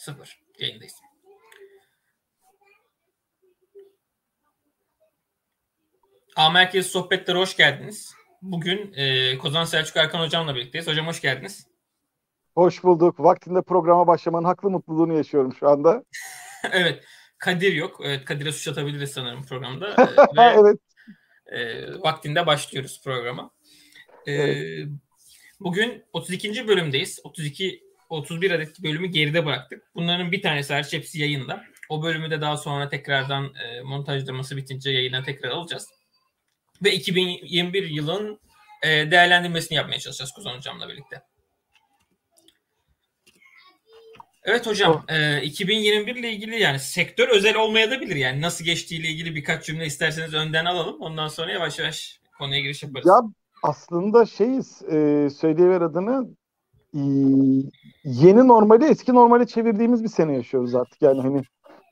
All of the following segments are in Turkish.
Sıfır. Yayındayız. A Merkez Sohbetlere hoş geldiniz. Bugün e, Kozan Selçuk Erkan Hocam'la birlikteyiz. Hocam hoş geldiniz. Hoş bulduk. Vaktinde programa başlamanın haklı mutluluğunu yaşıyorum şu anda. evet. Kadir yok. Evet, Kadir'e suç atabiliriz sanırım programda. E, ve, evet. E, vaktinde başlıyoruz programa. E, evet. Bugün 32. bölümdeyiz. 32 31 adet bölümü geride bıraktık. Bunların bir tanesi hariç hepsi yayında. O bölümü de daha sonra tekrardan e, montajlaması bitince yayına tekrar alacağız. Ve 2021 yılın e, değerlendirmesini yapmaya çalışacağız Kuzan Hocam'la birlikte. Evet hocam, e, 2021 ile ilgili yani sektör özel olmayabilir yani nasıl geçtiğiyle ilgili birkaç cümle isterseniz önden alalım. Ondan sonra yavaş yavaş konuya giriş yaparız. Ya aslında şeyiz, e, söyleyiver adını yeni normali eski normale çevirdiğimiz bir sene yaşıyoruz artık. Yani hani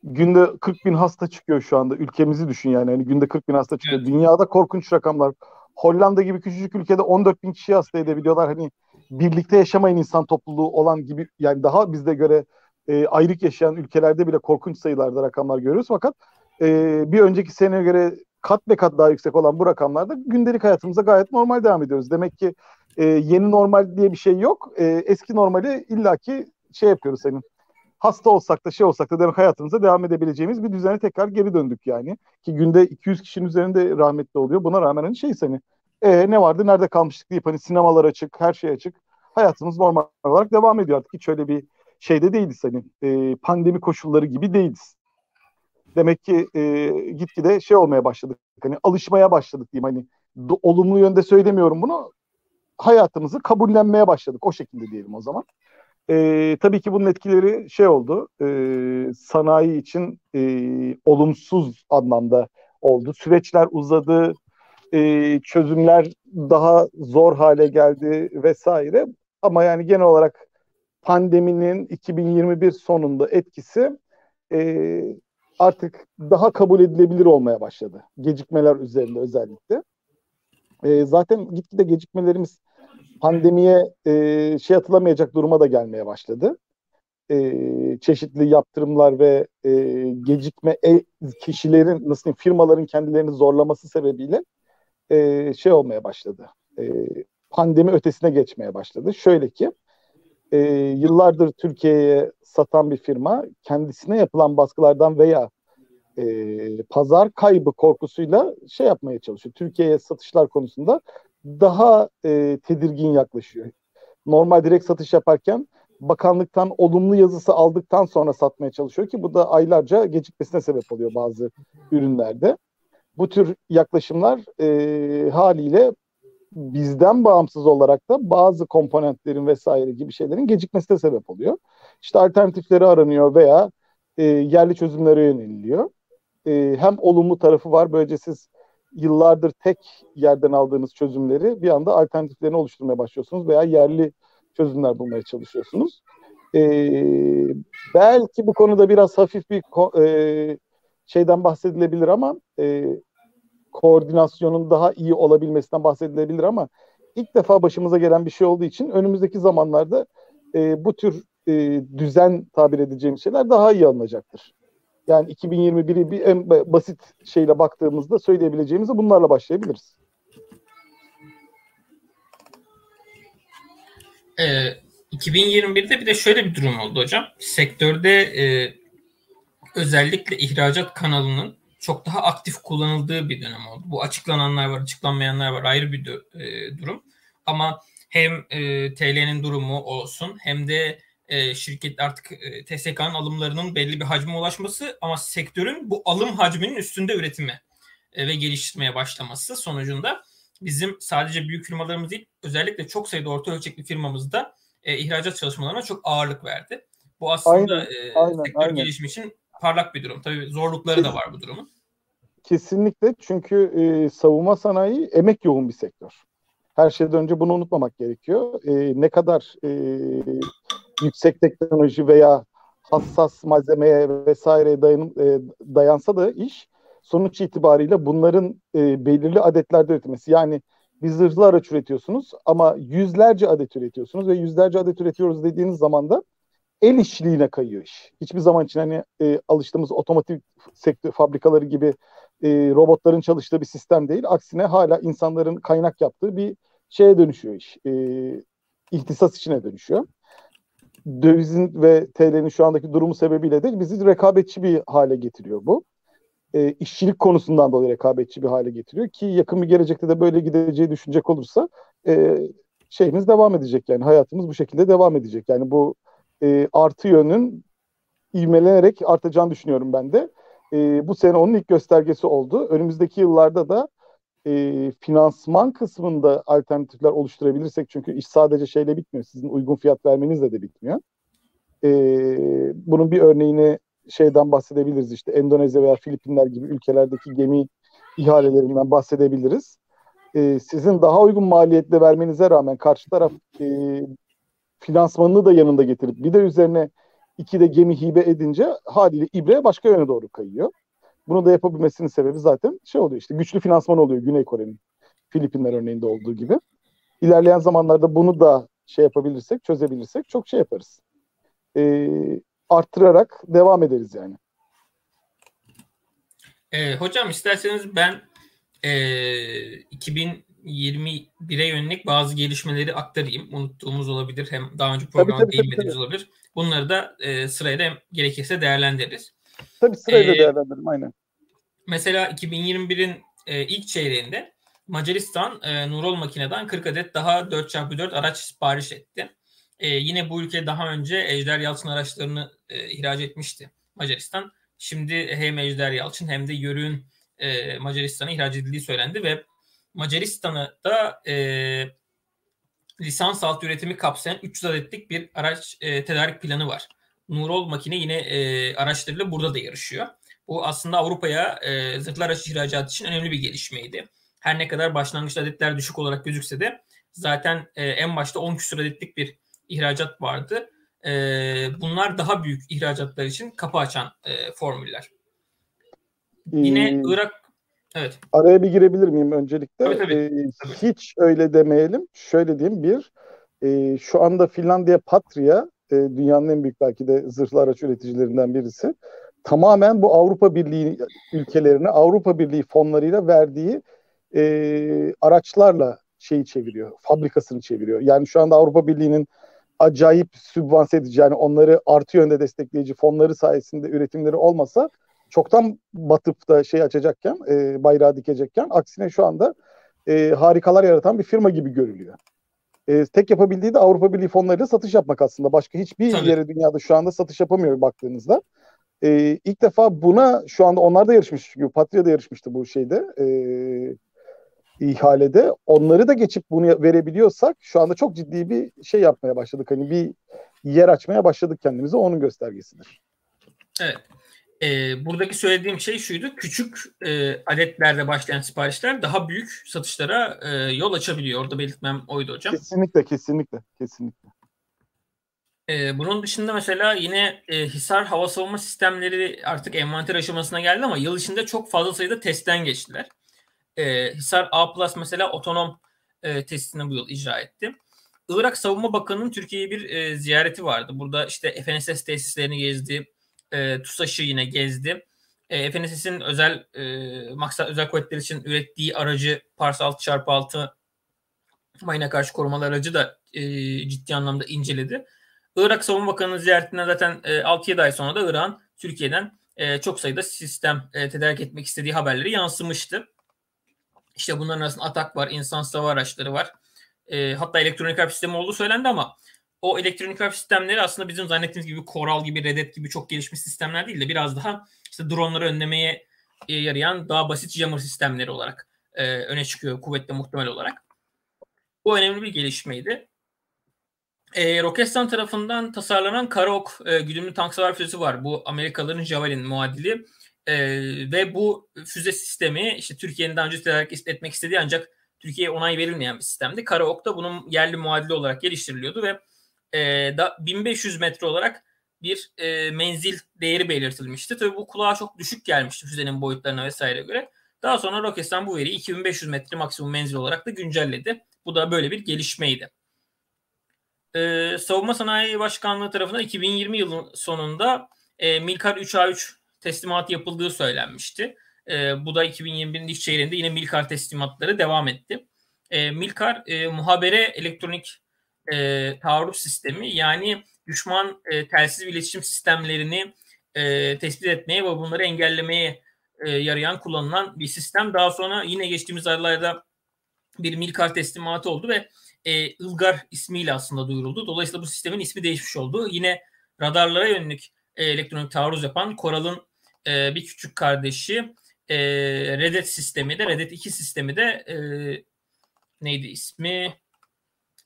günde 40 bin hasta çıkıyor şu anda. Ülkemizi düşün yani. Hani günde 40 bin hasta çıkıyor. Evet. Dünyada korkunç rakamlar. Hollanda gibi küçücük ülkede 14 bin kişi hasta edebiliyorlar. Hani birlikte yaşamayan insan topluluğu olan gibi yani daha bizde göre e, ayrık yaşayan ülkelerde bile korkunç sayılarda rakamlar görüyoruz. Fakat e, bir önceki seneye göre kat be kat daha yüksek olan bu rakamlarda gündelik hayatımıza gayet normal devam ediyoruz. Demek ki e, yeni normal diye bir şey yok. E, eski normali illaki şey yapıyoruz senin. Hasta olsak da şey olsak da demek hayatımıza devam edebileceğimiz bir düzene tekrar geri döndük yani. Ki günde 200 kişinin üzerinde rahmetli oluyor. Buna rağmen hani şey seni e, ne vardı nerede kalmıştık deyip hani sinemalar açık, her şey açık. Hayatımız normal olarak devam ediyor artık. Hiç öyle bir şeyde değiliz hani e, pandemi koşulları gibi değiliz. Demek ki e, gitgide şey olmaya başladık. Hani alışmaya başladık diyeyim hani do, olumlu yönde söylemiyorum bunu. Hayatımızı kabullenmeye başladık o şekilde diyelim o zaman. E, tabii ki bunun etkileri şey oldu. E, sanayi için e, olumsuz anlamda oldu. Süreçler uzadı, e, çözümler daha zor hale geldi vesaire. Ama yani genel olarak pandeminin 2021 sonunda etkisi e, artık daha kabul edilebilir olmaya başladı. Gecikmeler üzerinde özellikle. E, zaten gitgide gecikmelerimiz pandemiye e, şey atılamayacak duruma da gelmeye başladı. E, çeşitli yaptırımlar ve e, gecikme e, kişilerin nasıl diyeyim, firmaların kendilerini zorlaması sebebiyle e, şey olmaya başladı. E, pandemi ötesine geçmeye başladı. Şöyle ki e, yıllardır Türkiye'ye satan bir firma kendisine yapılan baskılardan veya e, pazar kaybı korkusuyla şey yapmaya çalışıyor. Türkiye'ye satışlar konusunda daha e, tedirgin yaklaşıyor. Normal direkt satış yaparken bakanlıktan olumlu yazısı aldıktan sonra satmaya çalışıyor ki bu da aylarca gecikmesine sebep oluyor bazı ürünlerde. Bu tür yaklaşımlar e, haliyle bizden bağımsız olarak da bazı komponentlerin vesaire gibi şeylerin gecikmesine sebep oluyor. İşte alternatifleri aranıyor veya e, yerli çözümlere yöneliliyor. E, hem olumlu tarafı var. Böylece siz yıllardır tek yerden aldığınız çözümleri bir anda alternatiflerini oluşturmaya başlıyorsunuz veya yerli çözümler bulmaya çalışıyorsunuz. E, belki bu konuda biraz hafif bir e, şeyden bahsedilebilir ama e, koordinasyonun daha iyi olabilmesinden bahsedilebilir ama ilk defa başımıza gelen bir şey olduğu için önümüzdeki zamanlarda e, bu tür e, düzen tabir edeceğim şeyler daha iyi alınacaktır. Yani 2021'i bir en basit şeyle baktığımızda söyleyebileceğimizi bunlarla başlayabiliriz. Ee, 2021'de bir de şöyle bir durum oldu hocam. Sektörde e, özellikle ihracat kanalının çok daha aktif kullanıldığı bir dönem oldu. Bu açıklananlar var, açıklanmayanlar var ayrı bir e, durum. Ama hem e, TL'nin durumu olsun hem de e, şirket artık e, TSK'nın alımlarının belli bir hacme ulaşması ama sektörün bu alım hacminin üstünde üretimi e, ve geliştirmeye başlaması sonucunda bizim sadece büyük firmalarımız değil özellikle çok sayıda orta ölçekli firmamızda e, ihracat çalışmalarına çok ağırlık verdi. Bu aslında aynen, e, aynen, sektör aynen. gelişimi için parlak bir durum. Tabii zorlukları da var bu durumun. Kesinlikle çünkü e, savunma sanayi emek yoğun bir sektör. Her şeyden önce bunu unutmamak gerekiyor. E, ne kadar e, yüksek teknoloji veya hassas malzemeye vesaire dayan, e, dayansa da iş sonuç itibariyle bunların e, belirli adetlerde üretilmesi. Yani bir zırhlı araç üretiyorsunuz ama yüzlerce adet üretiyorsunuz ve yüzlerce adet üretiyoruz dediğiniz zaman da el işliğine kayıyor iş. Hiçbir zaman için hani e, alıştığımız otomotiv sektör fabrikaları gibi e, robotların çalıştığı bir sistem değil. Aksine hala insanların kaynak yaptığı bir şeye dönüşüyor iş. E, ihtisas içine dönüşüyor. Dövizin ve TL'nin şu andaki durumu sebebiyle de bizi rekabetçi bir hale getiriyor bu. E, işçilik konusundan dolayı rekabetçi bir hale getiriyor ki yakın bir gelecekte de böyle gideceği düşünecek olursa e, şeyimiz devam edecek yani hayatımız bu şekilde devam edecek. Yani bu e, artı yönün ivmelenerek artacağını düşünüyorum ben de. E, bu sene onun ilk göstergesi oldu. Önümüzdeki yıllarda da e, finansman kısmında alternatifler oluşturabilirsek çünkü iş sadece şeyle bitmiyor. Sizin uygun fiyat vermenizle de bitmiyor. E, bunun bir örneğini şeyden bahsedebiliriz işte Endonezya veya Filipinler gibi ülkelerdeki gemi ihalelerinden bahsedebiliriz. E, sizin daha uygun maliyetle vermenize rağmen karşı taraf e, finansmanını da yanında getirip bir de üzerine iki de gemi hibe edince haliyle ibre başka yöne doğru kayıyor. Bunu da yapabilmesinin sebebi zaten şey oluyor işte güçlü finansman oluyor Güney Kore'nin Filipinler örneğinde olduğu gibi. İlerleyen zamanlarda bunu da şey yapabilirsek, çözebilirsek çok şey yaparız. Ee, arttırarak devam ederiz yani. E, hocam isterseniz ben e, 2021'e yönelik bazı gelişmeleri aktarayım. Unuttuğumuz olabilir. Hem daha önce programda değinmediğimiz olabilir. Bunları da e, sırayla gerekirse değerlendiririz. Tabii sırayla ee, değerlendirelim aynen. Mesela 2021'in e, ilk çeyreğinde Macaristan e, Nurol makineden 40 adet daha 4x4 araç sipariş etti. E, yine bu ülke daha önce Ejder Yalçın araçlarını e, ihraç etmişti Macaristan. Şimdi hem Ejder Yalçın hem de Yörük'ün e, Macaristan'a ihraç edildiği söylendi ve Macaristan'a da e, lisans altı üretimi kapsayan 300 adetlik bir araç e, tedarik planı var. Nurol makine yine e, araçlarıyla burada da yarışıyor. Bu aslında Avrupa'ya e, zırhlı araç ihracatı için önemli bir gelişmeydi. Her ne kadar başlangıç adetler düşük olarak gözükse de zaten e, en başta 10 küsur adetlik bir ihracat vardı. E, bunlar daha büyük ihracatlar için kapı açan e, formüller. Yine hmm. Irak Evet. Araya bir girebilir miyim öncelikle? Tabii, tabii. Ee, tabii. Hiç öyle demeyelim. Şöyle diyeyim. Bir, e, şu anda Finlandiya Patria e, dünyanın en büyük belki de zırhlı araç üreticilerinden birisi. Tamamen bu Avrupa Birliği ülkelerine Avrupa Birliği fonlarıyla verdiği e, araçlarla şeyi çeviriyor. Fabrikasını çeviriyor. Yani şu anda Avrupa Birliği'nin acayip sübvanse edici yani onları artı yönde destekleyici fonları sayesinde üretimleri olmasa çoktan batıp da şey açacakken, e, bayrağı dikecekken aksine şu anda e, harikalar yaratan bir firma gibi görülüyor. E, tek yapabildiği de Avrupa Birliği fonlarıyla satış yapmak aslında. Başka hiçbir Tabii. yere dünyada şu anda satış yapamıyor baktığınızda. E, ilk defa buna şu anda onlar da yarışmış. Çünkü Patria da yarışmıştı bu şeyde. E, ihalede. Onları da geçip bunu verebiliyorsak şu anda çok ciddi bir şey yapmaya başladık. Hani bir yer açmaya başladık kendimize. Onun göstergesidir. Evet e, buradaki söylediğim şey şuydu. Küçük e, adetlerle başlayan siparişler daha büyük satışlara e, yol açabiliyor. Orada belirtmem oydu hocam. Kesinlikle, kesinlikle, kesinlikle. E, bunun dışında mesela yine e, Hisar hava savunma sistemleri artık envanter aşamasına geldi ama yıl içinde çok fazla sayıda testten geçtiler. E, Hisar A Plus mesela otonom e, testini bu yıl icra etti. Irak Savunma Bakanı'nın Türkiye'ye bir e, ziyareti vardı. Burada işte FNSS tesislerini gezdi e, TUSAŞ'ı yine gezdi. E, FNSS'in özel e, maksat özel kuvvetler için ürettiği aracı Pars 6x6 mayına karşı korumalı aracı da e, ciddi anlamda inceledi. Irak Savunma Bakanı'nın ziyaretinden zaten e, 6-7 ay sonra da Irak'ın Türkiye'den e, çok sayıda sistem e, tedarik etmek istediği haberleri yansımıştı. İşte bunların arasında atak var, insan sava araçları var. E, hatta elektronik harp sistemi olduğu söylendi ama o elektronik harp sistemleri aslında bizim zannettiğimiz gibi Coral gibi, Redet gibi çok gelişmiş sistemler değil de biraz daha işte dronları önlemeye e, yarayan daha basit jammer sistemleri olarak e, öne çıkıyor kuvvetle muhtemel olarak. Bu önemli bir gelişmeydi. E, Roketsan tarafından tasarlanan Karaok e, güdümlü tank savar füzesi var. Bu Amerikalıların Javelin muadili. E, ve bu füze sistemi işte Türkiye'nin daha önce tedarik etmek istediği ancak Türkiye'ye onay verilmeyen bir sistemdi. Karaok da bunun yerli muadili olarak geliştiriliyordu ve e, da 1500 metre olarak bir e, menzil değeri belirtilmişti. Tabii bu kulağa çok düşük gelmişti füzenin boyutlarına vesaire göre. Daha sonra Roketsan bu veriyi 2500 metre maksimum menzil olarak da güncelledi. Bu da böyle bir gelişmeydi. e, Savunma Sanayi Başkanlığı tarafından 2020 yılının sonunda e, Milkar 3A3 teslimatı yapıldığı söylenmişti. E, bu da 2021'in ilk çeyreğinde yine Milkar teslimatları devam etti. E, Milkar e, muhabere elektronik e, taarruz sistemi yani düşman e, telsiz iletişim sistemlerini e, tespit etmeye ve bunları engellemeye e, yarayan kullanılan bir sistem. Daha sonra yine geçtiğimiz aylarda bir Milkar teslimatı oldu ve e, Ilgar ismiyle aslında duyuruldu. Dolayısıyla bu sistemin ismi değişmiş oldu. Yine radarlara yönelik e, elektronik taarruz yapan Koral'ın e, bir küçük kardeşi e, Redet sistemi de Redet 2 sistemi de e, neydi ismi?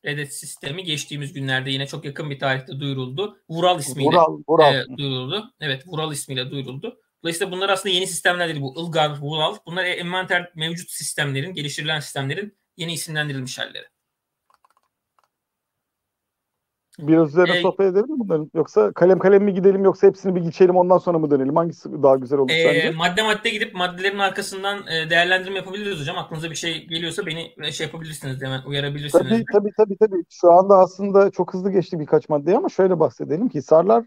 Redet sistemi geçtiğimiz günlerde yine çok yakın bir tarihte duyuruldu. Vural ismiyle Vural, Vural. E, duyuruldu. Evet Vural ismiyle duyuruldu. Dolayısıyla bunlar aslında yeni sistemler değil bu. Ilgar, Vural. Bunlar envanter mevcut sistemlerin, geliştirilen sistemlerin yeni isimlendirilmiş halleri. Biraz üzerine ee, sohbet edebilir bunların? Yoksa kalem kalem mi gidelim yoksa hepsini bir geçelim ondan sonra mı dönelim? Hangisi daha güzel olur e, sence? Madde madde gidip maddelerin arkasından e, değerlendirme yapabiliriz hocam. Aklınıza bir şey geliyorsa beni e, şey yapabilirsiniz hemen uyarabilirsiniz. Tabii tabii tabii. tabii. Şu anda aslında çok hızlı geçti birkaç madde ama şöyle bahsedelim Hisarlar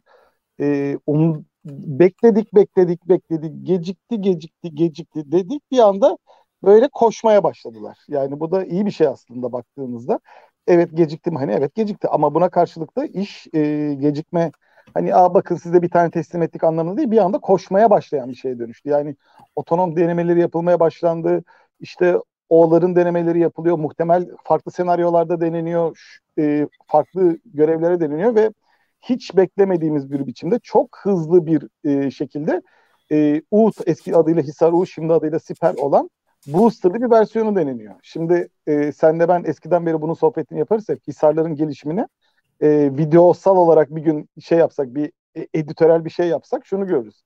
e, um, bekledik bekledik bekledik gecikti gecikti gecikti dedik bir anda böyle koşmaya başladılar. Yani bu da iyi bir şey aslında baktığımızda. Evet gecikti? Hani evet gecikti ama buna karşılık da iş e, gecikme hani Aa, bakın size bir tane teslim ettik anlamında değil bir anda koşmaya başlayan bir şeye dönüştü. Yani otonom denemeleri yapılmaya başlandı. İşte O'ların denemeleri yapılıyor. Muhtemel farklı senaryolarda deneniyor. E, farklı görevlere deneniyor ve hiç beklemediğimiz bir biçimde çok hızlı bir e, şekilde e, UT eski adıyla Hisar U şimdi adıyla Siper olan boosterlı bir versiyonu deneniyor. Şimdi e, senle ben eskiden beri bunun sohbetini yaparız hep. Hisarların gelişimini e, videosal olarak bir gün şey yapsak, bir e, editörel bir şey yapsak şunu görürüz.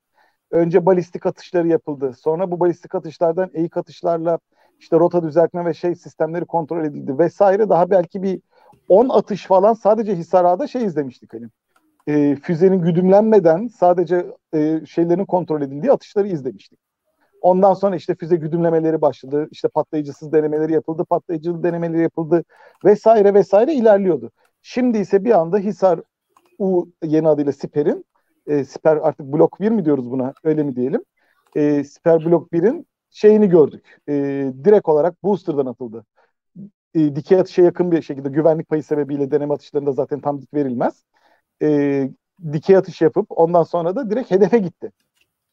Önce balistik atışları yapıldı. Sonra bu balistik atışlardan eğik atışlarla işte rota düzeltme ve şey sistemleri kontrol edildi vesaire. Daha belki bir 10 atış falan sadece Hisara'da şey izlemiştik hani. E, füzenin güdümlenmeden sadece e, şeylerin kontrol edildiği atışları izlemiştik. Ondan sonra işte füze güdümlemeleri başladı. İşte patlayıcısız denemeleri yapıldı, patlayıcılı denemeleri yapıldı vesaire vesaire ilerliyordu. Şimdi ise bir anda Hisar U yeni adıyla Siper'in e, Siper artık blok 1 mi diyoruz buna öyle mi diyelim? E, Siper blok 1'in şeyini gördük. E, direkt olarak booster'dan atıldı. E, dikey atışa yakın bir şekilde güvenlik payı sebebiyle deneme atışlarında zaten tam dik verilmez. E, dikey atış yapıp ondan sonra da direkt hedefe gitti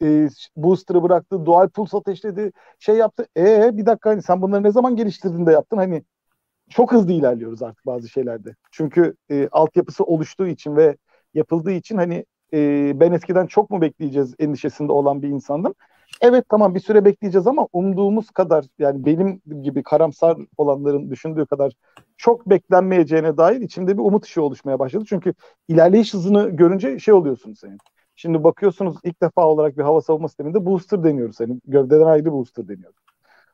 e, booster'ı bıraktı, dual pulse ateşledi, şey yaptı. E bir dakika hani sen bunları ne zaman geliştirdin de yaptın? Hani çok hızlı ilerliyoruz artık bazı şeylerde. Çünkü e, altyapısı oluştuğu için ve yapıldığı için hani e, ben eskiden çok mu bekleyeceğiz endişesinde olan bir insandım. Evet tamam bir süre bekleyeceğiz ama umduğumuz kadar yani benim gibi karamsar olanların düşündüğü kadar çok beklenmeyeceğine dair içimde bir umut ışığı oluşmaya başladı. Çünkü ilerleyiş hızını görünce şey oluyorsun senin. Şimdi bakıyorsunuz ilk defa olarak bir hava savunma sisteminde booster deniyoruz. Yani gövdeden ayrı booster deniyoruz.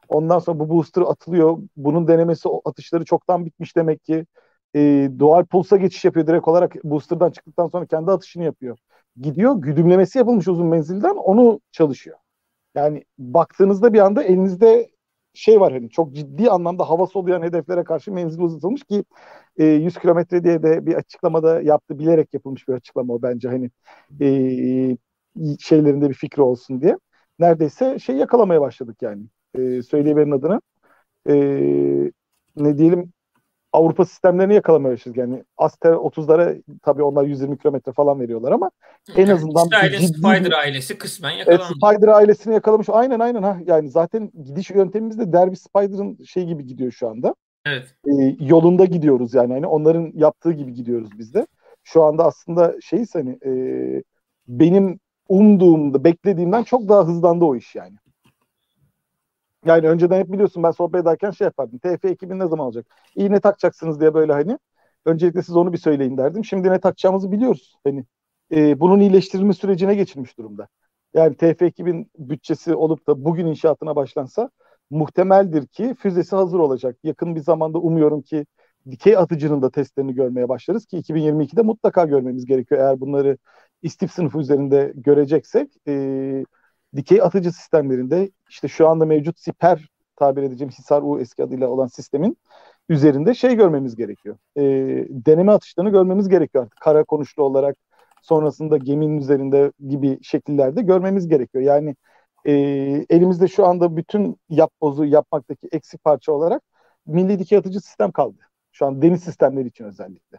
Ondan sonra bu booster atılıyor. Bunun denemesi atışları çoktan bitmiş demek ki. E, dual pulsa geçiş yapıyor direkt olarak booster'dan çıktıktan sonra kendi atışını yapıyor. Gidiyor güdümlemesi yapılmış uzun menzilden onu çalışıyor. Yani baktığınızda bir anda elinizde şey var hani çok ciddi anlamda havası oluyan hedeflere karşı menzil uzatılmış ki e, 100 kilometre diye de bir açıklamada yaptı bilerek yapılmış bir açıklama o bence hani e, şeylerinde bir fikri olsun diye. Neredeyse şey yakalamaya başladık yani. E, söyleyiverin adını. E, ne diyelim Avrupa sistemlerini yakalamaya başladık. Yani Aster 30'lara tabii onlar 120 kilometre falan veriyorlar ama en azından İsrail'in ciddi... Spider ailesi kısmen yakalandı. Evet, Spider ailesini yakalamış. Aynen aynen ha. Yani zaten gidiş yöntemimiz de Derby Spider'ın şey gibi gidiyor şu anda. Evet. Ee, yolunda gidiyoruz yani. Hani onların yaptığı gibi gidiyoruz biz de. Şu anda aslında şey hani e, benim umduğumda, beklediğimden çok daha hızlandı o iş yani. Yani önceden hep biliyorsun ben sohbet ederken şey yapardım. TF ekibini ne zaman alacak? İyi ne takacaksınız diye böyle hani. Öncelikle siz onu bir söyleyin derdim. Şimdi ne takacağımızı biliyoruz. Hani e, bunun iyileştirilme sürecine geçilmiş durumda. Yani TF ekibin bütçesi olup da bugün inşaatına başlansa muhtemeldir ki füzesi hazır olacak. Yakın bir zamanda umuyorum ki dikey atıcının da testlerini görmeye başlarız ki 2022'de mutlaka görmemiz gerekiyor. Eğer bunları istif sınıfı üzerinde göreceksek e, dikey atıcı sistemlerinde işte şu anda mevcut siper tabir edeceğim Hisar U eski adıyla olan sistemin üzerinde şey görmemiz gerekiyor. E, deneme atışlarını görmemiz gerekiyor artık. Kara konuşlu olarak sonrasında geminin üzerinde gibi şekillerde görmemiz gerekiyor. Yani e, elimizde şu anda bütün yap bozu yapmaktaki eksik parça olarak milli dikey atıcı sistem kaldı. Şu an deniz sistemleri için özellikle.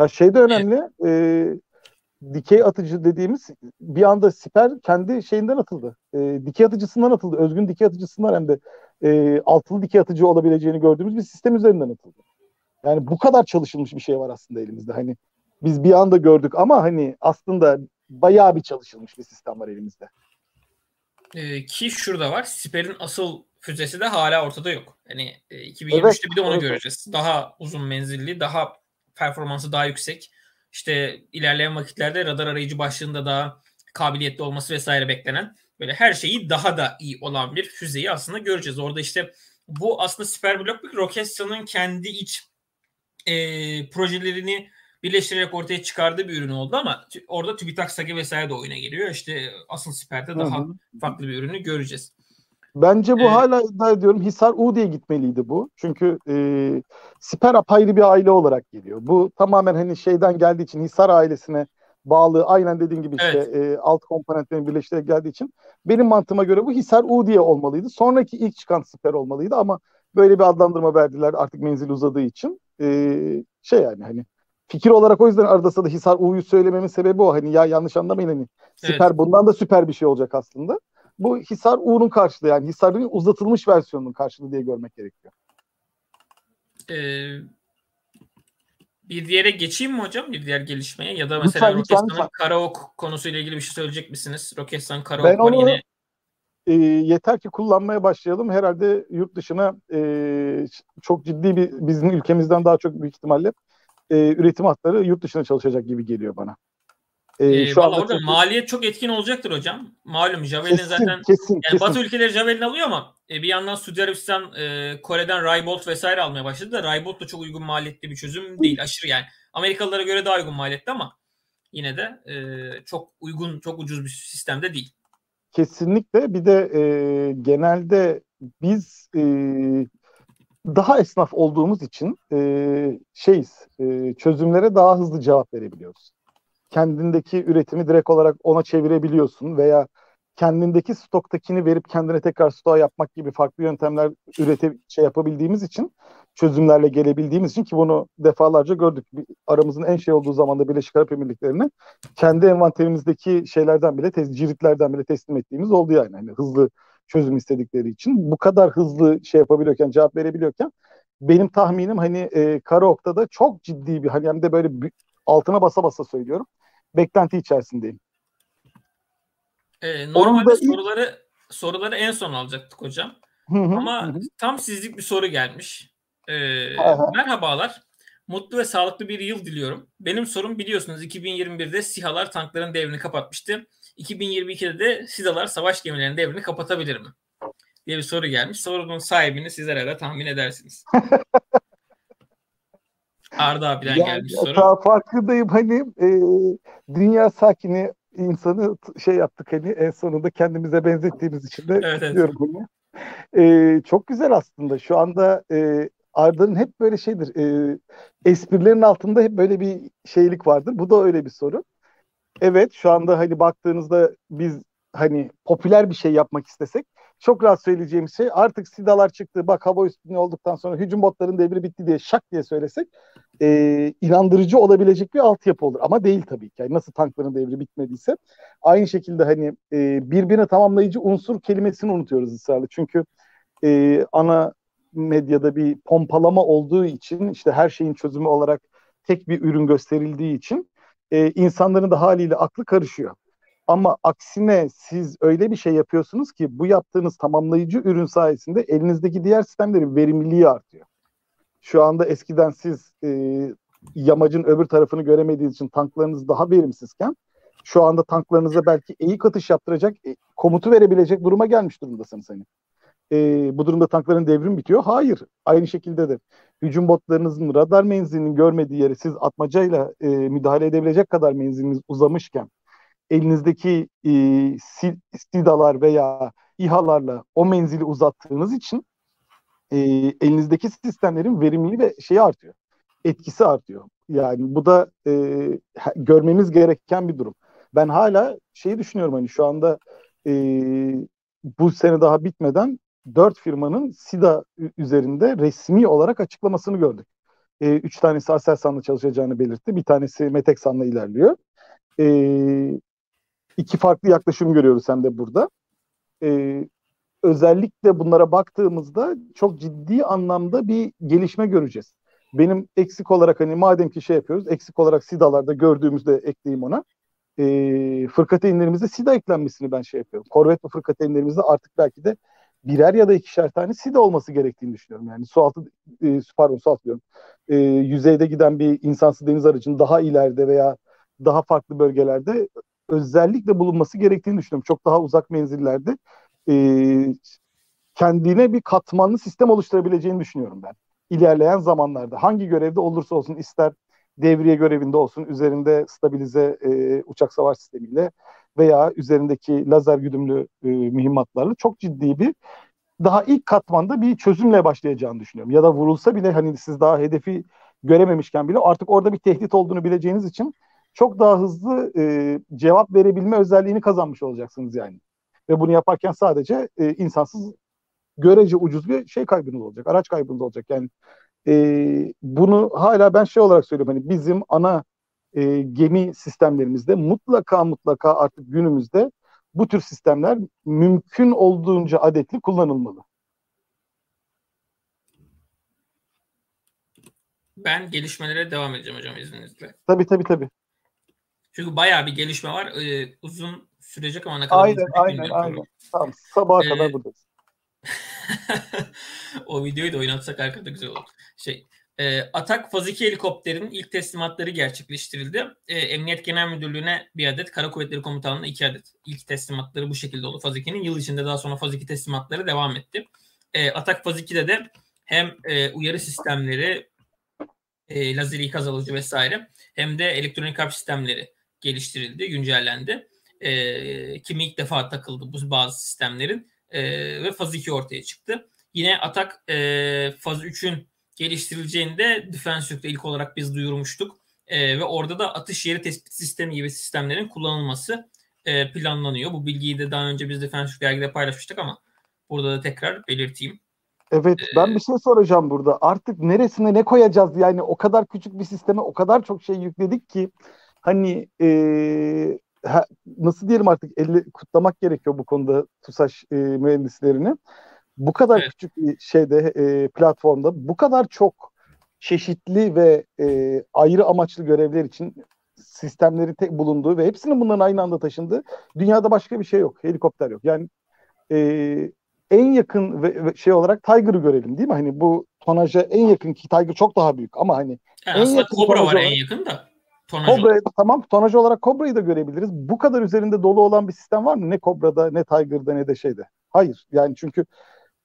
Ya şey de önemli. E, dikey atıcı dediğimiz bir anda siper kendi şeyinden atıldı. E, dikey atıcısından atıldı. Özgün dikey atıcısından hem de e, altılı dikey atıcı olabileceğini gördüğümüz bir sistem üzerinden atıldı. Yani bu kadar çalışılmış bir şey var aslında elimizde. Hani biz bir anda gördük ama hani aslında bayağı bir çalışılmış bir sistem var elimizde. Ee, ki şurada var. Siper'in asıl füzesi de hala ortada yok. Hani e, 2023'te evet, bir de onu evet. göreceğiz. Daha uzun menzilli, daha performansı daha yüksek. İşte ilerleyen vakitlerde radar arayıcı başlığında daha kabiliyetli olması vesaire beklenen böyle her şeyi daha da iyi olan bir füzeyi aslında göreceğiz. Orada işte bu aslında Siper Blockback Roketsan'ın kendi iç e, projelerini birleştirerek ortaya çıkardığı bir ürün oldu ama orada TÜBİTAK SAGE vesaire de oyuna giriyor. İşte asıl Siper'de daha Hı-hı. farklı bir ürünü göreceğiz. Bence bu ee, hala iddia ediyorum Hisar U diye gitmeliydi bu. Çünkü e, Siper apayrı bir aile olarak geliyor. Bu tamamen hani şeyden geldiği için Hisar ailesine bağlı aynen dediğin gibi işte evet. e, alt komponentlerin birleştirerek geldiği için benim mantığıma göre bu Hisar U diye olmalıydı. Sonraki ilk çıkan Siper olmalıydı ama böyle bir adlandırma verdiler artık menzil uzadığı için. E, şey yani hani fikir olarak o yüzden arada da Hisar U'yu söylememin sebebi o. Hani ya yanlış anlamayın hani süper evet. bundan da süper bir şey olacak aslında. Bu Hisar U'nun karşılığı yani Hisar'ın uzatılmış versiyonunun karşılığı diye görmek gerekiyor. Ee, bir diğere geçeyim mi hocam? Bir diğer gelişmeye ya da mesela lütfen, Roketsan'ın Karaok konusuyla ilgili bir şey söyleyecek misiniz? Roketsan Karaok ben onu, yine e, yeter ki kullanmaya başlayalım. Herhalde yurt dışına e, çok ciddi bir bizim ülkemizden daha çok büyük ihtimalle e, üretim hatları yurt dışına çalışacak gibi geliyor bana. E, e, şu anda orada çok... maliyet çok etkin olacaktır hocam. Malum Javelin zaten kesin, yani kesin. Batı ülkeleri Javelin alıyor ama e, bir yandan Suudi Arabistan e, Kore'den Rybolt vesaire almaya başladı da Rybolt da çok uygun maliyetli bir çözüm değil. Aşırı yani. Amerikalılara göre daha uygun maliyetli ama yine de e, çok uygun, çok ucuz bir sistemde değil. Kesinlikle. Bir de e, genelde biz e, daha esnaf olduğumuz için e, şeyiz, e, çözümlere daha hızlı cevap verebiliyoruz. Kendindeki üretimi direkt olarak ona çevirebiliyorsun veya kendindeki stoktakini verip kendine tekrar stoğa yapmak gibi farklı yöntemler üretip şey yapabildiğimiz için çözümlerle gelebildiğimiz için ki bunu defalarca gördük. Aramızın en şey olduğu zamanda Birleşik Arap Emirlikleri'ne kendi envanterimizdeki şeylerden bile, ciritlerden bile teslim ettiğimiz oldu yani. yani hızlı çözüm istedikleri için. Bu kadar hızlı şey yapabiliyorken, cevap verebiliyorken benim tahminim hani e, Karaok'ta da çok ciddi bir hani hem de böyle bir, altına basa basa söylüyorum. Beklenti içerisindeyim. Ee, normalde Onun soruları ilk... soruları en son alacaktık hocam. Hı hı, Ama hı. tam sizlik bir soru gelmiş. Ee, merhabalar. Mutlu ve sağlıklı bir yıl diliyorum. Benim sorum biliyorsunuz 2021'de SİHA'lar tankların devrini kapatmıştı. 2022'de de SİHA'lar savaş gemilerinin devrini kapatabilir mi? diye bir soru gelmiş. Sorunun sahibini sizler herhalde tahmin edersiniz. Arda abiden yani, gelmiş soru. Farkındayım hani e, dünya sakini insanı şey yaptık hani en sonunda kendimize benzettiğimiz için de evet, evet. Hani. E, çok güzel aslında şu anda e, Arda'nın hep böyle şeydir e, esprilerin altında hep böyle bir şeylik vardır. Bu da öyle bir soru. Evet şu anda hani baktığınızda biz hani popüler bir şey yapmak istesek çok rahat söyleyeceğim şey artık SIDA'lar çıktı bak hava üstünlüğü olduktan sonra hücum botların devri bitti diye şak diye söylesek e, inandırıcı olabilecek bir altyapı olur. Ama değil tabii ki. Yani nasıl tankların devri bitmediyse. Aynı şekilde hani e, birbirine tamamlayıcı unsur kelimesini unutuyoruz ısrarla. Çünkü e, ana medyada bir pompalama olduğu için işte her şeyin çözümü olarak tek bir ürün gösterildiği için e, insanların da haliyle aklı karışıyor. Ama aksine siz öyle bir şey yapıyorsunuz ki bu yaptığınız tamamlayıcı ürün sayesinde elinizdeki diğer sistemlerin verimliliği artıyor. Şu anda eskiden siz e, yamacın öbür tarafını göremediğiniz için tanklarınız daha verimsizken şu anda tanklarınıza belki eğik atış yaptıracak e, komutu verebilecek duruma gelmiş durumdasınız hani. E, bu durumda tankların devrim bitiyor. Hayır. Aynı şekilde de hücum botlarınızın radar menzilinin görmediği yere siz atmacayla e, müdahale edebilecek kadar menziliniz uzamışken elinizdeki e, SİDA'lar veya İHA'larla o menzili uzattığınız için e, elinizdeki sistemlerin verimliliği ve şeyi artıyor. Etkisi artıyor. Yani bu da e, görmemiz gereken bir durum. Ben hala şeyi düşünüyorum hani şu anda e, bu sene daha bitmeden dört firmanın SIDA üzerinde resmi olarak açıklamasını gördük. E, üç tanesi Aselsan'la çalışacağını belirtti. Bir tanesi Meteksan'la ilerliyor. E, iki farklı yaklaşım görüyoruz hem de burada. E, özellikle bunlara baktığımızda çok ciddi anlamda bir gelişme göreceğiz. Benim eksik olarak hani madem ki şey yapıyoruz, eksik olarak SIDA'larda gördüğümüzde ekleyeyim ona. E, fırkateynlerimizde SIDA eklenmesini ben şey yapıyorum. Korvet ve fırkateynlerimizde artık belki de birer ya da ikişer tane SIDA olması gerektiğini düşünüyorum. Yani su altı, e, pardon su altı diyorum. E, yüzeyde giden bir insansız deniz aracının daha ileride veya daha farklı bölgelerde özellikle bulunması gerektiğini düşünüyorum. Çok daha uzak menzillerde e, kendine bir katmanlı sistem oluşturabileceğini düşünüyorum ben. İlerleyen zamanlarda hangi görevde olursa olsun ister devriye görevinde olsun üzerinde stabilize e, uçak savaş sistemiyle veya üzerindeki lazer güdümlü e, mühimmatlarla çok ciddi bir daha ilk katmanda bir çözümle başlayacağını düşünüyorum. Ya da vurulsa bile hani siz daha hedefi görememişken bile artık orada bir tehdit olduğunu bileceğiniz için çok daha hızlı e, cevap verebilme özelliğini kazanmış olacaksınız yani. Ve bunu yaparken sadece e, insansız görece ucuz bir şey kaybınız olacak. Araç kaybınız olacak. Yani e, bunu hala ben şey olarak söylüyorum. Hani bizim ana e, gemi sistemlerimizde mutlaka mutlaka artık günümüzde bu tür sistemler mümkün olduğunca adetli kullanılmalı. Ben gelişmelere devam edeceğim hocam izninizle. Tabii tabii tabii. Çünkü bayağı bir gelişme var. Ee, uzun sürecek ama ne kadar Aynen aynen aynen. Tamam sabaha ee, kadar buradayız. o videoyu da oynatsak arkada güzel olur. Şey, e, Atak Faz 2 helikopterinin ilk teslimatları gerçekleştirildi. E, Emniyet Genel Müdürlüğü'ne bir adet, Kara Kuvvetleri Komutanlığı'na iki adet. İlk teslimatları bu şekilde oldu Faz 2'nin. Yıl içinde daha sonra Faz 2 teslimatları devam etti. E, Atak Faz 2'de de hem e, uyarı sistemleri, e, lazer ikaz alıcı vesaire hem de elektronik harp sistemleri geliştirildi, güncellendi. E, kimi ilk defa takıldı bu bazı sistemlerin e, ve Faz 2 ortaya çıktı. Yine Atak e, Faz 3'ün geliştirileceğini de Defense ilk olarak biz duyurmuştuk. E, ve orada da atış yeri tespit sistemi gibi sistemlerin kullanılması e, planlanıyor. Bu bilgiyi de daha önce biz Defense dergide paylaşmıştık ama burada da tekrar belirteyim. Evet ee, ben bir şey soracağım burada. Artık neresine ne koyacağız? Yani o kadar küçük bir sisteme o kadar çok şey yükledik ki hani e, ha, nasıl diyelim artık elle kutlamak gerekiyor bu konuda TUSAŞ e, mühendislerini bu kadar evet. küçük bir şeyde e, platformda bu kadar çok çeşitli ve e, ayrı amaçlı görevler için sistemleri tek bulunduğu ve hepsinin bunların aynı anda taşındığı dünyada başka bir şey yok. Helikopter yok. Yani e, en yakın ve, ve şey olarak Tiger'ı görelim değil mi? Hani bu tonaja en yakın ki Tiger çok daha büyük ama hani yani en yakın Cobra var olarak, en yakın da. Cobra, tamam tonaj olarak Cobra'yı da görebiliriz. Bu kadar üzerinde dolu olan bir sistem var mı? Ne Cobra'da ne Tiger'da ne de şeyde. Hayır. Yani çünkü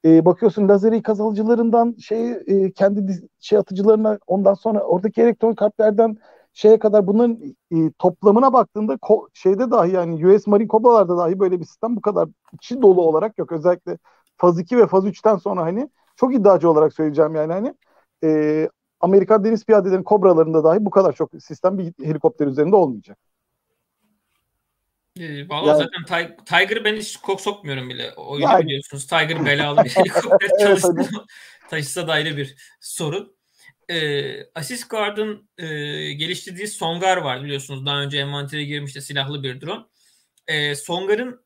e, bakıyorsun lazer ikaz alıcılarından şey e, kendi şey atıcılarına ondan sonra oradaki elektron kartlardan şeye kadar bunların e, toplamına baktığında ko- şeyde dahi yani US Marine Cobra'larda dahi böyle bir sistem bu kadar içi dolu olarak yok. Özellikle faz 2 ve faz 3'ten sonra hani çok iddiacı olarak söyleyeceğim yani hani e, Amerikan deniz piyadelerinin Cobra'larında dahi bu kadar çok sistem bir helikopter üzerinde olmayacak. Ee, Valla yani, zaten Tiger'ı ben hiç kok sokmuyorum bile. Oyunu yani, biliyorsunuz. Tiger belalı bir helikopter çalıştı. evet, taşısa da ayrı bir sorun. Ee, Assist Guard'ın e, geliştirdiği Songar var biliyorsunuz. Daha önce envantere girmişti silahlı bir drone. Ee, Songar'ın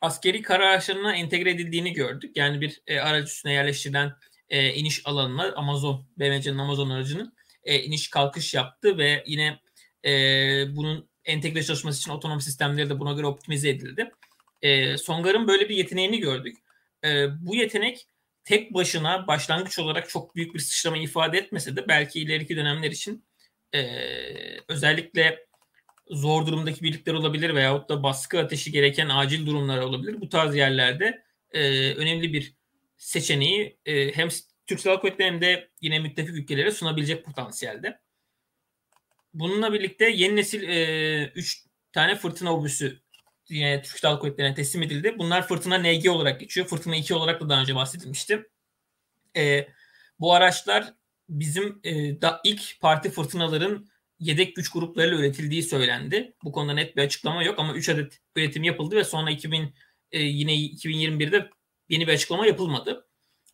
askeri kara araçlarına entegre edildiğini gördük. Yani bir e, araç üstüne yerleştirilen e, iniş alanına Amazon, BMC'nin Amazon aracının e, iniş kalkış yaptı ve yine e, bunun entegre çalışması için otonom sistemleri de buna göre optimize edildi. E, Songar'ın böyle bir yeteneğini gördük. E, bu yetenek tek başına başlangıç olarak çok büyük bir sıçrama ifade etmese de belki ileriki dönemler için e, özellikle zor durumdaki birlikler olabilir veyahut da baskı ateşi gereken acil durumlar olabilir. Bu tarz yerlerde e, önemli bir seçeneği e, hem Türk Silahlı Kuvvetleri hem de yine müttefik ülkelere sunabilecek potansiyelde. Bununla birlikte yeni nesil 3 e, tane fırtına obüsü yine Türk Silahlı Kuvvetleri'ne teslim edildi. Bunlar fırtına NG olarak geçiyor. Fırtına 2 olarak da daha önce bahsedilmişti. E, bu araçlar bizim e, da ilk parti fırtınaların yedek güç gruplarıyla üretildiği söylendi. Bu konuda net bir açıklama yok ama 3 adet üretim yapıldı ve sonra 2000 e, yine 2021'de yeni bir açıklama yapılmadı.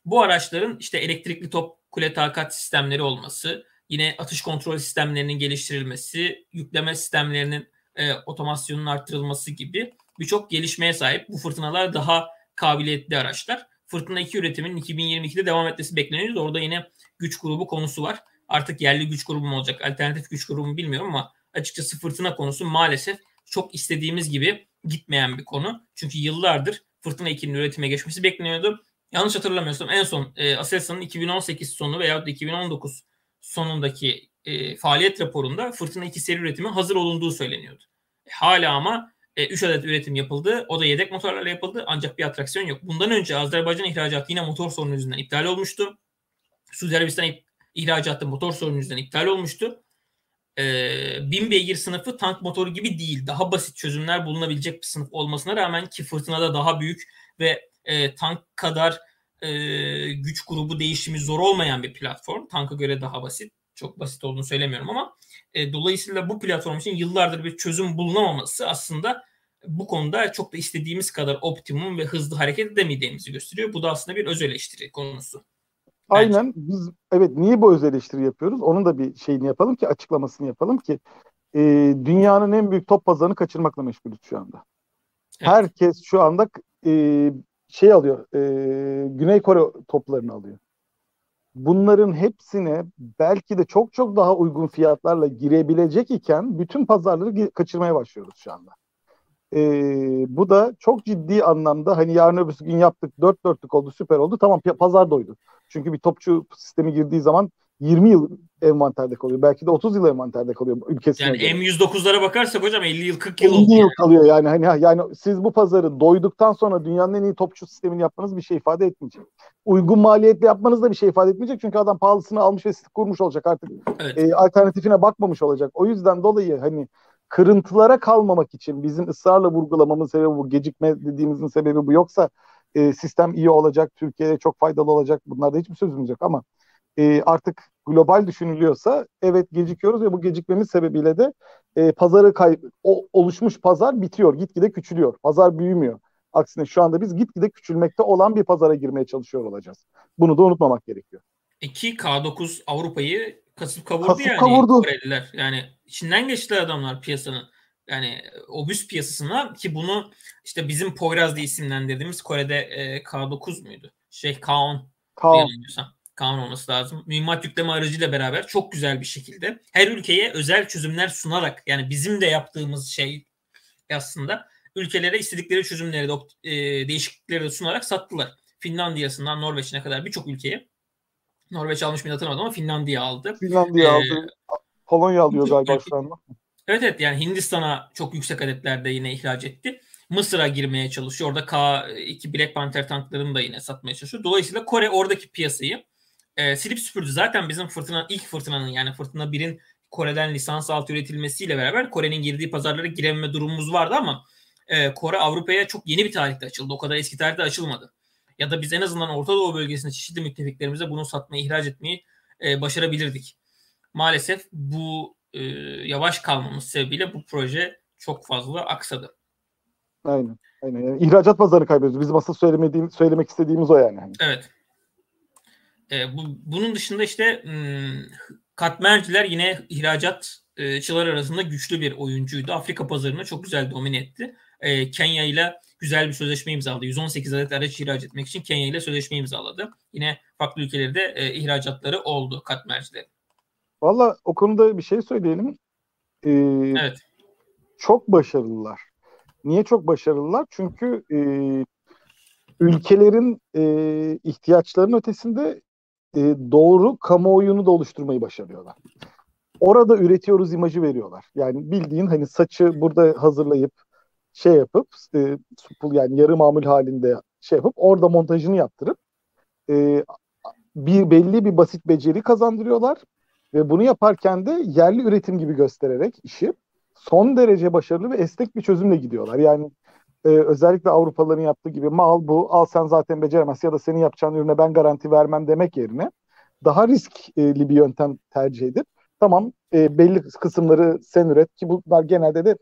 Bu araçların işte elektrikli top kule takat sistemleri olması, yine atış kontrol sistemlerinin geliştirilmesi, yükleme sistemlerinin e, otomasyonun arttırılması gibi birçok gelişmeye sahip. Bu fırtınalar daha kabiliyetli araçlar. Fırtına 2 üretiminin 2022'de devam etmesi bekleniyor. Orada yine güç grubu konusu var. Artık yerli güç grubu mu olacak, alternatif güç grubu mu bilmiyorum ama açıkçası fırtına konusu maalesef çok istediğimiz gibi gitmeyen bir konu. Çünkü yıllardır Fırtına 2'nin üretime geçmesi bekleniyordu. Yanlış hatırlamıyorsam en son e, Aselsan'ın 2018 sonu veya 2019 sonundaki e, faaliyet raporunda Fırtına 2 seri üretimi hazır olunduğu söyleniyordu. E, hala ama 3 e, adet üretim yapıldı. O da yedek motorlarla yapıldı ancak bir atraksiyon yok. Bundan önce Azerbaycan ihracatı yine motor sorunu yüzünden iptal olmuştu. Suudi Arabistan ihracatı motor sorunu yüzünden iptal olmuştu. Ee, bin beygir sınıfı tank motoru gibi değil. Daha basit çözümler bulunabilecek bir sınıf olmasına rağmen ki fırtınada daha büyük ve e, tank kadar e, güç grubu değişimi zor olmayan bir platform. Tanka göre daha basit. Çok basit olduğunu söylemiyorum ama e, dolayısıyla bu platform için yıllardır bir çözüm bulunamaması aslında bu konuda çok da istediğimiz kadar optimum ve hızlı hareket edemeyeceğimizi gösteriyor. Bu da aslında bir öz eleştiri konusu. Aynen biz evet niye bu öz eleştiri yapıyoruz? Onun da bir şeyini yapalım ki açıklamasını yapalım ki e, dünyanın en büyük top pazarını kaçırmakla meşgulüz şu anda. Evet. Herkes şu anda e, şey alıyor. E, Güney Kore toplarını alıyor. Bunların hepsine belki de çok çok daha uygun fiyatlarla girebilecek iken bütün pazarları kaçırmaya başlıyoruz şu anda. E, bu da çok ciddi anlamda hani yarın öbür gün yaptık dört dörtlük oldu süper oldu tamam pazar doydu. Çünkü bir topçu sistemi girdiği zaman 20 yıl envanterde kalıyor. Belki de 30 yıl envanterde kalıyor ülkesine Yani göre. M109'lara bakarsak hocam 50 yıl 40 yıl 50 yıl yani. kalıyor yani. Hani yani siz bu pazarı doyduktan sonra dünyanın en iyi topçu sistemini yapmanız bir şey ifade etmeyecek. Uygun maliyetle yapmanız da bir şey ifade etmeyecek. Çünkü adam pahalısını almış ve kurmuş olacak artık. Evet. E, alternatifine bakmamış olacak. O yüzden dolayı hani kırıntılara kalmamak için bizim ısrarla vurgulamamın sebebi bu. Gecikme dediğimizin sebebi bu. Yoksa e, sistem iyi olacak, Türkiye'ye çok faydalı olacak. Bunlarda hiçbir sözümüz yok ama e, artık global düşünülüyorsa evet gecikiyoruz ve bu gecikmemiz sebebiyle de e, pazarı kay o, oluşmuş pazar bitiyor, gitgide küçülüyor. Pazar büyümüyor. Aksine şu anda biz gitgide küçülmekte olan bir pazara girmeye çalışıyor olacağız. Bunu da unutmamak gerekiyor. 2 K9 Avrupa'yı kasıp kavurdu kasıp yani kavurdu. Koreliler. Yani içinden geçtiler adamlar piyasanın. Yani obüs piyasasına ki bunu işte bizim Poyraz diye isimlendirdiğimiz Kore'de e, K9 muydu? Şey K10 K10. Kaan olması lazım. Mühimmat yükleme aracıyla beraber çok güzel bir şekilde her ülkeye özel çözümler sunarak yani bizim de yaptığımız şey aslında ülkelere istedikleri çözümleri de e, değişiklikleri de sunarak sattılar. Finlandiya'sından Norveç'ine kadar birçok ülkeye Norveç almış mı hatırlamadım ama Finlandiya aldı. Finlandiya ee, aldı. Polonya alıyor galiba şu anda. Evet evet yani Hindistan'a çok yüksek adetlerde yine ihraç etti. Mısır'a girmeye çalışıyor. Orada K2 Black Panther tanklarını da yine satmaya çalışıyor. Dolayısıyla Kore oradaki piyasayı e, silip süpürdü. Zaten bizim fırtına ilk fırtınanın yani fırtına birin Kore'den lisans altı üretilmesiyle beraber Kore'nin girdiği pazarlara girememe durumumuz vardı ama e, Kore Avrupa'ya çok yeni bir tarihte açıldı. O kadar eski tarihte açılmadı. Ya da biz en azından Orta Doğu bölgesinde çeşitli müttefiklerimize bunu satmayı, ihraç etmeyi e, başarabilirdik. Maalesef bu e, yavaş kalmamız sebebiyle bu proje çok fazla aksadı. Aynen. Aynen. Yani ihracat pazarı kaybediyoruz. Bizim asıl söylemediğim, söylemek istediğimiz o yani. Evet. E, bu, bunun dışında işte hmm, katmerciler yine ihracatçılar arasında güçlü bir oyuncuydu. Afrika pazarını çok güzel domine etti. E, Kenya ile güzel bir sözleşme imzaladı. 118 adet araç ihraç etmek için Kenya ile sözleşme imzaladı. Yine farklı ülkelerde e, ihracatları oldu katmercilerin. Valla o konuda bir şey söyleyelim. Ee, evet. Çok başarılılar. Niye çok başarılılar? Çünkü e, ülkelerin e, ihtiyaçlarının ötesinde e, doğru kamuoyunu da oluşturmayı başarıyorlar. Orada üretiyoruz imajı veriyorlar. Yani bildiğin hani saçı burada hazırlayıp şey yapıp e, supul yani yarı mamul halinde şey yapıp orada montajını yaptırıp e, bir belli bir basit beceri kazandırıyorlar ve bunu yaparken de yerli üretim gibi göstererek işi son derece başarılı ve esnek bir çözümle gidiyorlar. Yani e, özellikle Avrupalıların yaptığı gibi mal bu al sen zaten beceremez ya da senin yapacağın ürüne ben garanti vermem demek yerine daha riskli bir yöntem tercih edip tamam e, belli kısımları sen üret ki bunlar genelde de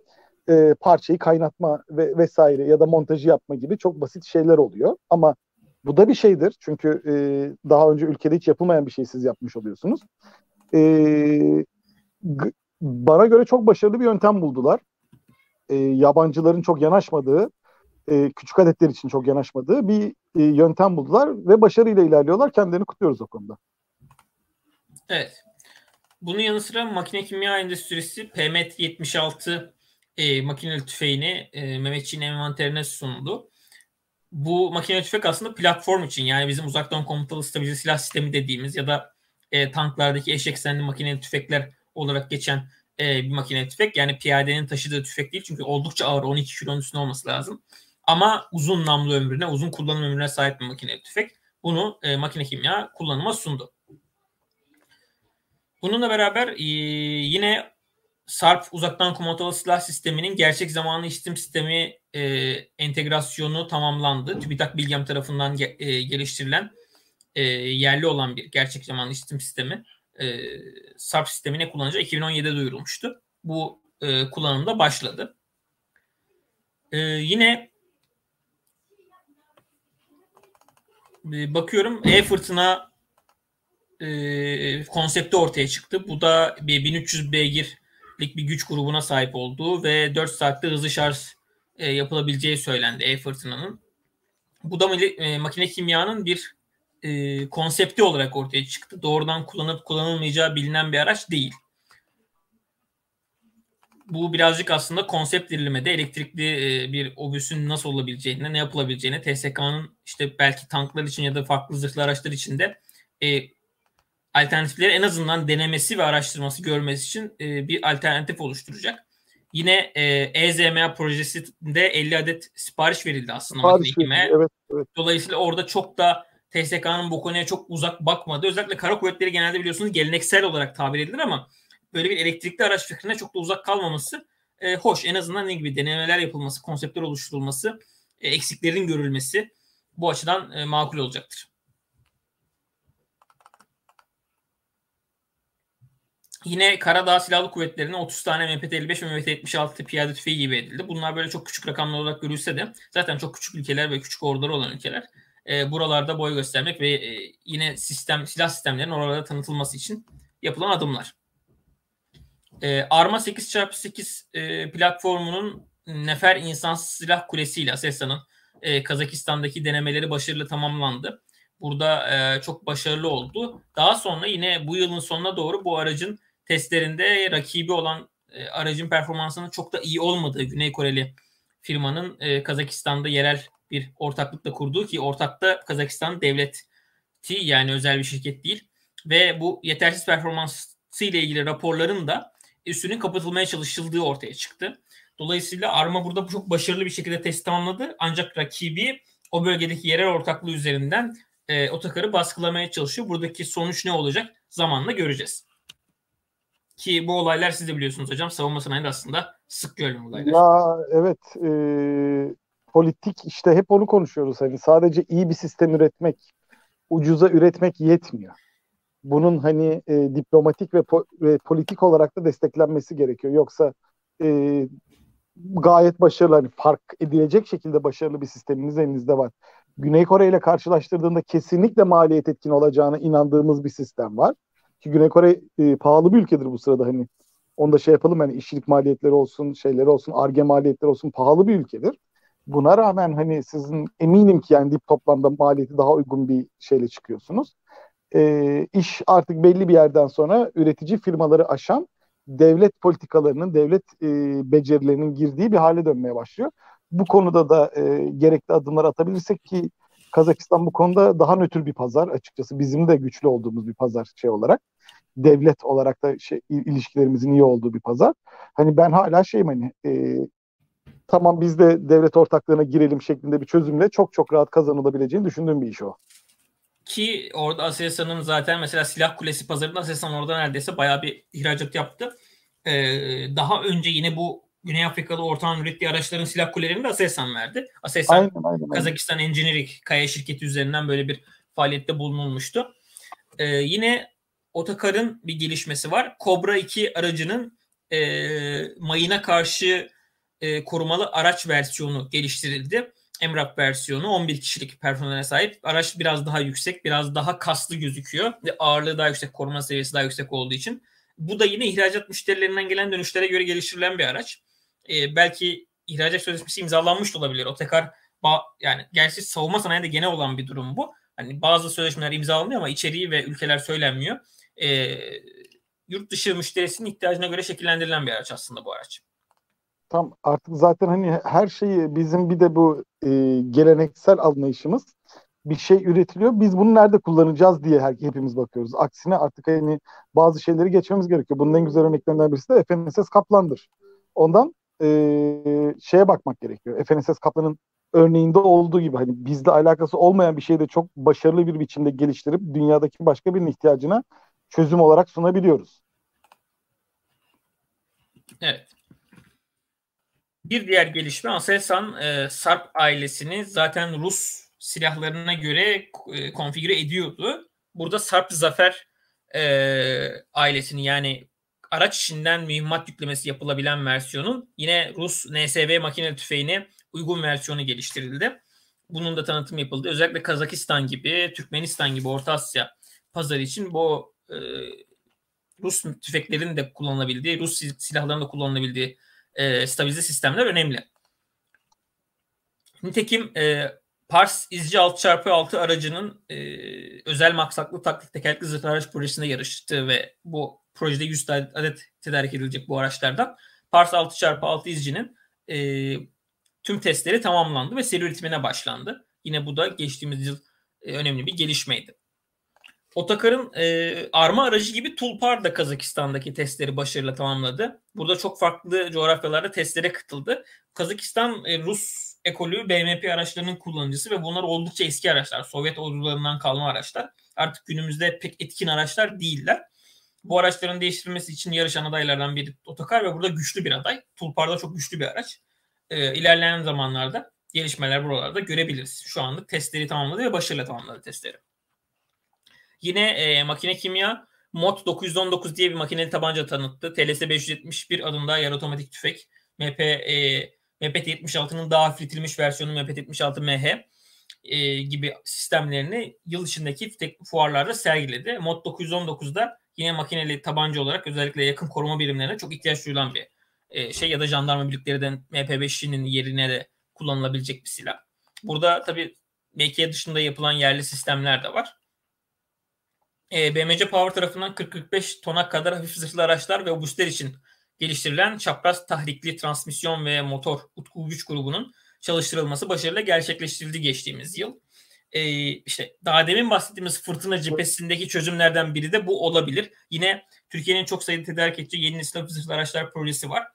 e, parçayı kaynatma ve vesaire ya da montajı yapma gibi çok basit şeyler oluyor ama bu da bir şeydir çünkü e, daha önce ülkede hiç yapılmayan bir şey siz yapmış oluyorsunuz. E, bana göre çok başarılı bir yöntem buldular. E, yabancıların çok yanaşmadığı, e, küçük adetler için çok yanaşmadığı bir e, yöntem buldular ve başarıyla ilerliyorlar. Kendilerini kutluyoruz o konuda. Evet. Bunun yanı sıra makine kimya endüstrisi PMET 76 e, makineli tüfeğini e, Mehmetçiğin envanterine sundu. Bu makine tüfek aslında platform için yani bizim uzaktan komutalı stabilize silah sistemi dediğimiz ya da e, tanklardaki eş eksenli makineli tüfekler olarak geçen e, bir makine tüfek. Yani piyadenin taşıdığı tüfek değil çünkü oldukça ağır 12 kilonun üstünde olması lazım. Ama uzun namlu ömrüne, uzun kullanım ömrüne sahip bir makine tüfek. Bunu e, makine kimya kullanıma sundu. Bununla beraber e, yine SARP uzaktan kumandalı silah sisteminin gerçek zamanlı işletim sistemi e, entegrasyonu tamamlandı. TÜBİTAK Bilgem tarafından ge, e, geliştirilen e, yerli olan bir gerçek zamanlı işletim sistemi e, SARP sistemine kullanılacağı 2017'de duyurulmuştu. Bu e, kullanımda başladı. E, yine e, bakıyorum e-fırtına e, konsepti ortaya çıktı. Bu da bir 1300 beygirlik bir güç grubuna sahip olduğu ve 4 saatte hızlı şarj e, yapılabileceği söylendi e-fırtınanın. Bu da e, makine kimyanın bir e, konsepti olarak ortaya çıktı. Doğrudan kullanıp kullanılmayacağı bilinen bir araç değil. Bu birazcık aslında konsept dirilimede elektrikli e, bir obüsün nasıl olabileceğine, ne yapılabileceğine, TSK'nın işte belki tanklar için ya da farklı zırhlı araçlar için de e, alternatifleri en azından denemesi ve araştırması görmesi için e, bir alternatif oluşturacak. Yine e, EZMA projesinde 50 adet sipariş verildi aslında sipariş verildi, evet, evet. Dolayısıyla orada çok da TSK'nın bu konuya çok uzak bakmadı. Özellikle kara kuvvetleri genelde biliyorsunuz geleneksel olarak tabir edilir ama böyle bir elektrikli araç fikrine çok da uzak kalmaması e, hoş. En azından ne gibi denemeler yapılması, konseptler oluşturulması, e, eksiklerin görülmesi bu açıdan e, makul olacaktır. Yine Karadağ Silahlı Kuvvetleri'ne 30 tane MPT-55 ve MPT-76 piyade tüfeği gibi edildi. Bunlar böyle çok küçük rakamlar olarak görülse de zaten çok küçük ülkeler ve küçük orduları olan ülkeler e, buralarda boy göstermek ve e, yine sistem silah sistemlerinin oralarda tanıtılması için yapılan adımlar. E, Arma 8x8 e, platformunun Nefer İnsansız Silah Kulesi ile Aselsan'ın e, Kazakistan'daki denemeleri başarılı tamamlandı. Burada e, çok başarılı oldu. Daha sonra yine bu yılın sonuna doğru bu aracın testlerinde rakibi olan e, aracın performansının çok da iyi olmadığı Güney Koreli firmanın e, Kazakistan'da yerel bir ortaklıkla kurduğu ki ortakta Kazakistan devleti yani özel bir şirket değil ve bu yetersiz performansı ile ilgili raporların da üstünün kapatılmaya çalışıldığı ortaya çıktı. Dolayısıyla Arma burada çok başarılı bir şekilde test tamamladı. Ancak rakibi o bölgedeki yerel ortaklığı üzerinden e, otokarı baskılamaya çalışıyor. Buradaki sonuç ne olacak? Zamanla göreceğiz. Ki bu olaylar siz de biliyorsunuz hocam. Savunma sanayinde aslında sık görülen olaylar. Ya evet. E, politik işte hep onu konuşuyoruz. Hani sadece iyi bir sistem üretmek, ucuza üretmek yetmiyor. Bunun hani e, diplomatik ve, po- ve politik olarak da desteklenmesi gerekiyor. Yoksa e, gayet başarılı, hani fark edilecek şekilde başarılı bir sisteminiz elinizde var. Güney Kore ile karşılaştırdığında kesinlikle maliyet etkin olacağına inandığımız bir sistem var. Ki Güney Kore e, pahalı bir ülkedir bu sırada hani. Onda şey yapalım hani işçilik maliyetleri olsun, şeyleri olsun, arge maliyetleri olsun pahalı bir ülkedir. Buna rağmen hani sizin eminim ki yani dip toplamda maliyeti daha uygun bir şeyle çıkıyorsunuz. E, iş artık belli bir yerden sonra üretici firmaları aşan devlet politikalarının, devlet e, becerilerinin girdiği bir hale dönmeye başlıyor. Bu konuda da e, gerekli adımlar atabilirsek ki Kazakistan bu konuda daha nötr bir pazar açıkçası. Bizim de güçlü olduğumuz bir pazar şey olarak. Devlet olarak da şey, ilişkilerimizin iyi olduğu bir pazar. Hani ben hala şeyim hani e, tamam biz de devlet ortaklığına girelim şeklinde bir çözümle çok çok rahat kazanılabileceğini düşündüğüm bir iş o. Ki orada Aselsan'ın zaten mesela silah kulesi pazarında Aselsan orada neredeyse bayağı bir ihracat yaptı. Ee, daha önce yine bu Güney Afrikalı ortağın ürettiği araçların silah kulelerini de Aselsan verdi. Aselsan aynen, aynen, Kazakistan Engineering kaya şirketi üzerinden böyle bir faaliyette bulunulmuştu. Ee, yine Otakar'ın bir gelişmesi var. Cobra 2 aracının e, mayına karşı e, korumalı araç versiyonu geliştirildi. Emrak versiyonu 11 kişilik personele sahip. Araç biraz daha yüksek, biraz daha kaslı gözüküyor ve ağırlığı daha yüksek, koruma seviyesi daha yüksek olduğu için. Bu da yine ihracat müşterilerinden gelen dönüşlere göre geliştirilen bir araç. Ee, belki ihracat sözleşmesi imzalanmış da olabilir. O tekrar yani gerçi savunma sanayinde genel olan bir durum bu. Hani bazı sözleşmeler imzalanıyor ama içeriği ve ülkeler söylenmiyor. Ee, yurt dışı müşterisinin ihtiyacına göre şekillendirilen bir araç aslında bu araç. Tam artık zaten hani her şeyi bizim bir de bu e, geleneksel anlayışımız bir şey üretiliyor. Biz bunu nerede kullanacağız diye her, hepimiz bakıyoruz. Aksine artık hani bazı şeyleri geçmemiz gerekiyor. Bunun en güzel örneklerinden birisi de FNSS Kaplan'dır. Ondan e, şeye bakmak gerekiyor. FNSS Kaplan'ın örneğinde olduğu gibi hani bizde alakası olmayan bir şeyi de çok başarılı bir biçimde geliştirip dünyadaki başka birinin ihtiyacına çözüm olarak sunabiliyoruz. Evet. Bir diğer gelişme Aselsan e, Sarp ailesini zaten Rus silahlarına göre e, konfigüre ediyordu. Burada Sarp Zafer e, ailesini yani araç içinden mühimmat yüklemesi yapılabilen versiyonun yine Rus NSV makine tüfeğine uygun versiyonu geliştirildi. Bunun da tanıtım yapıldı. Özellikle Kazakistan gibi, Türkmenistan gibi Orta Asya pazarı için bu e, Rus tüfeklerin de kullanılabildiği, Rus silahların da kullanılabildiği e, stabilize sistemler önemli. Nitekim e, Pars İzci 6x6 aracının e, özel maksatlı taklit tekerlekli zırhlı araç projesinde yarıştı ve bu projede 100 adet tedarik edilecek bu araçlardan. Pars 6x6 İzci'nin e, tüm testleri tamamlandı ve seri üretimine başlandı. Yine bu da geçtiğimiz yıl e, önemli bir gelişmeydi. Otakar'ın e, arma aracı gibi Tulpar da Kazakistan'daki testleri başarıyla tamamladı. Burada çok farklı coğrafyalarda testlere katıldı. Kazakistan e, Rus ekolü BMP araçlarının kullanıcısı ve bunlar oldukça eski araçlar. Sovyet ordularından kalma araçlar. Artık günümüzde pek etkin araçlar değiller. Bu araçların değiştirilmesi için yarışan adaylardan biri Otokar ve burada güçlü bir aday. Tulpar'da çok güçlü bir araç. E, ilerleyen zamanlarda gelişmeler buralarda görebiliriz. Şu anlık testleri tamamladı ve başarıyla tamamladı testleri. Yine e, makine kimya MOT 919 diye bir makineli tabanca tanıttı. TLS 571 adında yarı otomatik tüfek. MP e, MPT-76'nın daha hafifletilmiş versiyonu MPT-76MH e, gibi sistemlerini yıl içindeki fuarlarda sergiledi. Mod 919'da yine makineli tabanca olarak özellikle yakın koruma birimlerine çok ihtiyaç duyulan bir e, şey ya da jandarma birliklerinden MP5'inin yerine de kullanılabilecek bir silah. Burada tabii MK dışında yapılan yerli sistemler de var. E, BMC Power tarafından 40-45 tona kadar hafif zırhlı araçlar ve obüsler için geliştirilen çapraz tahrikli transmisyon ve motor Utku güç grubunun çalıştırılması başarıyla gerçekleştirildi geçtiğimiz yıl. Ee, işte daha demin bahsettiğimiz fırtına cephesindeki çözümlerden biri de bu olabilir. Yine Türkiye'nin çok sayıda tedarik edeceği yeni nesil zırhlı araçlar projesi var.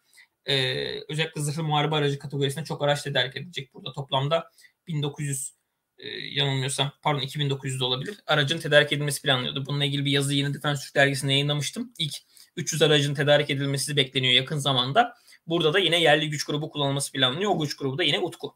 Ee, özellikle zırhlı muharebe aracı kategorisinde çok araç tedarik edilecek burada. Toplamda 1900 e, yanılmıyorsam pardon 2900 de olabilir. Aracın tedarik edilmesi planlıyordu. Bununla ilgili bir yazı yeni Defense Türk dergisinde yayınlamıştım. İlk 300 aracın tedarik edilmesi bekleniyor yakın zamanda. Burada da yine yerli güç grubu kullanılması planlanıyor. O güç grubu da yine Utku.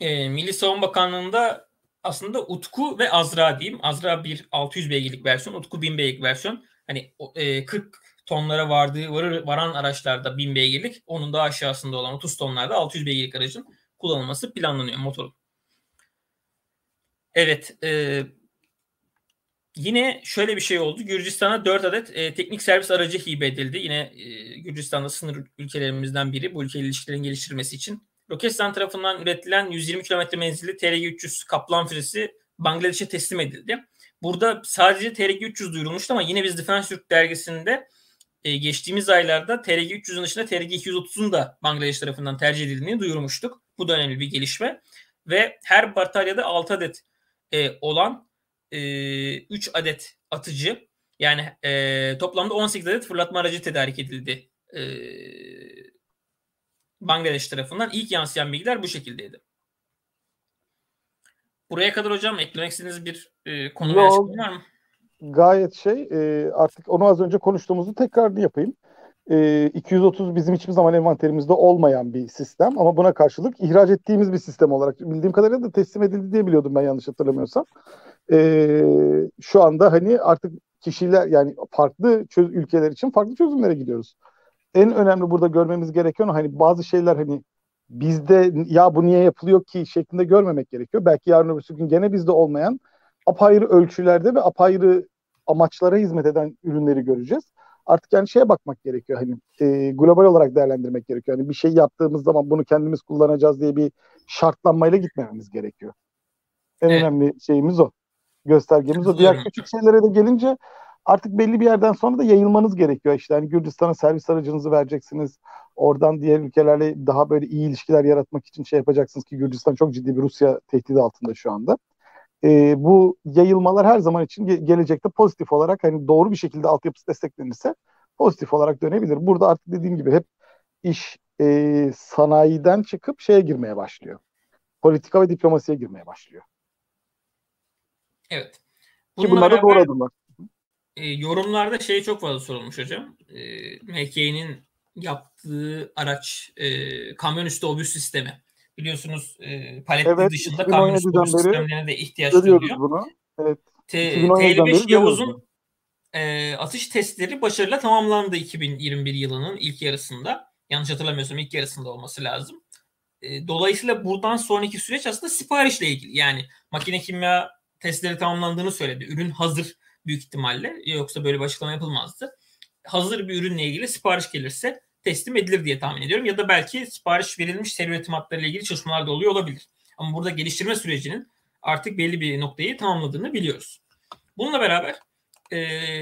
E, Milli Savunma Bakanlığı'nda aslında Utku ve Azra diyeyim. Azra bir 600 beygirlik versiyon, Utku 1000 beygirlik versiyon. Hani e, 40 tonlara vardığı var, varan araçlarda 1000 beygirlik, onun daha aşağısında olan 30 tonlarda 600 beygirlik aracın kullanılması planlanıyor motorun. Evet, e, Yine şöyle bir şey oldu. Gürcistan'a 4 adet e, teknik servis aracı hibe edildi. Yine e, Gürcistan'da sınır ülkelerimizden biri bu ülke ilişkilerin geliştirilmesi için. Roketsan tarafından üretilen 120 km menzilli TRG-300 Kaplan füzesi Bangladeş'e teslim edildi. Burada sadece TRG-300 duyurulmuştu ama yine biz Defense Türk dergisinde e, geçtiğimiz aylarda TRG-300'ün dışında TRG-230'un da Bangladeş tarafından tercih edildiğini duyurmuştuk. Bu da önemli bir gelişme. Ve her bataryada 6 adet e, olan e, 3 adet atıcı yani e, toplamda 18 adet fırlatma aracı tedarik edildi. E, Bangladeş tarafından ilk yansıyan bilgiler bu şekildeydi. Buraya kadar hocam eklemek istediğiniz bir e, konu veya var mı? gayet şey e, artık onu az önce konuştuğumuzu tekrar yapayım. E, 230 bizim hiçbir zaman envanterimizde olmayan bir sistem ama buna karşılık ihraç ettiğimiz bir sistem olarak bildiğim kadarıyla da teslim edildi diye biliyordum ben yanlış hatırlamıyorsam. E, şu anda hani artık kişiler yani farklı çöz, ülkeler için farklı çözümlere gidiyoruz. En önemli burada görmemiz gereken hani bazı şeyler hani bizde ya bu niye yapılıyor ki şeklinde görmemek gerekiyor. Belki yarın öbür gün gene bizde olmayan apayrı ölçülerde ve apayrı amaçlara hizmet eden ürünleri göreceğiz. Artık yani şeye bakmak gerekiyor hani e, global olarak değerlendirmek gerekiyor. Hani bir şey yaptığımız zaman bunu kendimiz kullanacağız diye bir şartlanmayla gitmememiz gerekiyor. En evet. önemli şeyimiz o. Göstergemiz o. Diğer küçük şeylere de gelince artık belli bir yerden sonra da yayılmanız gerekiyor. İşte hani Gürcistan'a servis aracınızı vereceksiniz. Oradan diğer ülkelerle daha böyle iyi ilişkiler yaratmak için şey yapacaksınız ki Gürcistan çok ciddi bir Rusya tehdidi altında şu anda. Ee, bu yayılmalar her zaman için ge- gelecekte pozitif olarak hani doğru bir şekilde altyapısı desteklenirse pozitif olarak dönebilir. Burada artık dediğim gibi hep iş e, sanayiden çıkıp şeye girmeye başlıyor. Politika ve diplomasiye girmeye başlıyor. Evet. Bununla Ki bunlar da doğru adımlar. E, yorumlarda şey çok fazla sorulmuş hocam. E, MK'nin yaptığı araç e, kamyon üstü obüs sistemi. Biliyorsunuz e, paletli evet, dışında kamyon üstü obüs sistemlerine de ihtiyaç duyuyor. Bunu. Evet. T55 Yavuz'un e, atış testleri başarıyla tamamlandı 2021 yılının ilk yarısında. Yanlış hatırlamıyorsam ilk yarısında olması lazım. E, dolayısıyla buradan sonraki süreç aslında siparişle ilgili. Yani makine kimya testleri tamamlandığını söyledi. Ürün hazır büyük ihtimalle. Yoksa böyle bir açıklama yapılmazdı. Hazır bir ürünle ilgili sipariş gelirse teslim edilir diye tahmin ediyorum. Ya da belki sipariş verilmiş seri üretim hatlarıyla ilgili çalışmalar da oluyor olabilir. Ama burada geliştirme sürecinin artık belli bir noktayı tamamladığını biliyoruz. Bununla beraber e,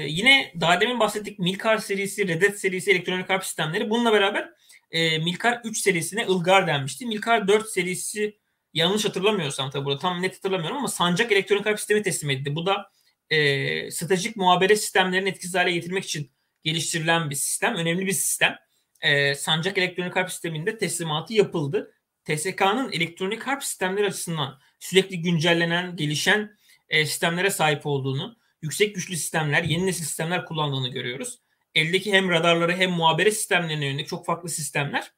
yine daha demin bahsettik Milkar serisi, Redet serisi elektronik harp sistemleri. Bununla beraber e, Milkar 3 serisine Ilgar denmişti. Milkar 4 serisi yanlış hatırlamıyorsam tabi burada tam net hatırlamıyorum ama sancak elektronik harp sistemi teslim edildi. Bu da e, stratejik muhabere sistemlerini etkisiz hale getirmek için geliştirilen bir sistem. Önemli bir sistem. E, sancak elektronik harp sisteminde teslimatı yapıldı. TSK'nın elektronik harp sistemleri açısından sürekli güncellenen, gelişen e, sistemlere sahip olduğunu, yüksek güçlü sistemler, yeni nesil sistemler kullandığını görüyoruz. Eldeki hem radarları hem muhabere sistemlerine yönelik çok farklı sistemler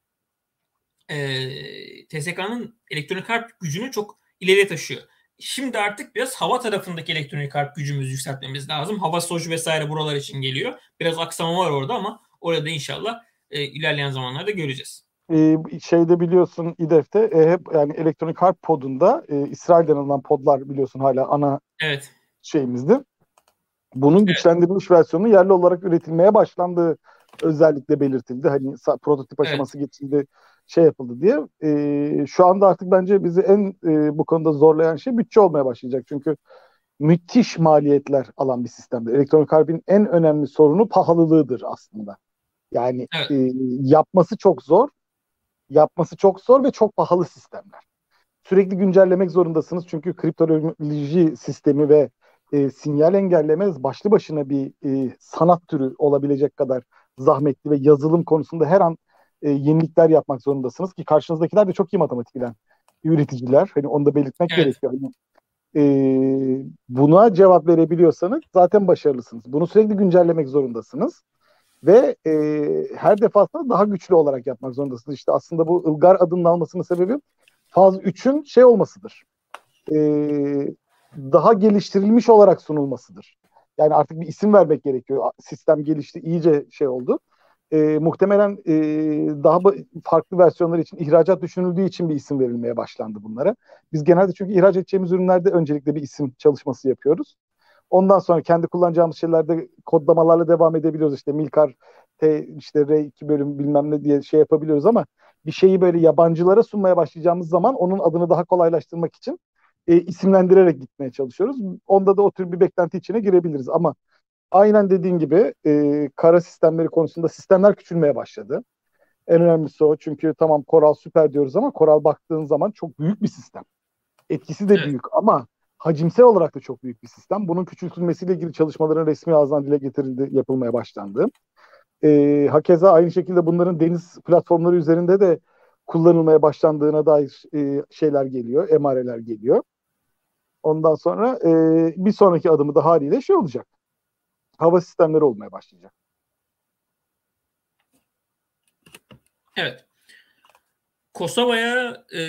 e, TSK'nın elektronik harp gücünü çok ileriye taşıyor. Şimdi artık biraz hava tarafındaki elektronik harp gücümüzü yükseltmemiz lazım. Hava soj vesaire buralar için geliyor. Biraz aksama var orada ama orada inşallah e, ilerleyen zamanlarda göreceğiz. Ee, şeyde biliyorsun İDEF'te e, hep yani elektronik harp podunda e, İsrail'den alınan podlar biliyorsun hala ana evet. şeyimizdi. Bunun evet. güçlendirilmiş versiyonu yerli olarak üretilmeye başlandığı özellikle belirtildi. Hani prototip aşaması evet. geçildi şey yapıldı diye. E, şu anda artık bence bizi en e, bu konuda zorlayan şey bütçe olmaya başlayacak. Çünkü müthiş maliyetler alan bir sistemdir. Elektronik harbin en önemli sorunu pahalılığıdır aslında. Yani evet. e, yapması çok zor. Yapması çok zor ve çok pahalı sistemler. Sürekli güncellemek zorundasınız çünkü kriptoloji sistemi ve e, sinyal engelleme başlı başına bir e, sanat türü olabilecek kadar zahmetli ve yazılım konusunda her an e, yenilikler yapmak zorundasınız ki karşınızdakiler de çok iyi matematik bilen üreticiler. Hani onu da belirtmek evet. gerekiyor. Hani, e, buna cevap verebiliyorsanız zaten başarılısınız. Bunu sürekli güncellemek zorundasınız. Ve e, her defasında daha güçlü olarak yapmak zorundasınız. İşte aslında bu Ilgar adının almasının sebebi faz 3'ün şey olmasıdır. E, daha geliştirilmiş olarak sunulmasıdır. Yani artık bir isim vermek gerekiyor. Sistem gelişti, iyice şey oldu e, muhtemelen e, daha farklı versiyonlar için ihracat düşünüldüğü için bir isim verilmeye başlandı bunlara. Biz genelde çünkü ihraç edeceğimiz ürünlerde öncelikle bir isim çalışması yapıyoruz. Ondan sonra kendi kullanacağımız şeylerde kodlamalarla devam edebiliyoruz. İşte Milkar T, işte R2 bölüm bilmem ne diye şey yapabiliyoruz ama bir şeyi böyle yabancılara sunmaya başlayacağımız zaman onun adını daha kolaylaştırmak için e, isimlendirerek gitmeye çalışıyoruz. Onda da o tür bir beklenti içine girebiliriz ama aynen dediğin gibi e, kara sistemleri konusunda sistemler küçülmeye başladı. En önemlisi o çünkü tamam Koral süper diyoruz ama Koral baktığın zaman çok büyük bir sistem. Etkisi de evet. büyük ama hacimsel olarak da çok büyük bir sistem. Bunun küçültülmesiyle ilgili çalışmaların resmi ağızdan dile getirildi, yapılmaya başlandı. E, hakeza aynı şekilde bunların deniz platformları üzerinde de kullanılmaya başlandığına dair e, şeyler geliyor, emareler geliyor. Ondan sonra e, bir sonraki adımı da haliyle şey olacak hava sistemleri olmaya başlayacak. Evet. Kosova'ya e,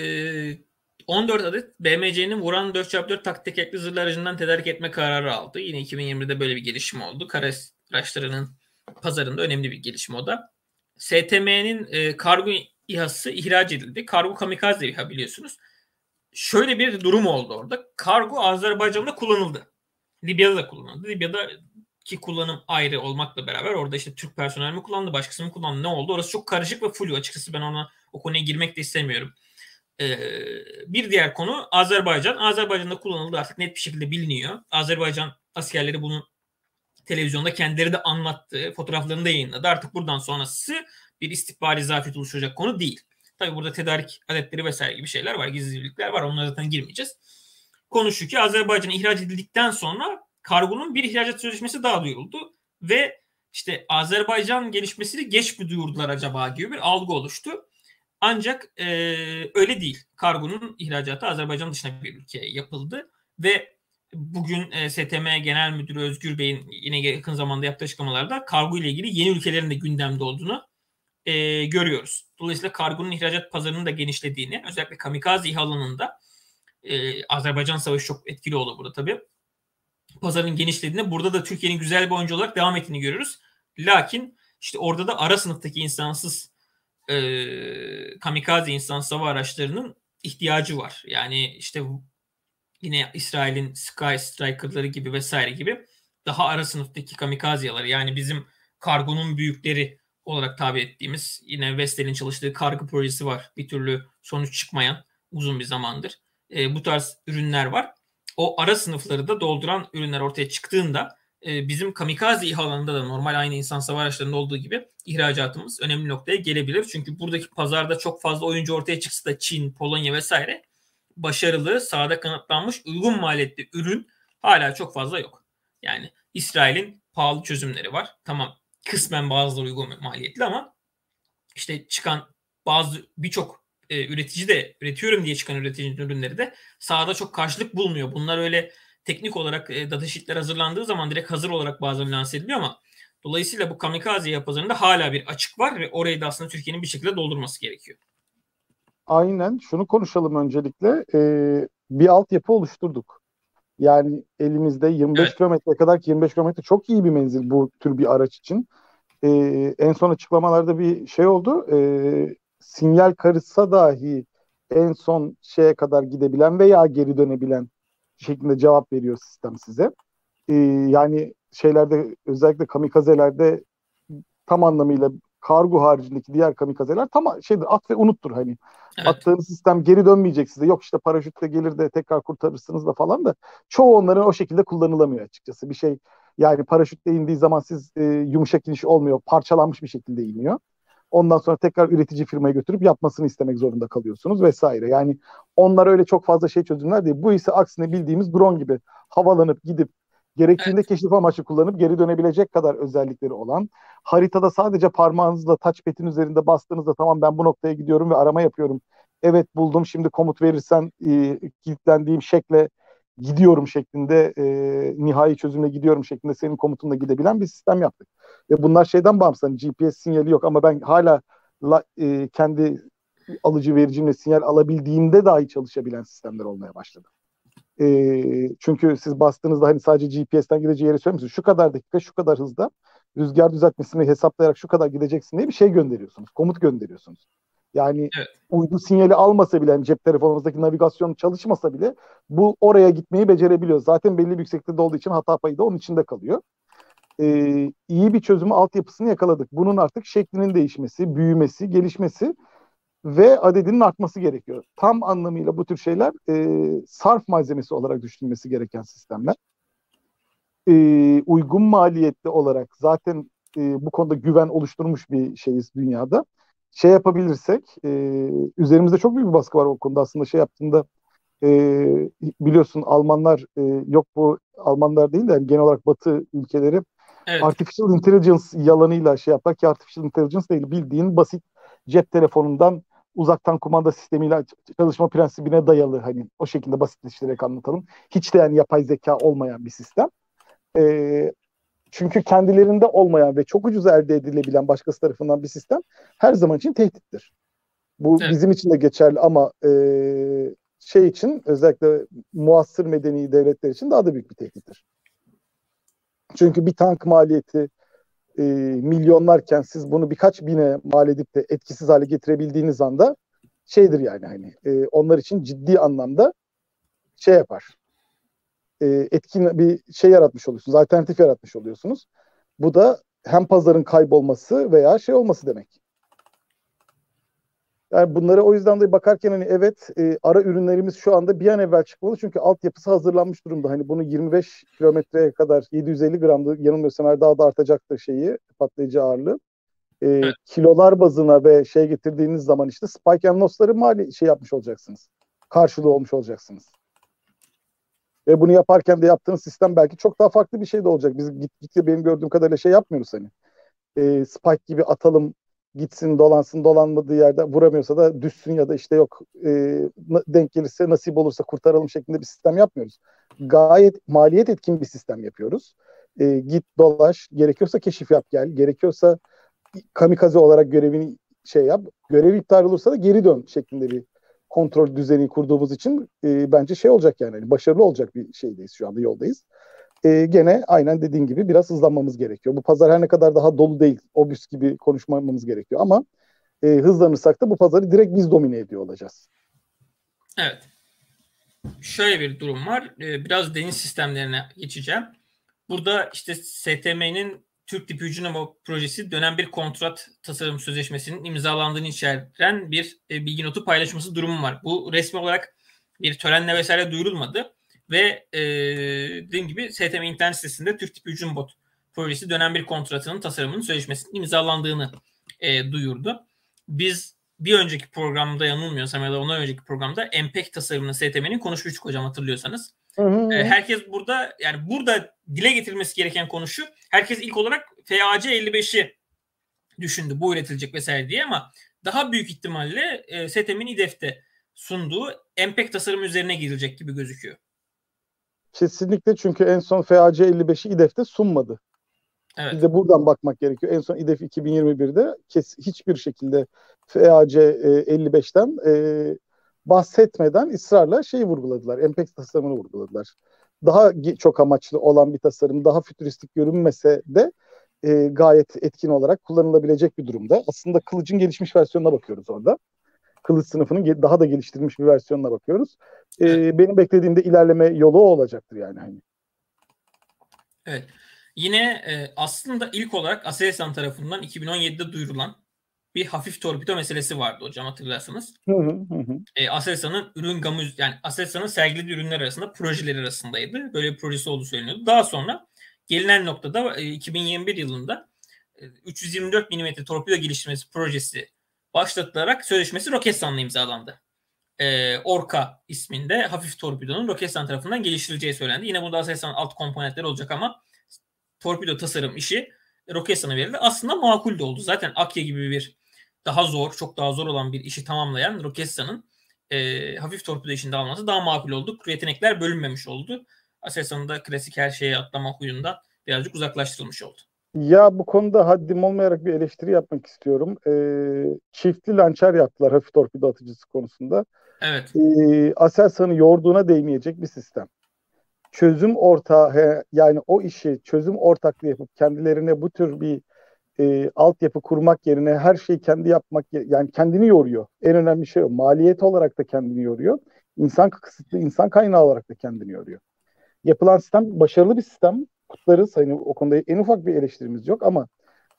14 adet BMC'nin Vuran 4x4 taktik tekerlekli zırhlı aracından tedarik etme kararı aldı. Yine 2020'de böyle bir gelişme oldu. Kara araçlarının pazarında önemli bir gelişme o da. STM'nin e, kargo İHA'sı ihraç edildi. Kargo kamikaze İHA biliyorsunuz. Şöyle bir durum oldu orada. Kargo Azerbaycan'da kullanıldı. Libya'da da kullanıldı. Libya'da ki kullanım ayrı olmakla beraber orada işte Türk personel mi kullandı, başkası mı kullandı, ne oldu? Orası çok karışık ve flu. Açıkçası ben ona o konuya girmek de istemiyorum. Ee, bir diğer konu Azerbaycan. Azerbaycan'da kullanıldı artık net bir şekilde biliniyor. Azerbaycan askerleri bunu televizyonda kendileri de anlattı. Fotoğraflarını da yayınladı. Artık buradan sonrası bir istihbari zafiyet oluşturacak konu değil. Tabi burada tedarik adetleri vesaire gibi şeyler var. Gizlilikler var. Onlara zaten girmeyeceğiz. Konu şu ki Azerbaycan'a ihraç edildikten sonra kargonun bir ihracat sözleşmesi daha duyuruldu. Ve işte Azerbaycan gelişmesini geç mi duyurdular acaba gibi bir algı oluştu. Ancak e, öyle değil. Kargonun ihracatı Azerbaycan dışına bir ülkeye yapıldı ve bugün e, STM Genel Müdürü Özgür Bey'in yine yakın zamanda yaptığı açıklamalarda kargo ile ilgili yeni ülkelerin de gündemde olduğunu e, görüyoruz. Dolayısıyla kargonun ihracat pazarının da genişlediğini, özellikle kamikaze İHA'larında e, Azerbaycan Savaşı çok etkili oldu burada tabii. Pazarın genişlediğini, burada da Türkiye'nin güzel bir oyuncu olarak devam ettiğini görüyoruz. Lakin işte orada da ara sınıftaki insansız e, kamikaze insansız hava araçlarının ihtiyacı var. Yani işte yine İsrail'in Sky Striker'ları gibi vesaire gibi daha ara sınıftaki kamikazeyaları yani bizim kargonun büyükleri olarak tabi ettiğimiz yine Vestel'in çalıştığı kargı projesi var. Bir türlü sonuç çıkmayan uzun bir zamandır. E, bu tarz ürünler var. O ara sınıfları da dolduran ürünler ortaya çıktığında e, bizim kamikaze İHA'larında da normal aynı insan savaş araçlarında olduğu gibi ihracatımız önemli noktaya gelebilir. Çünkü buradaki pazarda çok fazla oyuncu ortaya çıksa da Çin, Polonya vesaire başarılı, sahada kanıtlanmış uygun maliyetli ürün hala çok fazla yok. Yani İsrail'in pahalı çözümleri var. Tamam kısmen bazıları uygun maliyetli ama işte çıkan bazı birçok e, üretici de üretiyorum diye çıkan üreticinin ürünleri de sahada çok karşılık bulmuyor. Bunlar öyle teknik olarak e, data sheetler hazırlandığı zaman direkt hazır olarak bazen lanse ediliyor ama dolayısıyla bu kamikaze pazarında hala bir açık var ve orayı da aslında Türkiye'nin bir şekilde doldurması gerekiyor. Aynen. Şunu konuşalım öncelikle. Ee, bir altyapı oluşturduk. Yani elimizde 25 evet. kilometre kadar ki 25 kilometre çok iyi bir menzil bu tür bir araç için. Ee, en son açıklamalarda bir şey oldu. Ee, sinyal karışsa dahi en son şeye kadar gidebilen veya geri dönebilen şeklinde cevap veriyor sistem size. Ee, yani şeylerde özellikle kamikazelerde tam anlamıyla kargo haricindeki diğer kamikazeler tam şeydir at ve unuttur hani. Evet. Attığınız sistem geri dönmeyecek size. Yok işte paraşütle gelir de tekrar kurtarırsınız da falan da çoğu onların o şekilde kullanılamıyor açıkçası. Bir şey yani paraşütle indiği zaman siz e, yumuşak iniş olmuyor. Parçalanmış bir şekilde iniyor. Ondan sonra tekrar üretici firmaya götürüp yapmasını istemek zorunda kalıyorsunuz vesaire. Yani onlar öyle çok fazla şey çözümler değil. Bu ise aksine bildiğimiz drone gibi havalanıp gidip gerektiğinde evet. keşif amaçlı kullanıp geri dönebilecek kadar özellikleri olan, haritada sadece parmağınızla touchpad'in üzerinde bastığınızda tamam ben bu noktaya gidiyorum ve arama yapıyorum. Evet buldum şimdi komut verirsen e, kilitlendiğim şekle gidiyorum şeklinde e, nihai çözümle gidiyorum şeklinde senin komutunla gidebilen bir sistem yaptık. Ve bunlar şeyden bağımsız. Hani GPS sinyali yok ama ben hala la, e, kendi alıcı vericimle sinyal alabildiğimde dahi çalışabilen sistemler olmaya başladı. E, çünkü siz bastığınızda hani sadece GPS'ten gideceği yeri söylemiyorsunuz. Şu kadar dakika, şu kadar hızda rüzgar düzeltmesini hesaplayarak şu kadar gideceksin diye bir şey gönderiyorsunuz. Komut gönderiyorsunuz. Yani evet. uydu sinyali almasa bile yani cep telefonumuzdaki navigasyon çalışmasa bile bu oraya gitmeyi becerebiliyor. Zaten belli bir yükseklikte olduğu için hata payı da onun içinde kalıyor. Ee, iyi bir çözümü altyapısını yakaladık. Bunun artık şeklinin değişmesi, büyümesi, gelişmesi ve adedinin artması gerekiyor. Tam anlamıyla bu tür şeyler e, sarf malzemesi olarak düşünülmesi gereken sistemler. E, uygun maliyetli olarak zaten e, bu konuda güven oluşturmuş bir şeyiz dünyada. Şey yapabilirsek, e, üzerimizde çok büyük bir baskı var o konuda aslında şey yaptığında e, biliyorsun Almanlar e, yok bu Almanlar değil de yani genel olarak Batı ülkeleri evet. artificial intelligence yalanıyla şey yapar ki artificial intelligence değil bildiğin basit cep telefonundan uzaktan kumanda sistemiyle çalışma prensibine dayalı hani o şekilde basitleştirerek anlatalım. Hiç de yani yapay zeka olmayan bir sistem. Ee, Çünkü kendilerinde olmayan ve çok ucuz elde edilebilen başkası tarafından bir sistem her zaman için tehdittir. Bu evet. bizim için de geçerli ama e, şey için özellikle muasır medeni devletler için daha da büyük bir tehdittir. Çünkü bir tank maliyeti e, milyonlarken siz bunu birkaç bine mal edip de etkisiz hale getirebildiğiniz anda şeydir yani hani e, onlar için ciddi anlamda şey yapar. E, etkin bir şey yaratmış oluyorsunuz. Alternatif yaratmış oluyorsunuz. Bu da hem pazarın kaybolması veya şey olması demek. Yani bunlara o yüzden de bakarken hani evet e, ara ürünlerimiz şu anda bir an evvel çıkmalı çünkü altyapısı hazırlanmış durumda. Hani bunu 25 kilometreye kadar 750 gramdı yanılmıyorsam eğer daha da artacaktır şeyi patlayıcı ağırlığı. E, evet. Kilolar bazına ve şey getirdiğiniz zaman işte spike and loss'ları mali şey yapmış olacaksınız. Karşılığı olmuş olacaksınız. Ve bunu yaparken de yaptığınız sistem belki çok daha farklı bir şey de olacak. Biz git, git benim gördüğüm kadarıyla şey yapmıyoruz hani. E, spike gibi atalım gitsin dolansın dolanmadığı yerde vuramıyorsa da düşsün ya da işte yok e, denk gelirse nasip olursa kurtaralım şeklinde bir sistem yapmıyoruz. Gayet maliyet etkin bir sistem yapıyoruz. E, git dolaş gerekiyorsa keşif yap gel gerekiyorsa kamikaze olarak görevini şey yap görev iptal olursa da geri dön şeklinde bir kontrol düzeni kurduğumuz için e, bence şey olacak yani hani başarılı olacak bir şeydeyiz şu anda yoldayız e, gene aynen dediğin gibi biraz hızlanmamız gerekiyor. Bu pazar her ne kadar daha dolu değil, obüs gibi konuşmamamız gerekiyor ama e, hızlanırsak da bu pazarı direkt biz domine ediyor olacağız. Evet. Şöyle bir durum var. Ee, biraz deniz sistemlerine geçeceğim. Burada işte STM'nin Türk Tipi Hücum projesi dönem bir kontrat tasarım sözleşmesinin imzalandığını içeren bir e, bilgi notu paylaşması durumu var. Bu resmi olarak bir törenle vesaire duyurulmadı. Ve e, dediğim gibi STM internet sitesinde Türk tipi hücum bot projesi dönem bir kontratının tasarımının sözleşmesinin imzalandığını e, duyurdu. Biz bir önceki programda yanılmıyorsam ya da ondan önceki programda MPEG tasarımının STM'nin konuşmuştuk hocam hatırlıyorsanız. Hı hı. E, herkes burada yani burada dile getirilmesi gereken konu şu. Herkes ilk olarak FAC 55'i düşündü bu üretilecek vesaire diye ama daha büyük ihtimalle e, STM'nin İDEF'te sunduğu MPEG tasarım üzerine girilecek gibi gözüküyor. Kesinlikle çünkü en son FAC 55'i İDEF'te sunmadı. Evet. Bir de buradan bakmak gerekiyor. En son İDEF 2021'de kes, hiçbir şekilde FAC e, 55'ten e, bahsetmeden ısrarla şeyi vurguladılar. MPEX tasarımını vurguladılar. Daha çok amaçlı olan bir tasarım, daha fütüristik görünmese de e, gayet etkin olarak kullanılabilecek bir durumda. Aslında kılıcın gelişmiş versiyonuna bakıyoruz orada kılıç sınıfının daha da geliştirilmiş bir versiyonuna bakıyoruz. Ee, benim beklediğimde ilerleme yolu o olacaktır yani. Hani. Evet. Yine e, aslında ilk olarak Aselsan tarafından 2017'de duyurulan bir hafif torpido meselesi vardı hocam hatırlarsanız. Hı hı hı. E, Aselsan'ın ürün gamı yani Aselsan'ın sergilediği ürünler arasında projeleri arasındaydı. Böyle bir projesi olduğu söyleniyordu. Daha sonra gelinen noktada e, 2021 yılında e, 324 mm torpido geliştirmesi projesi başlatılarak sözleşmesi Roketsan'la imzalandı. Ee, Orca isminde hafif torpidonun Roketsan tarafından geliştirileceği söylendi. Yine bunda Aselsan alt komponentleri olacak ama torpido tasarım işi Roketsan'a verildi. Aslında makul de oldu. Zaten Akya gibi bir daha zor, çok daha zor olan bir işi tamamlayan Roketsan'ın e, hafif torpido işinde alması daha makul oldu. Yetenekler bölünmemiş oldu. Aselsan'ın da klasik her şeye atlama huyundan birazcık uzaklaştırılmış oldu. Ya bu konuda haddim olmayarak bir eleştiri yapmak istiyorum. Ee, çiftli lançer yaptılar hafif torpido atıcısı konusunda. Evet. Ee, Aselsan'ın yoğurduğuna değmeyecek bir sistem. Çözüm ortağı yani o işi çözüm ortaklığı yapıp kendilerine bu tür bir e, altyapı kurmak yerine her şeyi kendi yapmak yani kendini yoruyor. En önemli şey o. Maliyet olarak da kendini yoruyor. İnsan kısıtlı insan kaynağı olarak da kendini yoruyor. Yapılan sistem başarılı bir sistem kutlarız. Hani o konuda en ufak bir eleştirimiz yok ama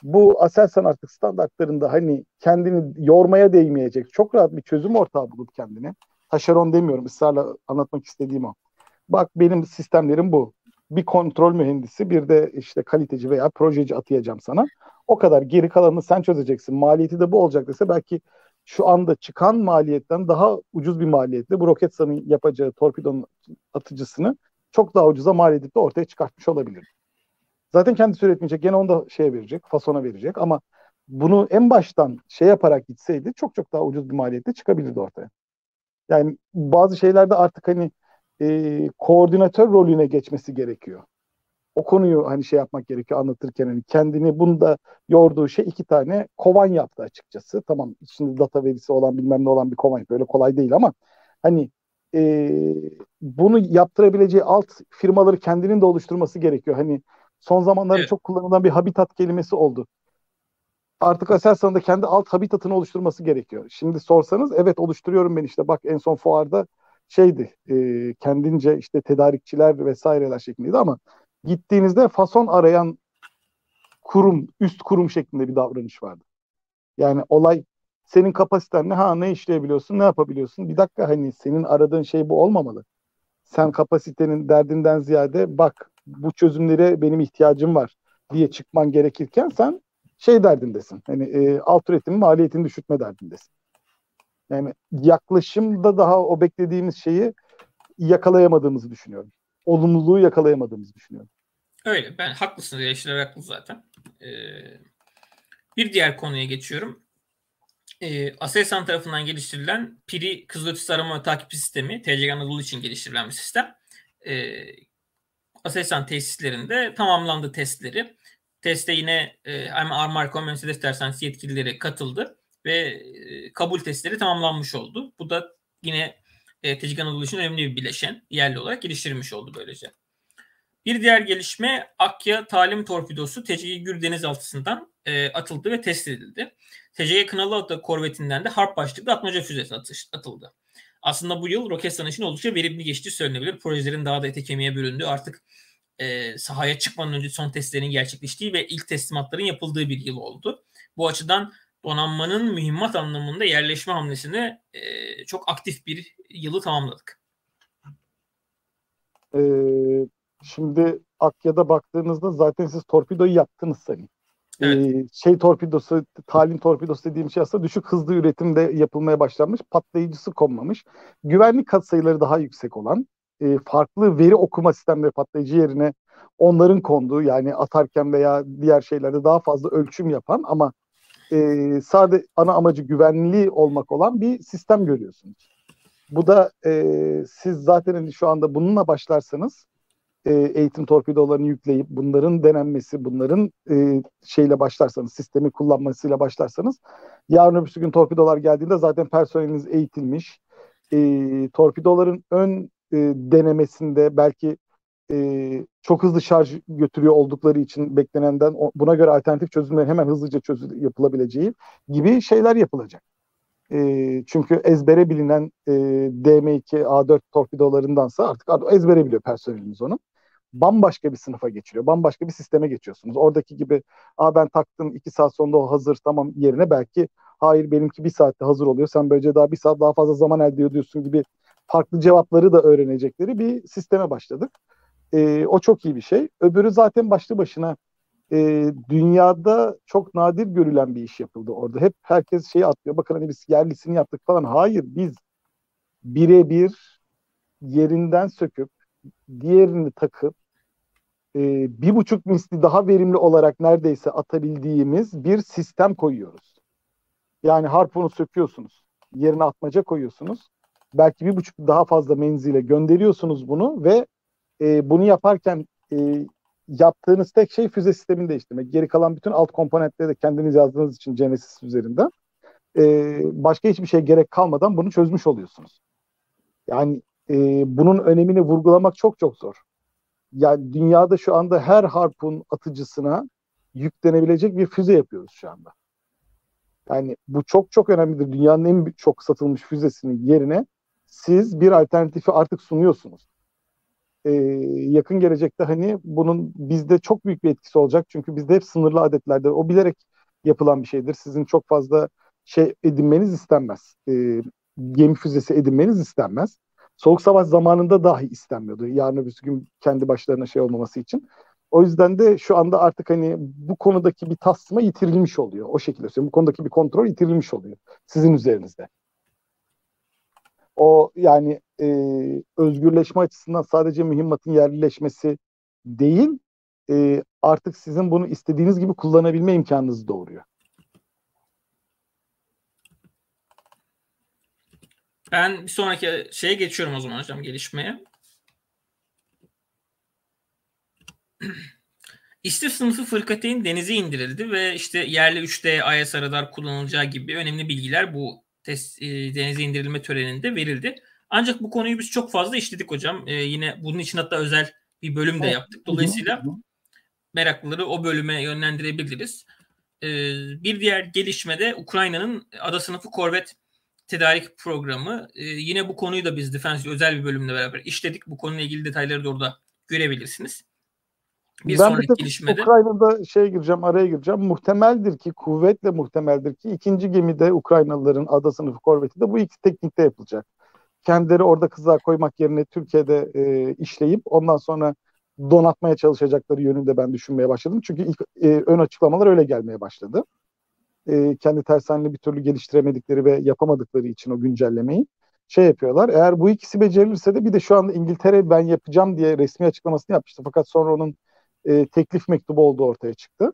bu Aselsan artık standartlarında hani kendini yormaya değmeyecek çok rahat bir çözüm ortağı bulup kendine. Taşeron demiyorum ısrarla anlatmak istediğim o. Bak benim sistemlerim bu. Bir kontrol mühendisi bir de işte kaliteci veya projeci atayacağım sana. O kadar geri kalanını sen çözeceksin. Maliyeti de bu olacak dese belki şu anda çıkan maliyetten daha ucuz bir maliyetle bu Roketsan'ın yapacağı torpidonun atıcısını çok daha ucuza mal edip de ortaya çıkartmış olabilir. Zaten kendisi üretmeyecek. Gene onu da şeye verecek, fasona verecek ama bunu en baştan şey yaparak gitseydi çok çok daha ucuz bir maliyette çıkabilirdi ortaya. Yani bazı şeylerde artık hani e, koordinatör rolüne geçmesi gerekiyor. o konuyu hani şey yapmak gerekiyor anlatırken hani kendini bunda yorduğu şey iki tane kovan yaptı açıkçası. Tamam şimdi data verisi olan bilmem ne olan bir kovan böyle kolay değil ama hani e, bunu yaptırabileceği alt firmaları kendinin de oluşturması gerekiyor. Hani son zamanlarda evet. çok kullanılan bir habitat kelimesi oldu. Artık Aselsan'ın da kendi alt habitatını oluşturması gerekiyor. Şimdi sorsanız evet oluşturuyorum ben işte bak en son fuarda şeydi e, kendince işte tedarikçiler vesaireler şeklindeydi ama gittiğinizde fason arayan kurum, üst kurum şeklinde bir davranış vardı. Yani olay senin kapasiten ne? Ha ne işleyebiliyorsun, ne yapabiliyorsun? Bir dakika hani senin aradığın şey bu olmamalı. Sen kapasitenin derdinden ziyade bak bu çözümlere benim ihtiyacım var diye çıkman gerekirken sen şey derdindesin. Hani e, alt üretimin maliyetini düşürtme derdindesin. Yani yaklaşımda daha o beklediğimiz şeyi yakalayamadığımızı düşünüyorum. Olumluluğu yakalayamadığımızı düşünüyorum. Öyle. Ben haklısınız. Yaşlar haklı zaten. Ee, bir diğer konuya geçiyorum. Ee, Aselsan tarafından geliştirilen Piri kızılötesi arama takip sistemi TCG Anadolu için geliştirilen bir sistem. Ee, Aselsan tesislerinde tamamlandı testleri. Teste yine e, Armarko Mercedes derseniz yetkilileri katıldı ve kabul testleri tamamlanmış oldu. Bu da yine e, TCG Anadolu için önemli bir bileşen yerli olarak geliştirilmiş oldu böylece. Bir diğer gelişme Akya talim torpidosu TCG Gür denizaltısından e, atıldı ve test edildi. TCG Kınalı Ata korvetinden de harp başlıklı atmaca füzesi atış, atıldı. Aslında bu yıl Roketsan için oldukça verimli geçtiği söylenebilir. Projelerin daha da ete kemiğe büründüğü artık e, sahaya çıkmadan önce son testlerin gerçekleştiği ve ilk teslimatların yapıldığı bir yıl oldu. Bu açıdan donanmanın mühimmat anlamında yerleşme hamlesini e, çok aktif bir yılı tamamladık. Ee, şimdi Akya'da baktığınızda zaten siz torpidoyu yaptınız sayın. Evet. Ee, şey torpidosu, talim torpidosu dediğim şey aslında düşük hızlı üretimde yapılmaya başlanmış. Patlayıcısı konmamış. Güvenlik katsayıları daha yüksek olan, e, farklı veri okuma sistemleri patlayıcı yerine onların konduğu yani atarken veya diğer şeylerde daha fazla ölçüm yapan ama e, sade ana amacı güvenli olmak olan bir sistem görüyorsunuz. Bu da e, siz zaten hani şu anda bununla başlarsanız e, eğitim torpidolarını yükleyip bunların denenmesi, bunların e, şeyle başlarsanız, sistemi kullanmasıyla başlarsanız yarın öbür gün torpidolar geldiğinde zaten personeliniz eğitilmiş. E, torpidoların ön e, denemesinde belki e, çok hızlı şarj götürüyor oldukları için beklenenden buna göre alternatif çözümler hemen hızlıca çözül yapılabileceği gibi şeyler yapılacak. E, çünkü ezbere bilinen e, DM2 A4 torpidolarındansa artık ezbere biliyor personelimiz onu. Bambaşka bir sınıfa geçiriyor. Bambaşka bir sisteme geçiyorsunuz. Oradaki gibi Aa ben taktım iki saat sonra o hazır tamam yerine belki hayır benimki bir saatte hazır oluyor. Sen böylece daha bir saat daha fazla zaman elde ediyorsun gibi farklı cevapları da öğrenecekleri bir sisteme başladık. E, o çok iyi bir şey. Öbürü zaten başlı başına e, dünyada çok nadir görülen bir iş yapıldı orada. Hep herkes şeyi atlıyor. Bakın hani biz yerlisini yaptık falan. Hayır biz birebir yerinden söküp diğerini takıp e, bir buçuk misli daha verimli olarak neredeyse atabildiğimiz bir sistem koyuyoruz. Yani harpunu söküyorsunuz. Yerine atmaca koyuyorsunuz. Belki bir buçuk daha fazla menzile gönderiyorsunuz bunu ve e, bunu yaparken e, yaptığınız tek şey füze sistemini değiştirmek. Geri kalan bütün alt komponentleri de kendiniz yazdığınız için Genesis üzerinden e, başka hiçbir şey gerek kalmadan bunu çözmüş oluyorsunuz. Yani e, bunun önemini vurgulamak çok çok zor. Yani dünyada şu anda her harpun atıcısına yüklenebilecek bir füze yapıyoruz şu anda. Yani bu çok çok önemlidir. Dünyanın en çok satılmış füzesinin yerine siz bir alternatifi artık sunuyorsunuz e, yakın gelecekte hani bunun bizde çok büyük bir etkisi olacak. Çünkü bizde hep sınırlı adetlerde o bilerek yapılan bir şeydir. Sizin çok fazla şey edinmeniz istenmez. E, gemi füzesi edinmeniz istenmez. Soğuk savaş zamanında dahi istenmiyordu. Yarın öbür gün kendi başlarına şey olmaması için. O yüzden de şu anda artık hani bu konudaki bir tasma yitirilmiş oluyor. O şekilde söylüyorum. Bu konudaki bir kontrol yitirilmiş oluyor sizin üzerinizde o yani e, özgürleşme açısından sadece mühimmatın yerlileşmesi değil e, artık sizin bunu istediğiniz gibi kullanabilme imkanınızı doğuruyor. Ben bir sonraki şeye geçiyorum o zaman hocam gelişmeye. İstif sınıfı fırkateyn denize indirildi ve işte yerli 3D IS radar kullanılacağı gibi önemli bilgiler bu test, e, denize indirilme töreninde verildi. Ancak bu konuyu biz çok fazla işledik hocam. E, yine bunun için hatta özel bir bölüm de yaptık. Dolayısıyla meraklıları o bölüme yönlendirebiliriz. E, bir diğer gelişmede Ukrayna'nın ada sınıfı korvet tedarik programı. E, yine bu konuyu da biz Defense özel bir bölümle beraber işledik. Bu konuyla ilgili detayları da orada görebilirsiniz. Bir ben sonraki gelişmede Ukrayna'da şey gireceğim, araya gireceğim. Muhtemeldir ki, kuvvetle muhtemeldir ki ikinci gemide Ukraynalıların ada sınıfı korveti de bu iki teknikte yapılacak. Kendileri orada kızığa koymak yerine Türkiye'de e, işleyip ondan sonra donatmaya çalışacakları yönünde ben düşünmeye başladım. Çünkü ilk e, ön açıklamalar öyle gelmeye başladı. E, kendi tersaneli bir türlü geliştiremedikleri ve yapamadıkları için o güncellemeyi şey yapıyorlar. Eğer bu ikisi becerilirse de bir de şu anda İngiltere ben yapacağım diye resmi açıklamasını yapmıştı. Fakat sonra onun e, teklif mektubu olduğu ortaya çıktı.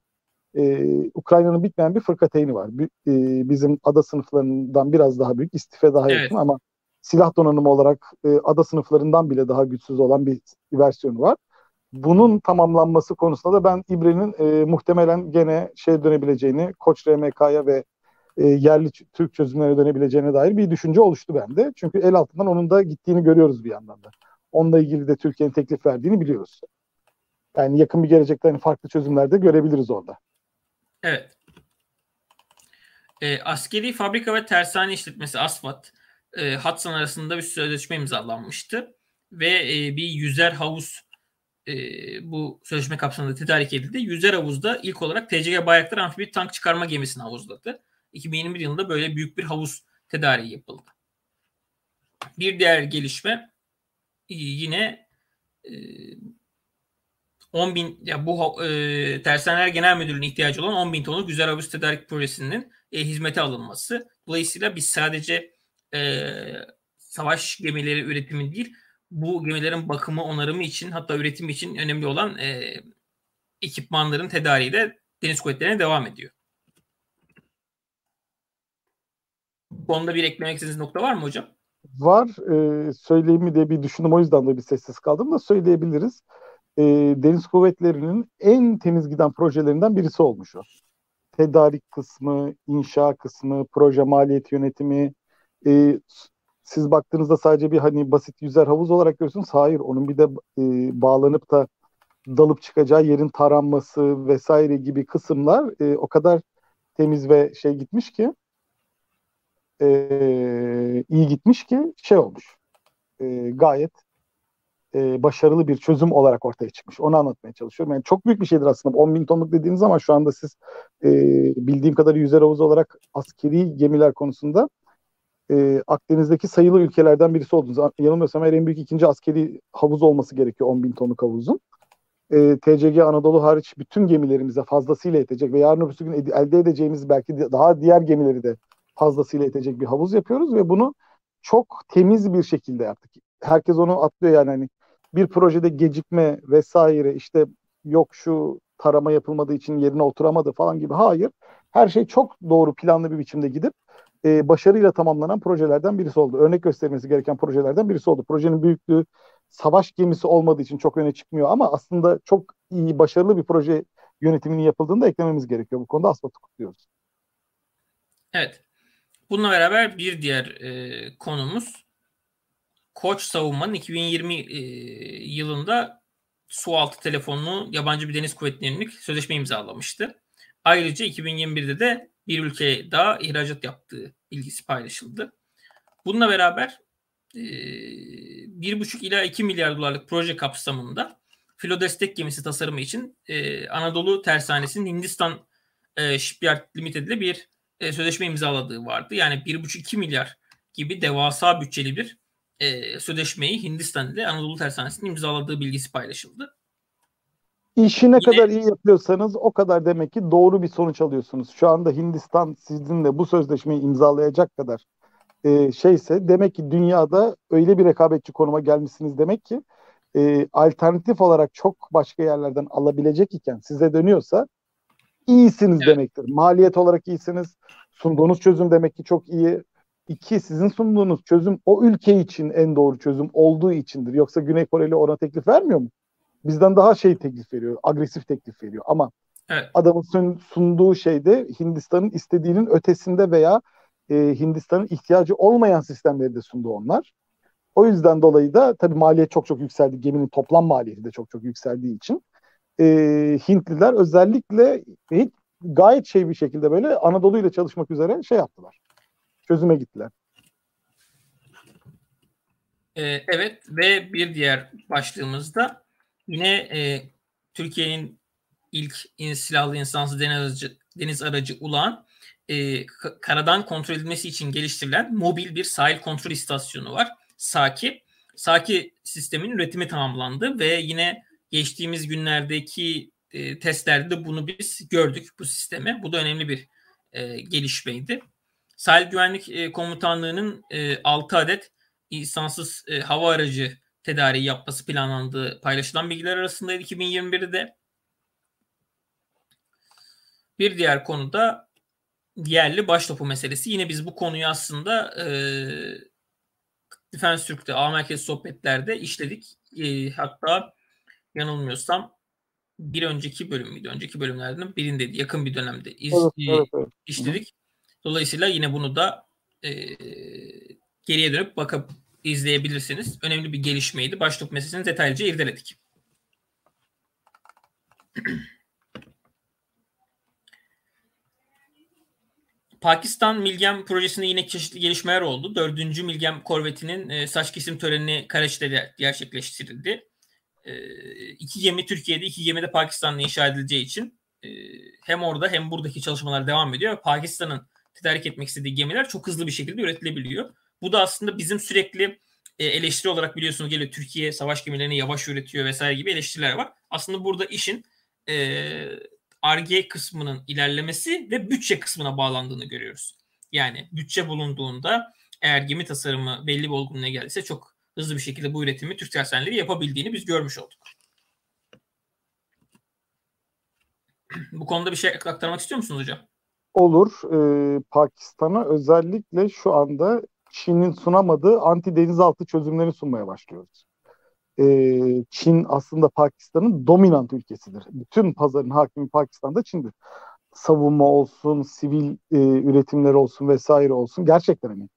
E, Ukrayna'nın bitmeyen bir fırkateyni var. Bir, e, bizim ada sınıflarından biraz daha büyük, istife daha yakın evet. ama silah donanımı olarak e, ada sınıflarından bile daha güçsüz olan bir versiyonu var. Bunun tamamlanması konusunda da ben İbre'nin e, muhtemelen gene şey dönebileceğini, Koç RMK'ya ve e, yerli Türk çözümlere dönebileceğine dair bir düşünce oluştu bende. Çünkü el altından onun da gittiğini görüyoruz bir yandan da. Onunla ilgili de Türkiye'nin teklif verdiğini biliyoruz. Yani yakın bir gelecekte hani farklı çözümler de görebiliriz orada. Evet. E, askeri fabrika ve tersane işletmesi ASFAT e, Hudson arasında bir sözleşme imzalanmıştı ve e, bir yüzer havuz e, bu sözleşme kapsamında tedarik edildi. Yüzer havuzda ilk olarak TCG Bayraktar amfibi tank çıkarma gemisini havuzladı. 2021 yılında böyle büyük bir havuz tedariği yapıldı. Bir diğer gelişme e, yine e, 10 bin ya bu e, Tersaneler Genel Müdürlüğü'ne ihtiyacı olan 10 bin tonluk güzel havuz tedarik projesinin e, hizmete alınması. Dolayısıyla biz sadece e, savaş gemileri üretimi değil bu gemilerin bakımı, onarımı için hatta üretimi için önemli olan e, ekipmanların tedariği de deniz kuvvetlerine devam ediyor. Bu konuda bir eklemek istediğiniz nokta var mı hocam? Var. E, söyleyeyim mi diye bir düşündüm. O yüzden de bir sessiz kaldım da söyleyebiliriz e, Deniz Kuvvetleri'nin en temiz giden projelerinden birisi olmuş o. Tedarik kısmı, inşa kısmı, proje maliyet yönetimi. E, siz baktığınızda sadece bir hani basit yüzer havuz olarak görüyorsunuz. Hayır, onun bir de e, bağlanıp da dalıp çıkacağı yerin taranması vesaire gibi kısımlar e, o kadar temiz ve şey gitmiş ki e, iyi gitmiş ki şey olmuş. E, gayet e, başarılı bir çözüm olarak ortaya çıkmış. Onu anlatmaya çalışıyorum. Yani çok büyük bir şeydir aslında. 10 bin tonluk dediğiniz ama şu anda siz e, bildiğim kadarıyla yüzer havuz olarak askeri gemiler konusunda e, Akdeniz'deki sayılı ülkelerden birisi oldunuz. Yanılmıyorsam eğer en büyük ikinci askeri havuz olması gerekiyor 10 bin tonluk havuzun. E, TCG Anadolu hariç bütün gemilerimize fazlasıyla yetecek ve yarın öbür gün elde edeceğimiz belki daha diğer gemileri de fazlasıyla yetecek bir havuz yapıyoruz ve bunu çok temiz bir şekilde yaptık. Herkes onu atlıyor yani hani bir projede gecikme vesaire işte yok şu tarama yapılmadığı için yerine oturamadı falan gibi. Hayır. Her şey çok doğru planlı bir biçimde gidip e, başarıyla tamamlanan projelerden birisi oldu. Örnek göstermesi gereken projelerden birisi oldu. Projenin büyüklüğü savaş gemisi olmadığı için çok öne çıkmıyor ama aslında çok iyi, başarılı bir proje yönetiminin yapıldığını da eklememiz gerekiyor. Bu konuda asfaltı kutluyoruz. Evet. Bununla beraber bir diğer e, konumuz Koç savunmanın 2020 e, yılında su altı telefonunu yabancı bir deniz kuvvetlerinin sözleşme imzalamıştı. Ayrıca 2021'de de bir ülkeye daha ihracat yaptığı bilgisi paylaşıldı. Bununla beraber e, 1,5 ila 2 milyar dolarlık proje kapsamında filo destek gemisi tasarımı için e, Anadolu Tersanesi'nin Hindistan e, Shipyard Limited ile bir e, sözleşme imzaladığı vardı. Yani 1,5-2 milyar gibi devasa bütçeli bir e, sözleşmeyi Hindistan ile Anadolu Tersanesi'nin imzaladığı bilgisi paylaşıldı. İşi ne Yine, kadar iyi yapıyorsanız o kadar demek ki doğru bir sonuç alıyorsunuz. Şu anda Hindistan sizinle bu sözleşmeyi imzalayacak kadar e, şeyse demek ki dünyada öyle bir rekabetçi konuma gelmişsiniz demek ki e, alternatif olarak çok başka yerlerden alabilecek iken size dönüyorsa iyisiniz evet. demektir. Maliyet olarak iyisiniz. Sunduğunuz çözüm demek ki çok iyi. İki, sizin sunduğunuz çözüm o ülke için en doğru çözüm olduğu içindir. Yoksa Güney Koreli ona teklif vermiyor mu? Bizden daha şey teklif veriyor, agresif teklif veriyor. Ama evet. adamın sunduğu şeyde Hindistan'ın istediğinin ötesinde veya e, Hindistan'ın ihtiyacı olmayan sistemleri de sundu onlar. O yüzden dolayı da tabii maliyet çok çok yükseldi. Geminin toplam maliyeti de çok çok yükseldiği için e, Hintliler özellikle hiç gayet şey bir şekilde böyle Anadolu ile çalışmak üzere şey yaptılar. Çözüme gittiler. Ee, evet ve bir diğer başlığımızda yine e, Türkiye'nin ilk silahlı insansız deniz aracı, deniz aracı ulan e, karadan kontrol edilmesi için geliştirilen mobil bir sahil kontrol istasyonu var. Saki. Saki sistemin üretimi tamamlandı ve yine geçtiğimiz günlerdeki e, testlerde de bunu biz gördük bu sisteme. Bu da önemli bir e, gelişmeydi. Sahil Güvenlik e, Komutanlığı'nın e, 6 adet insansız e, hava aracı tedariği yapması planlandığı paylaşılan bilgiler arasındaydı 2021'de. Bir diğer konu da yerli baştopu meselesi. Yine biz bu konuyu aslında e, Defense Türk'te A merkez sohbetlerde işledik. E, hatta yanılmıyorsam bir önceki bölüm müydü? Önceki bölümlerden birinde yakın bir dönemde iz, evet, evet, evet. işledik. Dolayısıyla yine bunu da e, geriye dönüp bakıp izleyebilirsiniz. Önemli bir gelişmeydi. Başlık meselesini detaylıca irdeledik. Pakistan Milgem projesinde yine çeşitli gelişmeler oldu. Dördüncü Milgem korvetinin e, saç kesim töreni Karaçi'de gerçekleştirildi. E, iki gemi Türkiye'de, iki gemi de Pakistan'da inşa edileceği için e, hem orada hem buradaki çalışmalar devam ediyor. Pakistan'ın tedarik etmek istediği gemiler çok hızlı bir şekilde üretilebiliyor. Bu da aslında bizim sürekli e, eleştiri olarak biliyorsunuz geliyor Türkiye savaş gemilerini yavaş üretiyor vesaire gibi eleştiriler var. Aslında burada işin e, kısmının ilerlemesi ve bütçe kısmına bağlandığını görüyoruz. Yani bütçe bulunduğunda eğer gemi tasarımı belli bir olgunluğa geldiyse çok hızlı bir şekilde bu üretimi Türk tersaneli yapabildiğini biz görmüş olduk. bu konuda bir şey aktarmak istiyor musunuz hocam? Olur. Ee, Pakistan'a özellikle şu anda Çin'in sunamadığı anti denizaltı çözümlerini sunmaya başlıyoruz. Ee, Çin aslında Pakistan'ın dominant ülkesidir. Bütün pazarın hakimi Pakistan'da Çin'dir. Savunma olsun, sivil e, üretimler olsun vesaire olsun gerçekten hani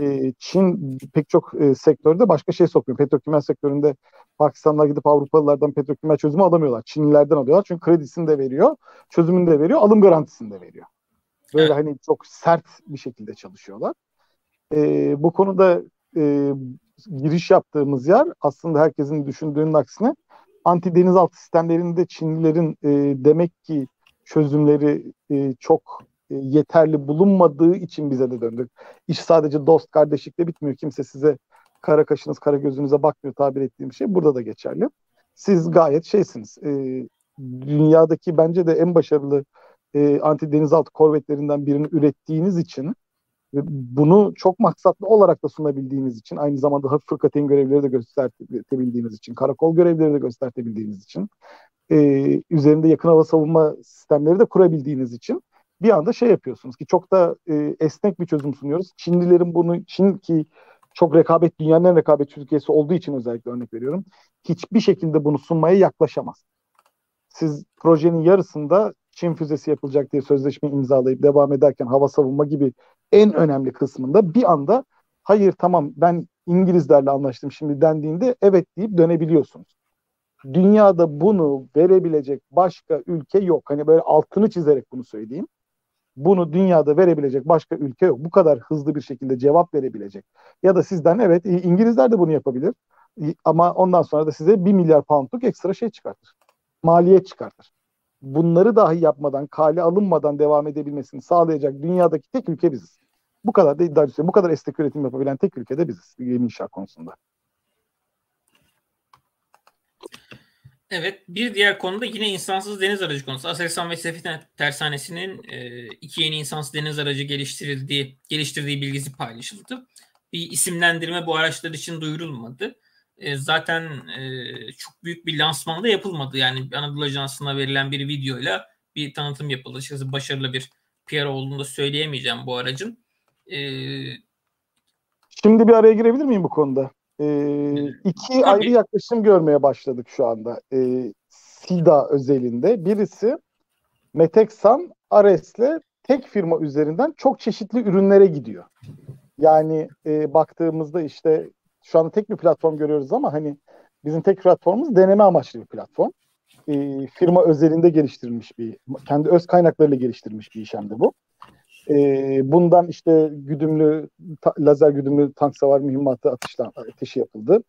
e, Çin pek çok e, sektörde başka şey sokuyor. Petrokimya sektöründe Pakistanlar gidip Avrupalılardan petrokimya çözümü alamıyorlar. Çinlilerden alıyorlar. Çünkü kredisini de veriyor, çözümünü de veriyor, alım garantisini de veriyor. Böyle hani çok sert bir şekilde çalışıyorlar. E, bu konuda e, giriş yaptığımız yer aslında herkesin düşündüğünün aksine anti denizaltı sistemlerinde Çinlilerin e, demek ki çözümleri e, çok e, yeterli bulunmadığı için bize de döndük. İş sadece dost kardeşlikle bitmiyor. Kimse size kara kaşınız kara gözünüze bakmıyor tabir ettiğim şey. Burada da geçerli. Siz gayet şeysiniz. E, dünyadaki bence de en başarılı e, anti denizaltı korvetlerinden birini ürettiğiniz için ve bunu çok maksatlı olarak da sunabildiğiniz için aynı zamanda hafif fırkateyn görevleri de göstertebildiğiniz için karakol görevleri de göstertebildiğiniz için e, üzerinde yakın hava savunma sistemleri de kurabildiğiniz için bir anda şey yapıyorsunuz ki çok da e, esnek bir çözüm sunuyoruz. Çinlilerin bunu Çin ki çok rekabet dünyanın en rekabet Türkiye'si olduğu için özellikle örnek veriyorum. Hiçbir şekilde bunu sunmaya yaklaşamaz. Siz projenin yarısında Çin füzesi yapılacak diye sözleşme imzalayıp devam ederken hava savunma gibi en önemli kısmında bir anda hayır tamam ben İngilizlerle anlaştım şimdi dendiğinde evet deyip dönebiliyorsunuz. Dünyada bunu verebilecek başka ülke yok. Hani böyle altını çizerek bunu söyleyeyim bunu dünyada verebilecek başka ülke yok. Bu kadar hızlı bir şekilde cevap verebilecek. Ya da sizden evet İngilizler de bunu yapabilir. Ama ondan sonra da size 1 milyar poundluk ekstra şey çıkartır. Maliyet çıkartır. Bunları dahi yapmadan, kale alınmadan devam edebilmesini sağlayacak dünyadaki tek ülke biziz. Bu kadar da bu kadar esnek üretim yapabilen tek ülke de biziz yeni inşaat konusunda. Evet bir diğer konuda yine insansız deniz aracı konusu. Aselsan ve Sefine Tersanesi'nin e, iki yeni insansız deniz aracı geliştirildiği, geliştirdiği bilgisi paylaşıldı. Bir isimlendirme bu araçlar için duyurulmadı. E, zaten e, çok büyük bir lansmanda yapılmadı. Yani Anadolu Ajansı'na verilen bir videoyla bir tanıtım yapıldı. Açıkçası başarılı bir PR olduğunu da söyleyemeyeceğim bu aracın. E, Şimdi bir araya girebilir miyim bu konuda? E, iki Tabii. ayrı yaklaşım görmeye başladık şu anda. E, SIDA özelinde. Birisi Meteksan Ares'le tek firma üzerinden çok çeşitli ürünlere gidiyor. Yani e, baktığımızda işte şu anda tek bir platform görüyoruz ama hani bizim tek platformumuz deneme amaçlı bir platform. E, firma özelinde geliştirilmiş bir, kendi öz kaynaklarıyla geliştirilmiş bir işlemdi bu. E, bundan işte güdümlü, ta, lazer güdümlü tank savar mühimmatı atışlan, ateşi yapıldı.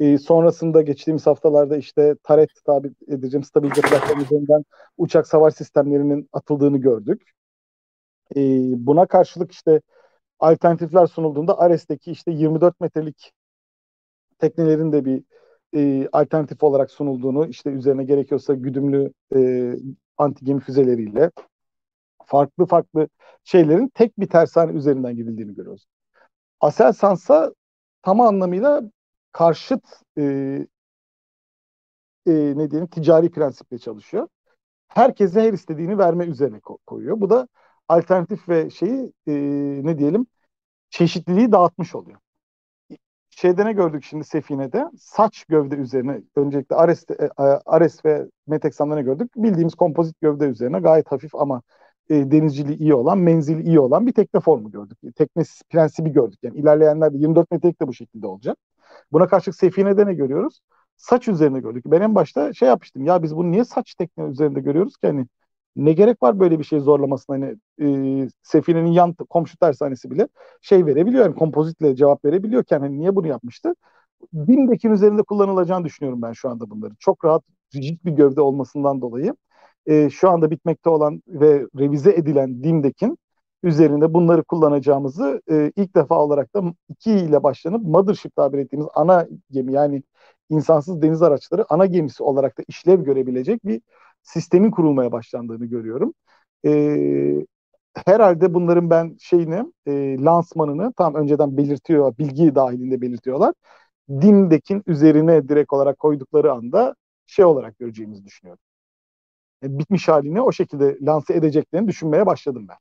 E, sonrasında geçtiğimiz haftalarda işte TARET tabi edeceğim stabilize platform üzerinden uçak savar sistemlerinin atıldığını gördük. E, buna karşılık işte alternatifler sunulduğunda Ares'teki işte 24 metrelik teknelerin de bir e, alternatif olarak sunulduğunu işte üzerine gerekiyorsa güdümlü e, anti gemi füzeleriyle farklı farklı şeylerin tek bir tersane üzerinden gidildiğini görüyoruz. Aselsansa tam anlamıyla karşıt e, e, ne diyelim ticari prensiple çalışıyor. Herkese her istediğini verme üzerine ko- koyuyor. Bu da alternatif ve şeyi e, ne diyelim çeşitliliği dağıtmış oluyor. Şeyde ne gördük şimdi Sefine'de? Saç gövde üzerine öncelikle Ares, e, Ares ve Meteksan'da ne gördük? Bildiğimiz kompozit gövde üzerine gayet hafif ama e, denizciliği iyi olan, menzili iyi olan bir tekne formu gördük. Tekne prensibi gördük. Yani ilerleyenlerde 24 metrelik de bu şekilde olacak. Buna karşılık Sefine'de ne görüyoruz? Saç üzerine gördük. Ben en başta şey yapmıştım. Ya biz bunu niye saç tekne üzerinde görüyoruz ki? Hani ne gerek var böyle bir şey zorlamasına? Hani e, Sefine'nin yan komşu tersanesi bile şey verebiliyor. Yani kompozitle cevap verebiliyorken hani niye bunu yapmıştı? Bimdek'in üzerinde kullanılacağını düşünüyorum ben şu anda bunları. Çok rahat rigid bir gövde olmasından dolayı e, şu anda bitmekte olan ve revize edilen Dimdek'in üzerinde bunları kullanacağımızı e, ilk defa olarak da 2 ile başlanıp Mothership tabir ettiğimiz ana gemi yani insansız deniz araçları ana gemisi olarak da işlev görebilecek bir sistemin kurulmaya başlandığını görüyorum. E, herhalde bunların ben şeyini e, lansmanını tam önceden belirtiyor, bilgi dahilinde belirtiyorlar. Dimdek'in üzerine direkt olarak koydukları anda şey olarak göreceğimizi düşünüyorum. E, bitmiş halini o şekilde lanse edeceklerini düşünmeye başladım ben.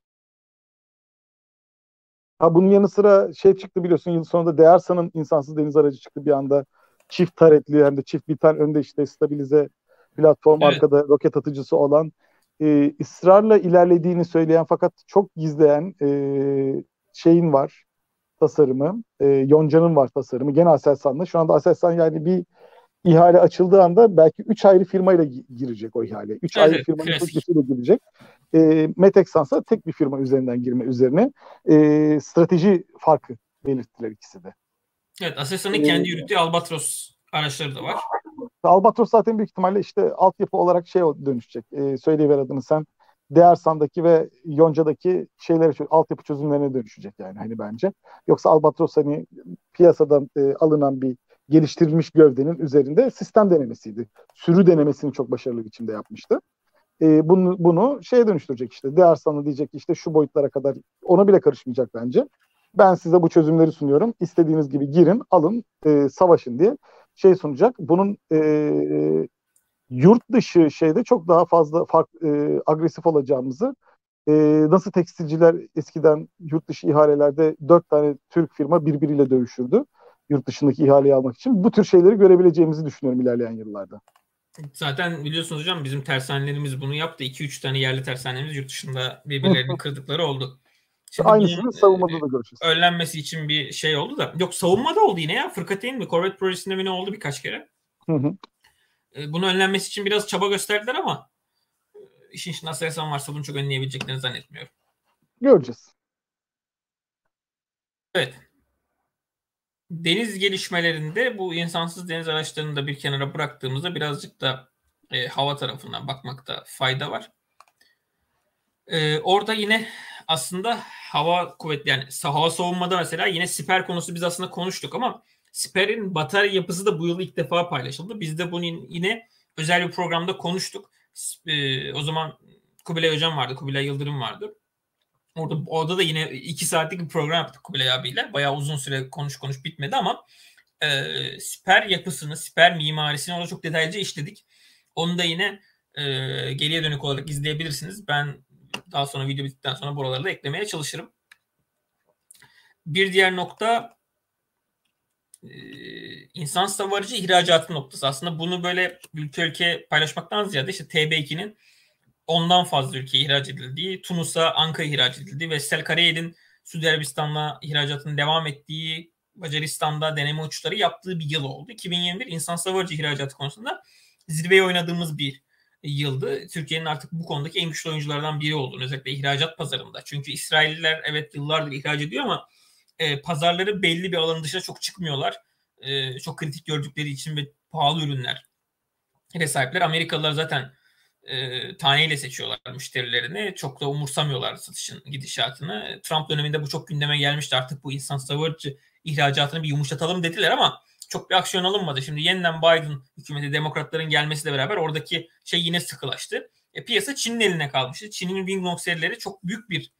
Ha bunun yanı sıra şey çıktı biliyorsun yıl sonunda Dearsa'nın insansız deniz aracı çıktı bir anda. Çift taretli hem de çift bir tane önde işte stabilize platform evet. arkada roket atıcısı olan e, ısrarla ilerlediğini söyleyen fakat çok gizleyen e, şeyin var tasarımı. E, Yonca'nın var tasarımı. Gene Aselsan'da. Şu anda Aselsan yani bir ihale açıldığı anda belki 3 ayrı firmayla girecek o ihale. 3 evet, ayrı firmanın projesiyle girecek. E, Metexans'a tek bir firma üzerinden girme üzerine e, strateji farkı belirttiler ikisi de. Evet, Aselsan'ın ee, kendi yürüttüğü Albatros araçları da var. Albatros zaten büyük ihtimalle işte altyapı olarak şey dönüşecek. E, söyleyiver adını sen. Dearsan'daki ve Yonca'daki şeylere altyapı çözümlerine dönüşecek yani hani bence. Yoksa Albatros hani piyasadan e, alınan bir geliştirilmiş gövdenin üzerinde sistem denemesiydi. Sürü denemesini çok başarılı biçimde yapmıştı. E, bunu, bunu şeye dönüştürecek işte. Değer sana diyecek işte şu boyutlara kadar ona bile karışmayacak bence. Ben size bu çözümleri sunuyorum. İstediğiniz gibi girin, alın, e, savaşın diye şey sunacak. Bunun e, yurt dışı şeyde çok daha fazla fark, e, agresif olacağımızı e, nasıl tekstilciler eskiden yurt dışı ihalelerde dört tane Türk firma birbiriyle dövüşürdü yurt dışındaki ihaleyi almak için. Bu tür şeyleri görebileceğimizi düşünüyorum ilerleyen yıllarda. Zaten biliyorsunuz hocam bizim tersanelerimiz bunu yaptı. 2-3 tane yerli tersanelerimiz yurt dışında birbirlerini kırdıkları oldu. Şimdi Aynısını savunmada da göreceğiz. Önlenmesi için bir şey oldu da. Yok savunmada oldu yine ya. Fırkateyn mi? Corvette projesinde mi ne oldu birkaç kere. Hı hı. E, bunu önlenmesi için biraz çaba gösterdiler ama e, işin içinde Aselsan varsa bunu çok önleyebileceklerini zannetmiyorum. Göreceğiz. Evet deniz gelişmelerinde bu insansız deniz araçlarını da bir kenara bıraktığımızda birazcık da e, hava tarafından bakmakta fayda var. E, orada yine aslında hava kuvvetli yani hava savunmada mesela yine siper konusu biz aslında konuştuk ama siperin batarya yapısı da bu yıl ilk defa paylaşıldı. Biz de bunu yine özel bir programda konuştuk. E, o zaman Kubilay Hocam vardı, Kubilay Yıldırım vardı. Orada, orada da yine iki saatlik bir program yaptık Kubilay abiyle. Bayağı uzun süre konuş konuş bitmedi ama e, siper yapısını, siper mimarisini orada çok detaylıca işledik. Onu da yine e, geriye dönük olarak izleyebilirsiniz. Ben daha sonra video bittikten sonra buraları da eklemeye çalışırım. Bir diğer nokta e, insan savarıcı ihracatı noktası. Aslında bunu böyle ülke ülke paylaşmaktan ziyade işte TB2'nin ondan fazla ülke ihraç edildiği, Tunus'a Ankara ihraç edildiği ve Sel Karayel'in Suudi Arabistan'la ihracatının devam ettiği, Macaristan'da deneme uçuşları yaptığı bir yıl oldu. 2021 insan savarıcı ihracatı konusunda zirveye oynadığımız bir yıldı. Türkiye'nin artık bu konudaki en güçlü oyunculardan biri olduğunu özellikle ihracat pazarında. Çünkü İsrailliler evet yıllardır ihraç ediyor ama e, pazarları belli bir alanın dışına çok çıkmıyorlar. E, çok kritik gördükleri için ve pahalı ürünler ve sahipler. Amerikalılar zaten e, taneyle seçiyorlar müşterilerini. Çok da umursamıyorlar satışın gidişatını. Trump döneminde bu çok gündeme gelmişti. Artık bu insan savarıcı ihracatını bir yumuşatalım dediler ama çok bir aksiyon alınmadı. Şimdi yeniden Biden hükümeti demokratların gelmesiyle beraber oradaki şey yine sıkılaştı. E, piyasa Çin'in eline kalmıştı. Çin'in Winglong serileri çok büyük bir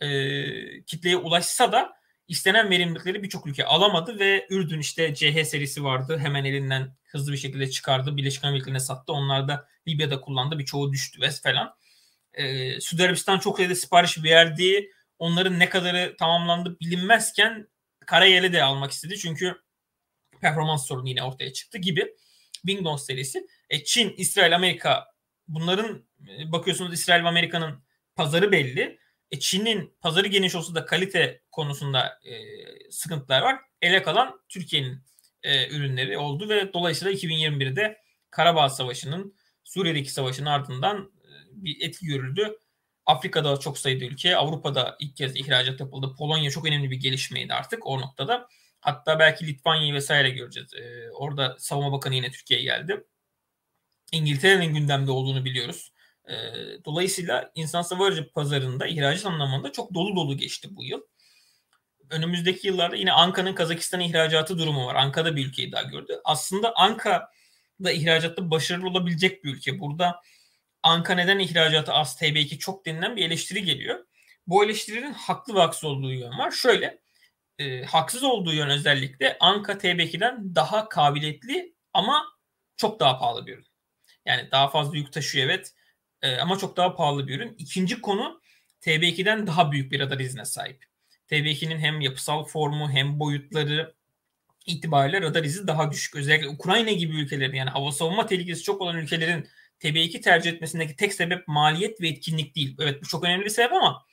e, kitleye ulaşsa da istenen verimlilikleri birçok ülke alamadı ve Ürdün işte CH serisi vardı. Hemen elinden hızlı bir şekilde çıkardı. Birleşik Amerika'ya sattı. Onlar da Libya'da kullandı. Birçoğu düştü ve falan. Ee, Suudi Arabistan çok sayıda sipariş verdi. Onların ne kadarı tamamlandı bilinmezken Karayel'i de almak istedi. Çünkü performans sorunu yine ortaya çıktı gibi. Windows serisi. E, Çin, İsrail, Amerika bunların e, bakıyorsunuz İsrail ve Amerika'nın pazarı belli. E, Çin'in pazarı geniş olsa da kalite konusunda e, sıkıntılar var. Ele kalan Türkiye'nin e, ürünleri oldu ve dolayısıyla 2021'de Karabağ Savaşı'nın Suriye'deki savaşın ardından e, bir etki görüldü. Afrika'da çok sayıda ülke, Avrupa'da ilk kez ihracat yapıldı. Polonya çok önemli bir gelişmeydi artık o noktada. Hatta belki Litvanya'yı vesaire göreceğiz. Ee, orada Savunma Bakanı yine Türkiye'ye geldi. İngiltere'nin gündemde olduğunu biliyoruz. Ee, dolayısıyla insan savarıcı pazarında ihracat anlamında çok dolu dolu geçti bu yıl. Önümüzdeki yıllarda yine Anka'nın Kazakistan'a ihracatı durumu var. Anka'da bir ülkeyi daha gördü. Aslında Anka da ihracatta başarılı olabilecek bir ülke. Burada Anka neden ihracatı az TB2 çok denilen bir eleştiri geliyor. Bu eleştirinin haklı ve haksız olduğu yön var. Şöyle e, haksız olduğu yön özellikle Anka TB2'den daha kabiliyetli ama çok daha pahalı bir ürün. Yani daha fazla yük taşıyor evet e, ama çok daha pahalı bir ürün. İkinci konu TB2'den daha büyük bir radar izine sahip. TB2'nin hem yapısal formu hem boyutları itibariyle radar izi daha düşük. Özellikle Ukrayna gibi ülkelerin yani hava savunma tehlikesi çok olan ülkelerin TB2 tercih etmesindeki tek sebep maliyet ve etkinlik değil. Evet bu çok önemli bir sebep ama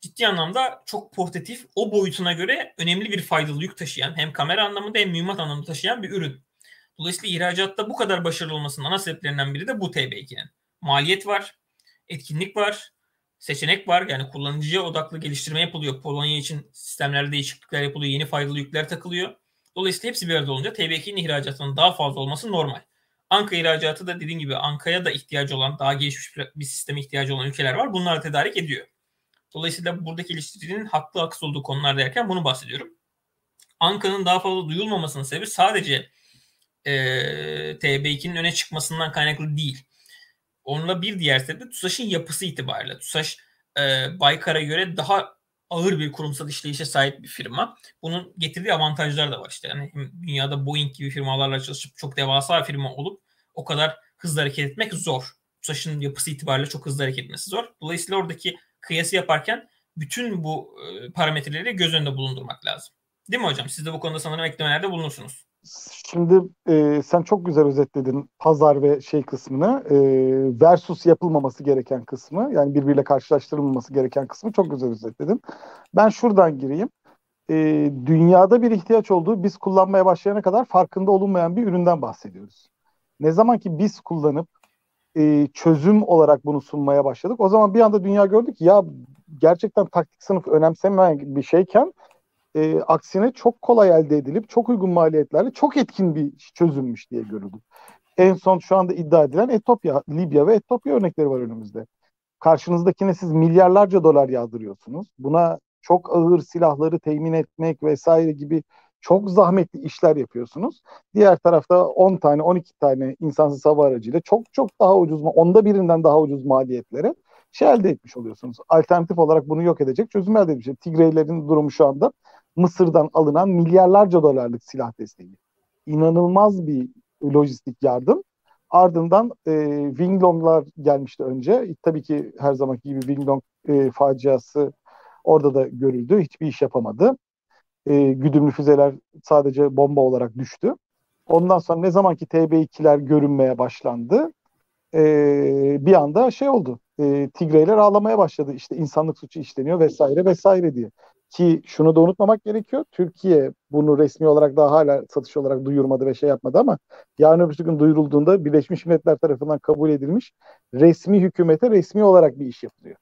ciddi anlamda çok portatif, o boyutuna göre önemli bir faydalı yük taşıyan hem kamera anlamında hem mühimmat anlamında taşıyan bir ürün. Dolayısıyla ihracatta bu kadar başarılı olmasının ana sebeplerinden biri de bu TB2'nin. Maliyet var, etkinlik var, seçenek var. Yani kullanıcıya odaklı geliştirme yapılıyor. Polonya için sistemlerde değişiklikler yapılıyor. Yeni faydalı yükler takılıyor. Dolayısıyla hepsi bir arada olunca TB2'nin ihracatının daha fazla olması normal. Anka ihracatı da dediğim gibi Anka'ya da ihtiyacı olan, daha gelişmiş bir sisteme ihtiyacı olan ülkeler var. Bunlar tedarik ediyor. Dolayısıyla buradaki eleştirinin haklı haksız olduğu konular derken bunu bahsediyorum. Anka'nın daha fazla duyulmamasının sebebi sadece e, TB2'nin öne çıkmasından kaynaklı değil. Onunla bir diğer sebep de TUSAŞ'ın yapısı itibariyle. TUSAŞ e, Baykar'a göre daha ağır bir kurumsal işleyişe sahip bir firma. Bunun getirdiği avantajlar da var işte. Yani dünyada Boeing gibi firmalarla çalışıp çok devasa firma olup o kadar hızlı hareket etmek zor. TUSAŞ'ın yapısı itibariyle çok hızlı hareket etmesi zor. Dolayısıyla oradaki kıyası yaparken bütün bu e, parametreleri göz önünde bulundurmak lazım. Değil mi hocam? Siz de bu konuda sanırım eklemelerde bulunursunuz. Şimdi e, sen çok güzel özetledin pazar ve şey kısmını e, versus yapılmaması gereken kısmı yani birbiriyle karşılaştırılmaması gereken kısmı çok güzel özetledin. Ben şuradan gireyim. E, dünyada bir ihtiyaç olduğu biz kullanmaya başlayana kadar farkında olunmayan bir üründen bahsediyoruz. Ne zaman ki biz kullanıp e, çözüm olarak bunu sunmaya başladık. O zaman bir anda dünya gördük ya gerçekten taktik sınıf önemsemeyen bir şeyken e, aksine çok kolay elde edilip çok uygun maliyetlerle çok etkin bir çözümmüş diye görüldü. En son şu anda iddia edilen Etopya, Libya ve Etopya örnekleri var önümüzde. Karşınızdakine siz milyarlarca dolar yağdırıyorsunuz. Buna çok ağır silahları temin etmek vesaire gibi çok zahmetli işler yapıyorsunuz. Diğer tarafta 10 tane 12 tane insansız hava aracıyla çok çok daha ucuz onda birinden daha ucuz maliyetlere şey elde etmiş oluyorsunuz. Alternatif olarak bunu yok edecek çözüm elde etmiş. Tigreylerin durumu şu anda Mısır'dan alınan milyarlarca dolarlık silah desteği. İnanılmaz bir lojistik yardım. Ardından e, Winglong'lar gelmişti önce. E, tabii ki her zamanki gibi Winglong e, faciası orada da görüldü. Hiçbir iş yapamadı. E, güdümlü füzeler sadece bomba olarak düştü. Ondan sonra ne zamanki TB2'ler görünmeye başlandı e, bir anda şey oldu. E, Tigreyler ağlamaya başladı. İşte insanlık suçu işleniyor vesaire vesaire diye. Ki şunu da unutmamak gerekiyor. Türkiye bunu resmi olarak daha hala satış olarak duyurmadı ve şey yapmadı ama yarın öbür gün duyurulduğunda Birleşmiş Milletler tarafından kabul edilmiş resmi hükümete resmi olarak bir iş yapılıyor.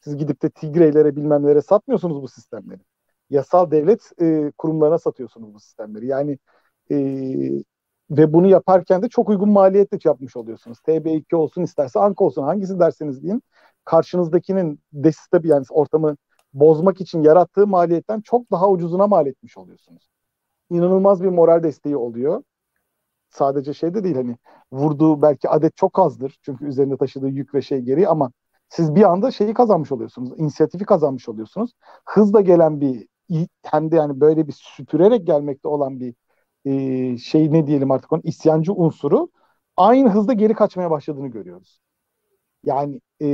Siz gidip de Tigreylere bilmemlere satmıyorsunuz bu sistemleri. Yasal devlet e, kurumlarına satıyorsunuz bu sistemleri. Yani e, ve bunu yaparken de çok uygun maliyetle yapmış oluyorsunuz. TB2 olsun isterse Anka olsun hangisi derseniz deyin. Karşınızdakinin desiste yani ortamı bozmak için yarattığı maliyetten çok daha ucuzuna mal etmiş oluyorsunuz. İnanılmaz bir moral desteği oluyor. Sadece şey de değil hani vurduğu belki adet çok azdır. Çünkü üzerinde taşıdığı yük ve şey geri ama siz bir anda şeyi kazanmış oluyorsunuz. inisiyatifi kazanmış oluyorsunuz. Hızla gelen bir hem de yani böyle bir süpürerek gelmekte olan bir e, şey ne diyelim artık onun isyancı unsuru aynı hızda geri kaçmaya başladığını görüyoruz. Yani e,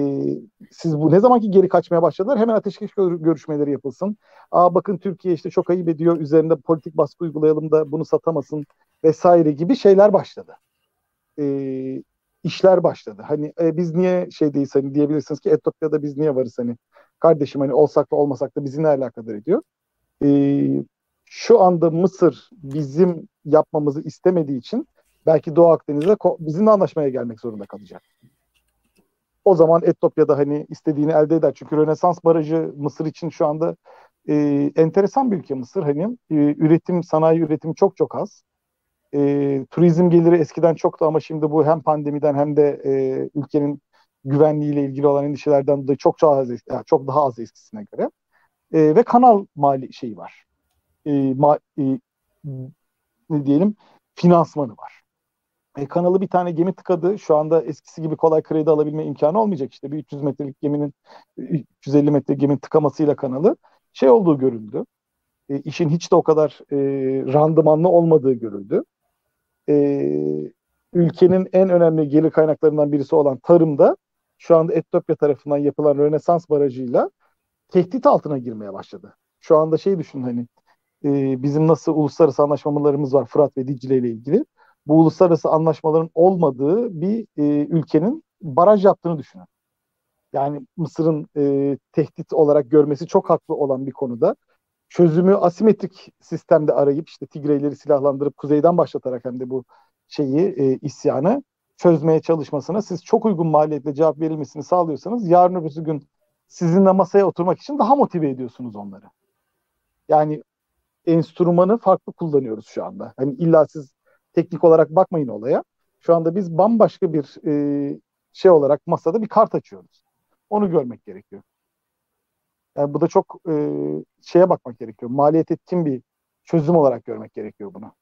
siz bu ne zamanki geri kaçmaya başladılar hemen ateşkes görüşmeleri yapılsın. Aa bakın Türkiye işte çok ayıp ediyor üzerinde politik baskı uygulayalım da bunu satamasın vesaire gibi şeyler başladı. E, işler başladı. Hani e, biz niye şey değiliz hani diyebilirsiniz ki Etiyopya'da biz niye varız hani kardeşim hani olsak da olmasak da bizi ne alakadar ediyor. E, şu anda Mısır bizim yapmamızı istemediği için belki Doğu Akdeniz'de bizimle anlaşmaya gelmek zorunda kalacak. O zaman Etiyopya'da hani istediğini elde eder. Çünkü Rönesans Barajı Mısır için şu anda e, enteresan bir ülke Mısır. Hani e, üretim, sanayi üretimi çok çok az. E, turizm geliri eskiden çoktu ama şimdi bu hem pandemiden hem de e, ülkenin güvenliğiyle ilgili olan endişelerden dolayı çok daha az, yani çok daha az eskisine göre. E, ve kanal mali şeyi var e, ma, e, ne diyelim finansmanı var. E, kanalı bir tane gemi tıkadı. Şu anda eskisi gibi kolay kredi alabilme imkanı olmayacak. İşte bir 300 metrelik geminin 350 metre geminin tıkamasıyla kanalı şey olduğu görüldü. E, işin hiç de o kadar e, randımanlı olmadığı görüldü. E, ülkenin en önemli gelir kaynaklarından birisi olan tarımda şu anda Etiyopya tarafından yapılan Rönesans barajıyla tehdit altına girmeye başladı. Şu anda şey düşün hani e, bizim nasıl uluslararası anlaşmalarımız var Fırat ve Dicle ile ilgili. Bu uluslararası anlaşmaların olmadığı bir e, ülkenin baraj yaptığını düşünün. Yani Mısır'ın e, tehdit olarak görmesi çok haklı olan bir konuda çözümü asimetrik sistemde arayıp işte Tigreyleri silahlandırıp kuzeyden başlatarak hem de bu şeyi e, isyanı çözmeye çalışmasına siz çok uygun maliyetle cevap verilmesini sağlıyorsanız yarın öbür gün sizinle masaya oturmak için daha motive ediyorsunuz onları. Yani enstrümanı farklı kullanıyoruz şu anda. Hani illa siz teknik olarak bakmayın olaya. Şu anda biz bambaşka bir e, şey olarak masada bir kart açıyoruz. Onu görmek gerekiyor. Yani bu da çok e, şeye bakmak gerekiyor. Maliyet etkin bir çözüm olarak görmek gerekiyor bunu.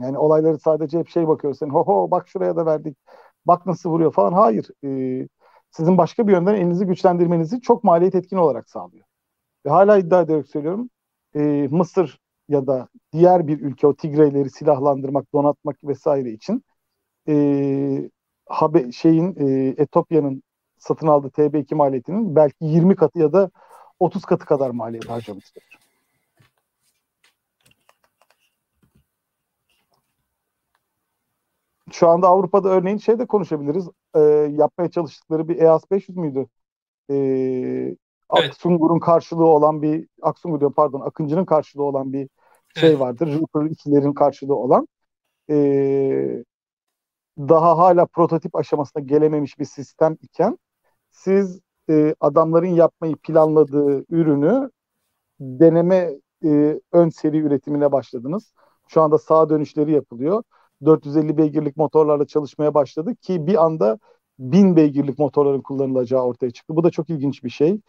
Yani olayları sadece hep şey bakıyorsun. Ho ho bak şuraya da verdik. Bak nasıl vuruyor falan. Hayır. E, sizin başka bir yönden elinizi güçlendirmenizi çok maliyet etkin olarak sağlıyor. Ve hala iddia ederek söylüyorum e, Mısır ya da diğer bir ülke o Tigreyleri silahlandırmak, donatmak vesaire için e, Habe, şeyin e, Etopya'nın satın aldığı TB2 maliyetinin belki 20 katı ya da 30 katı kadar maliyet harcamıştır. Şu anda Avrupa'da örneğin şey de konuşabiliriz. E, yapmaya çalıştıkları bir EAS 500 müydü? E, Evet. Aksungur'un karşılığı olan bir Aksungur diyor pardon Akıncı'nın karşılığı olan bir şey vardır. Reaper ikilerin karşılığı olan. Ee, daha hala prototip aşamasına gelememiş bir sistem iken siz e, adamların yapmayı planladığı ürünü deneme e, ön seri üretimine başladınız. Şu anda sağ dönüşleri yapılıyor. 450 beygirlik motorlarla çalışmaya başladı ki bir anda 1000 beygirlik motorların kullanılacağı ortaya çıktı. Bu da çok ilginç bir şey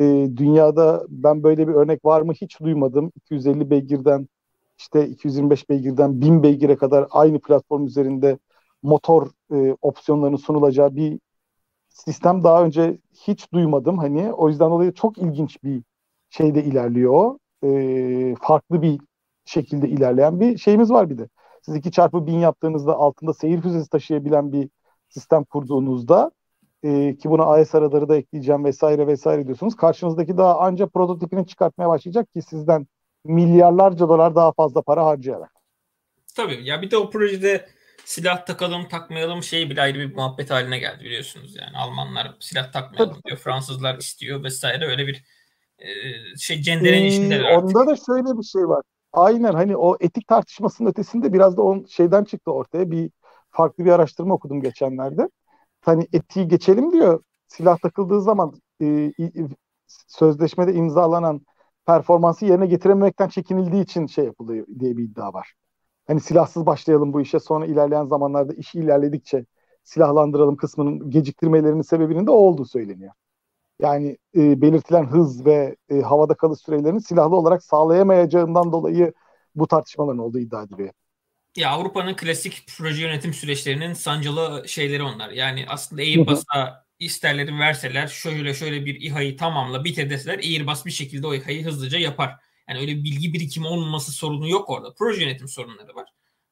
e, dünyada ben böyle bir örnek var mı hiç duymadım. 250 beygirden işte 225 beygirden 1000 beygire kadar aynı platform üzerinde motor e, opsiyonlarının sunulacağı bir sistem daha önce hiç duymadım. Hani o yüzden dolayı çok ilginç bir şeyde ilerliyor. E, farklı bir şekilde ilerleyen bir şeyimiz var bir de. Siz 2 çarpı 1000 yaptığınızda altında seyir füzesi taşıyabilen bir sistem kurduğunuzda e, ki buna AES araları da ekleyeceğim vesaire vesaire diyorsunuz. Karşınızdaki daha anca prototipini çıkartmaya başlayacak ki sizden milyarlarca dolar daha fazla para harcayarak. Tabii ya bir de o projede silah takalım takmayalım şey bile ayrı bir muhabbet haline geldi biliyorsunuz yani Almanlar silah takmayalım diyor Fransızlar istiyor vesaire öyle bir e, şey cenderenin ee, içinde. Onda da şöyle bir şey var. Aynen hani o etik tartışmasının ötesinde biraz da on şeyden çıktı ortaya bir farklı bir araştırma okudum geçenlerde. Hani etiği geçelim diyor. Silah takıldığı zaman e, sözleşmede imzalanan performansı yerine getirememekten çekinildiği için şey yapılıyor diye bir iddia var. Hani silahsız başlayalım bu işe sonra ilerleyen zamanlarda işi ilerledikçe silahlandıralım kısmının geciktirmelerinin sebebinin de o olduğu söyleniyor. Yani e, belirtilen hız ve e, havada kalış sürelerini silahlı olarak sağlayamayacağından dolayı bu tartışmaların olduğu iddia ediliyor. Ya Avrupa'nın klasik proje yönetim süreçlerinin sancılı şeyleri onlar. Yani aslında Airbus'a isterleri verseler şöyle şöyle bir İHA'yı tamamla bitir deseler Airbus bir şekilde o İHA'yı hızlıca yapar. Yani öyle bilgi birikimi olmaması sorunu yok orada. Proje yönetim sorunları var.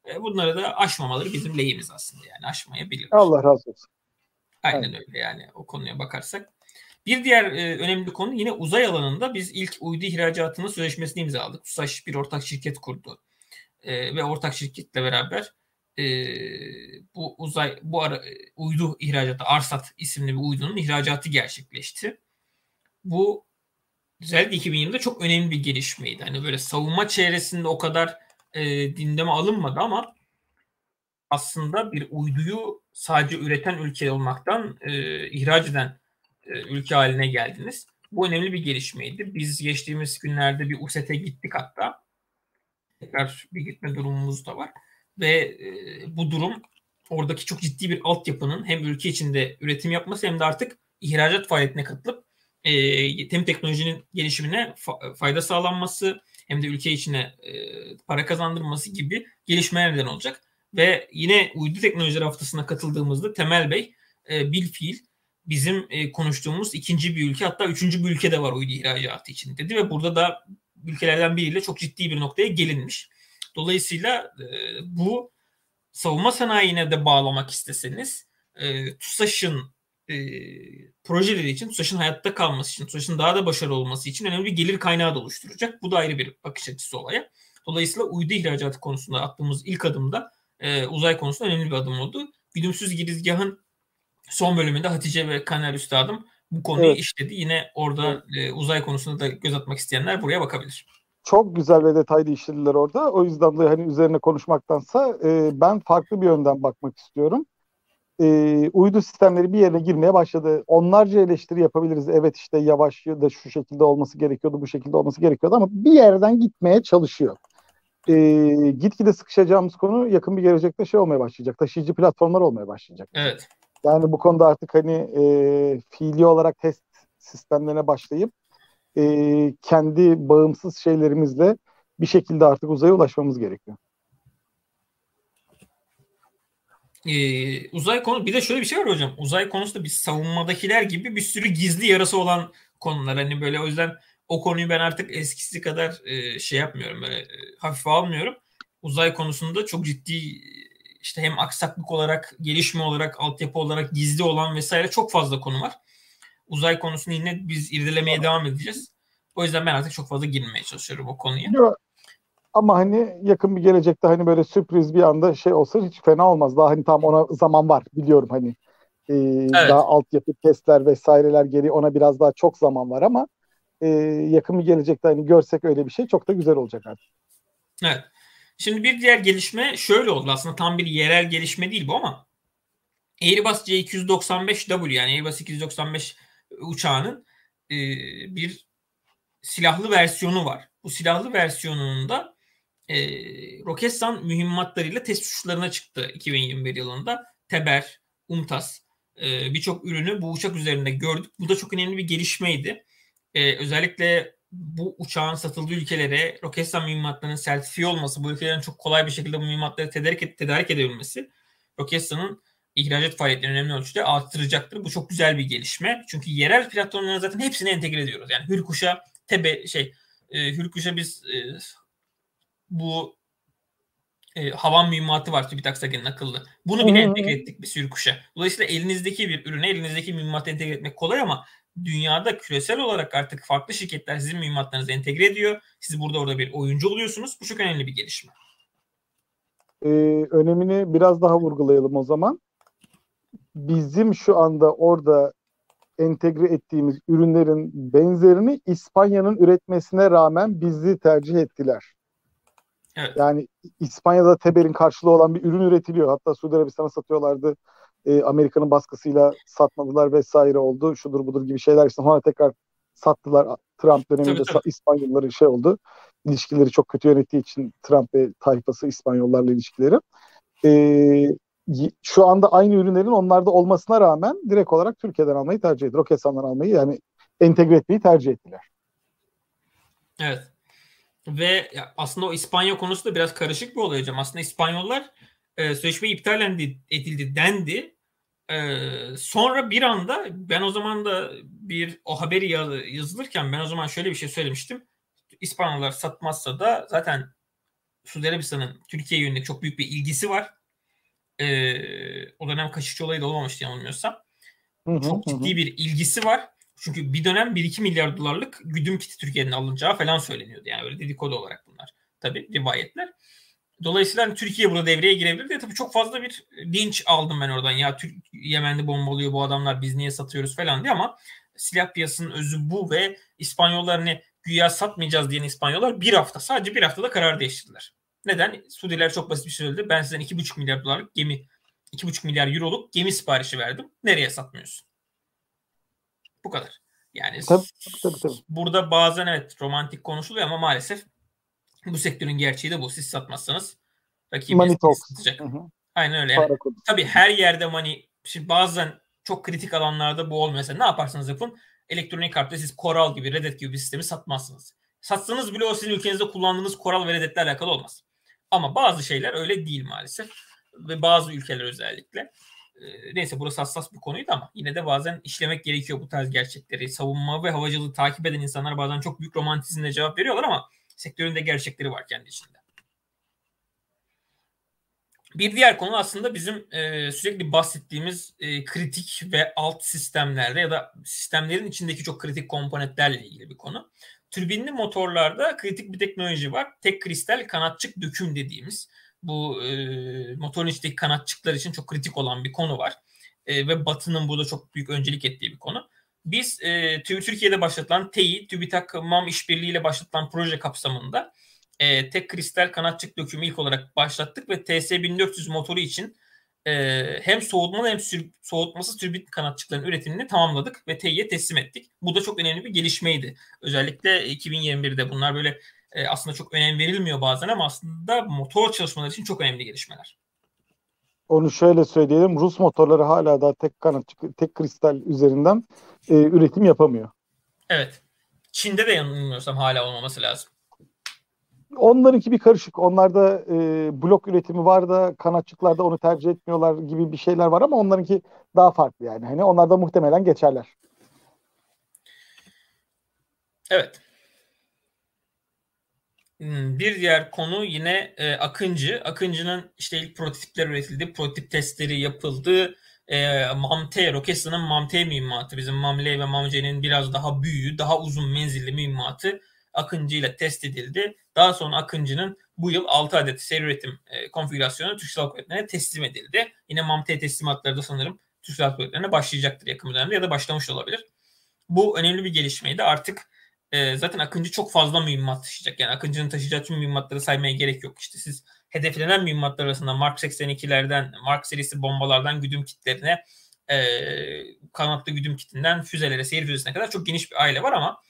E, bunları da aşmamaları bizim lehimiz aslında yani aşmayabilir. Allah razı olsun. Aynen evet. öyle yani o konuya bakarsak. Bir diğer e, önemli konu yine uzay alanında biz ilk uydu ihracatının sözleşmesini imzaladık. TUSAŞ bir ortak şirket kurdu. E, ve ortak şirketle beraber e, bu uzay bu ara, uydu ihracatı Arsat isimli bir uydunun ihracatı gerçekleşti. Bu özellikle 2020'de çok önemli bir gelişmeydi. Hani böyle savunma çevresinde o kadar e, dindeme alınmadı ama aslında bir uyduyu sadece üreten ülke olmaktan e, ihraç eden e, ülke haline geldiniz. Bu önemli bir gelişmeydi. Biz geçtiğimiz günlerde bir USET'e gittik hatta. Tekrar bir gitme durumumuz da var. Ve e, bu durum oradaki çok ciddi bir altyapının hem ülke içinde üretim yapması hem de artık ihracat faaliyetine katılıp e, hem teknolojinin gelişimine fa- fayda sağlanması hem de ülke içine e, para kazandırması gibi gelişmeler neden olacak. Ve yine uydu teknolojileri haftasına katıldığımızda Temel Bey e, bil fiil bizim e, konuştuğumuz ikinci bir ülke hatta üçüncü bir ülke de var uydu ihracatı için dedi ve burada da ülkelerden biriyle çok ciddi bir noktaya gelinmiş. Dolayısıyla e, bu savunma sanayine de bağlamak isteseniz e, TUSAŞ'ın e, projeleri için, TUSAŞ'ın hayatta kalması için, TUSAŞ'ın daha da başarılı olması için önemli bir gelir kaynağı da oluşturacak. Bu da ayrı bir bakış açısı olaya. Dolayısıyla uydu ihracatı konusunda attığımız ilk adımda e, uzay konusunda önemli bir adım oldu. Bilimsiz girizgahın son bölümünde Hatice ve Kaner Üstadım bu konuyu evet. işledi. Yine orada e, uzay konusunda da göz atmak isteyenler buraya bakabilir. Çok güzel ve detaylı işlediler orada. O yüzden de hani üzerine konuşmaktansa e, ben farklı bir yönden bakmak istiyorum. E, uydu sistemleri bir yerine girmeye başladı. Onlarca eleştiri yapabiliriz. Evet işte yavaş da şu şekilde olması gerekiyordu, bu şekilde olması gerekiyordu ama bir yerden gitmeye çalışıyor. E, gitgide sıkışacağımız konu yakın bir gelecekte şey olmaya başlayacak. Taşıyıcı platformlar olmaya başlayacak. Evet. Yani bu konuda artık hani e, fiili olarak test sistemlerine başlayıp e, kendi bağımsız şeylerimizle bir şekilde artık uzaya ulaşmamız gerekiyor. Ee, uzay konu bir de şöyle bir şey var hocam. Uzay konusunda biz savunmadakiler gibi bir sürü gizli yarası olan konular. Hani böyle o yüzden o konuyu ben artık eskisi kadar e, şey yapmıyorum böyle e, hafife almıyorum. Uzay konusunda çok ciddi işte hem aksaklık olarak, gelişme olarak, altyapı olarak gizli olan vesaire çok fazla konu var. Uzay konusunu yine biz irdelemeye devam edeceğiz. O yüzden ben artık çok fazla girmeye çalışıyorum o konuya. Yok. Ama hani yakın bir gelecekte hani böyle sürpriz bir anda şey olsa hiç fena olmaz. Daha hani tam ona zaman var biliyorum hani. E, evet. Daha altyapı testler vesaireler geri ona biraz daha çok zaman var ama e, yakın bir gelecekte hani görsek öyle bir şey çok da güzel olacak artık. Evet. Şimdi bir diğer gelişme şöyle oldu. Aslında tam bir yerel gelişme değil bu ama Airbus C295W yani Airbus 295 uçağının e, bir silahlı versiyonu var. Bu silahlı versiyonunun da e, Roketsan mühimmatlarıyla test uçuşlarına çıktı 2021 yılında. Teber, UMTAS e, birçok ürünü bu uçak üzerinde gördük. Bu da çok önemli bir gelişmeydi. E, özellikle bu uçağın satıldığı ülkelere Roketsan mühimmatlarının sertifiye olması, bu ülkelerin çok kolay bir şekilde bu mühimmatları tedarik, tedarik edebilmesi Roketsan'ın ihracat faaliyetlerini önemli ölçüde arttıracaktır. Bu çok güzel bir gelişme. Çünkü yerel platformların zaten hepsini entegre ediyoruz. Yani Hürkuş'a, Tebe şey e, Hürkuş'a biz e, bu e, havan mühimmatı var TÜBİTAK SAGE'nin akıllı. Bunu bile entegre ettik bir sürü kuşa. Dolayısıyla elinizdeki bir ürüne elinizdeki mühimmatı entegre etmek kolay ama dünyada küresel olarak artık farklı şirketler sizin mühimmatlarınızı entegre ediyor. Siz burada orada bir oyuncu oluyorsunuz. Bu çok önemli bir gelişme. Ee, önemini biraz daha vurgulayalım o zaman. Bizim şu anda orada entegre ettiğimiz ürünlerin benzerini İspanya'nın üretmesine rağmen bizi tercih ettiler. Evet. Yani İspanya'da Teber'in karşılığı olan bir ürün üretiliyor. Hatta Suudi Arabistan'a satıyorlardı. E, Amerika'nın baskısıyla satmadılar vesaire oldu. Şudur budur gibi şeyler işte sonra tekrar sattılar. Trump döneminde tabii, tabii. İspanyolların şey oldu. İlişkileri çok kötü yönettiği için Trump ve tayfası İspanyollarla ilişkileri. E, şu anda aynı ürünlerin onlarda olmasına rağmen direkt olarak Türkiye'den almayı tercih ettiler. Roketsan'dan almayı yani entegre etmeyi tercih ettiler. Evet. Ve aslında o İspanya konusu da biraz karışık bir olay hocam. Aslında İspanyollar e, sözleşme iptal edildi dendi. E, sonra bir anda ben o zaman da bir o haberi yazılırken ben o zaman şöyle bir şey söylemiştim. İspanyollar satmazsa da zaten Suudi Arabistan'ın Türkiye yönünde çok büyük bir ilgisi var. E, o dönem Kaşıkçı olayı da olmamıştı yanılmıyorsam. Çok ciddi bir ilgisi var. Çünkü bir dönem 1-2 milyar dolarlık güdüm kiti Türkiye'nin alınacağı falan söyleniyordu. Yani öyle dedikodu olarak bunlar. Tabii rivayetler. Dolayısıyla hani Türkiye burada devreye girebilir diye tabii çok fazla bir linç aldım ben oradan. Ya Türk Yemen'de bombalıyor bu adamlar biz niye satıyoruz falan diye ama silah piyasasının özü bu ve İspanyollar hani güya satmayacağız diyen İspanyollar bir hafta sadece bir haftada karar değiştirdiler. Neden? Suudiler çok basit bir şey söyledi. Ben sizden 2,5 milyar dolarlık gemi 2,5 milyar euroluk gemi siparişi verdim. Nereye satmıyorsun? Bu kadar. Yani tabii, tabii, tabii. burada bazen evet romantik konuşuluyor ama maalesef bu sektörün gerçeği de bu. Siz satmazsanız rakibiniz satacak. Hı hı. Aynen öyle. Yani, tabii her yerde money şimdi bazen çok kritik alanlarda bu olmuyor. Mesela ne yaparsanız yapın elektronik harpte siz Coral gibi Red Hat gibi bir sistemi satmazsınız. Satsanız bile o sizin ülkenizde kullandığınız Coral ve Red Hat'le alakalı olmaz. Ama bazı şeyler öyle değil maalesef. Ve bazı ülkeler özellikle. Ee, neyse burası hassas bir konuydu ama yine de bazen işlemek gerekiyor bu tarz gerçekleri. Savunma ve havacılığı takip eden insanlar bazen çok büyük romantizmle cevap veriyorlar ama sektörün de gerçekleri var kendi içinde. Bir diğer konu aslında bizim e, sürekli bahsettiğimiz e, kritik ve alt sistemlerde ya da sistemlerin içindeki çok kritik komponentlerle ilgili bir konu. Türbinli motorlarda kritik bir teknoloji var. Tek kristal kanatçık döküm dediğimiz bu e, motorun içindeki kanatçıklar için çok kritik olan bir konu var. E, ve Batı'nın burada çok büyük öncelik ettiği bir konu. Biz e, Türkiye'de başlatılan TEİ, TÜBİTAK MAM işbirliğiyle başlatılan proje kapsamında e, tek kristal kanatçık dökümü ilk olarak başlattık ve TS1400 motoru için e, hem soğutmalı hem sür, soğutmasız türbin kanatçıkların üretimini tamamladık ve TEİ'ye teslim ettik. Bu da çok önemli bir gelişmeydi. Özellikle 2021'de bunlar böyle e, aslında çok önem verilmiyor bazen ama aslında motor çalışmaları için çok önemli gelişmeler. Onu şöyle söyleyelim. Rus motorları hala da tek kanat, tek kristal üzerinden e, üretim yapamıyor. Evet. Çin'de de yanılmıyorsam hala olmaması lazım. Onlarınki bir karışık. Onlarda e, blok üretimi var da kanatçıklarda onu tercih etmiyorlar gibi bir şeyler var ama onlarınki daha farklı yani. Hani onlar da muhtemelen geçerler. Evet. Hmm, bir diğer konu yine e, Akıncı. Akıncı'nın işte ilk prototipler üretildi, prototip testleri yapıldı. E, MAMT, Roketsan'ın MAMT mühimmatı, bizim MAML ve MAMC'nin biraz daha büyüğü, daha uzun menzilli mühimmatı Akıncı ile test edildi. Daha sonra Akıncı'nın bu yıl 6 adet seri üretim e, konfigürasyonu Türk Silahlı Kuvvetleri'ne teslim edildi. Yine MAMT teslimatları da sanırım Türk Silahlı Kuvvetleri'ne başlayacaktır yakın dönemde ya da başlamış olabilir. Bu önemli bir gelişmeydi. Artık e, zaten Akıncı çok fazla mühimmat taşıyacak. Yani Akıncı'nın taşıyacağı tüm mühimmatları saymaya gerek yok. İşte siz hedeflenen mühimmatlar arasında Mark 82'lerden, Mark serisi bombalardan güdüm kitlerine, e, kanatlı güdüm kitinden füzelere, seyir füzesine kadar çok geniş bir aile var ama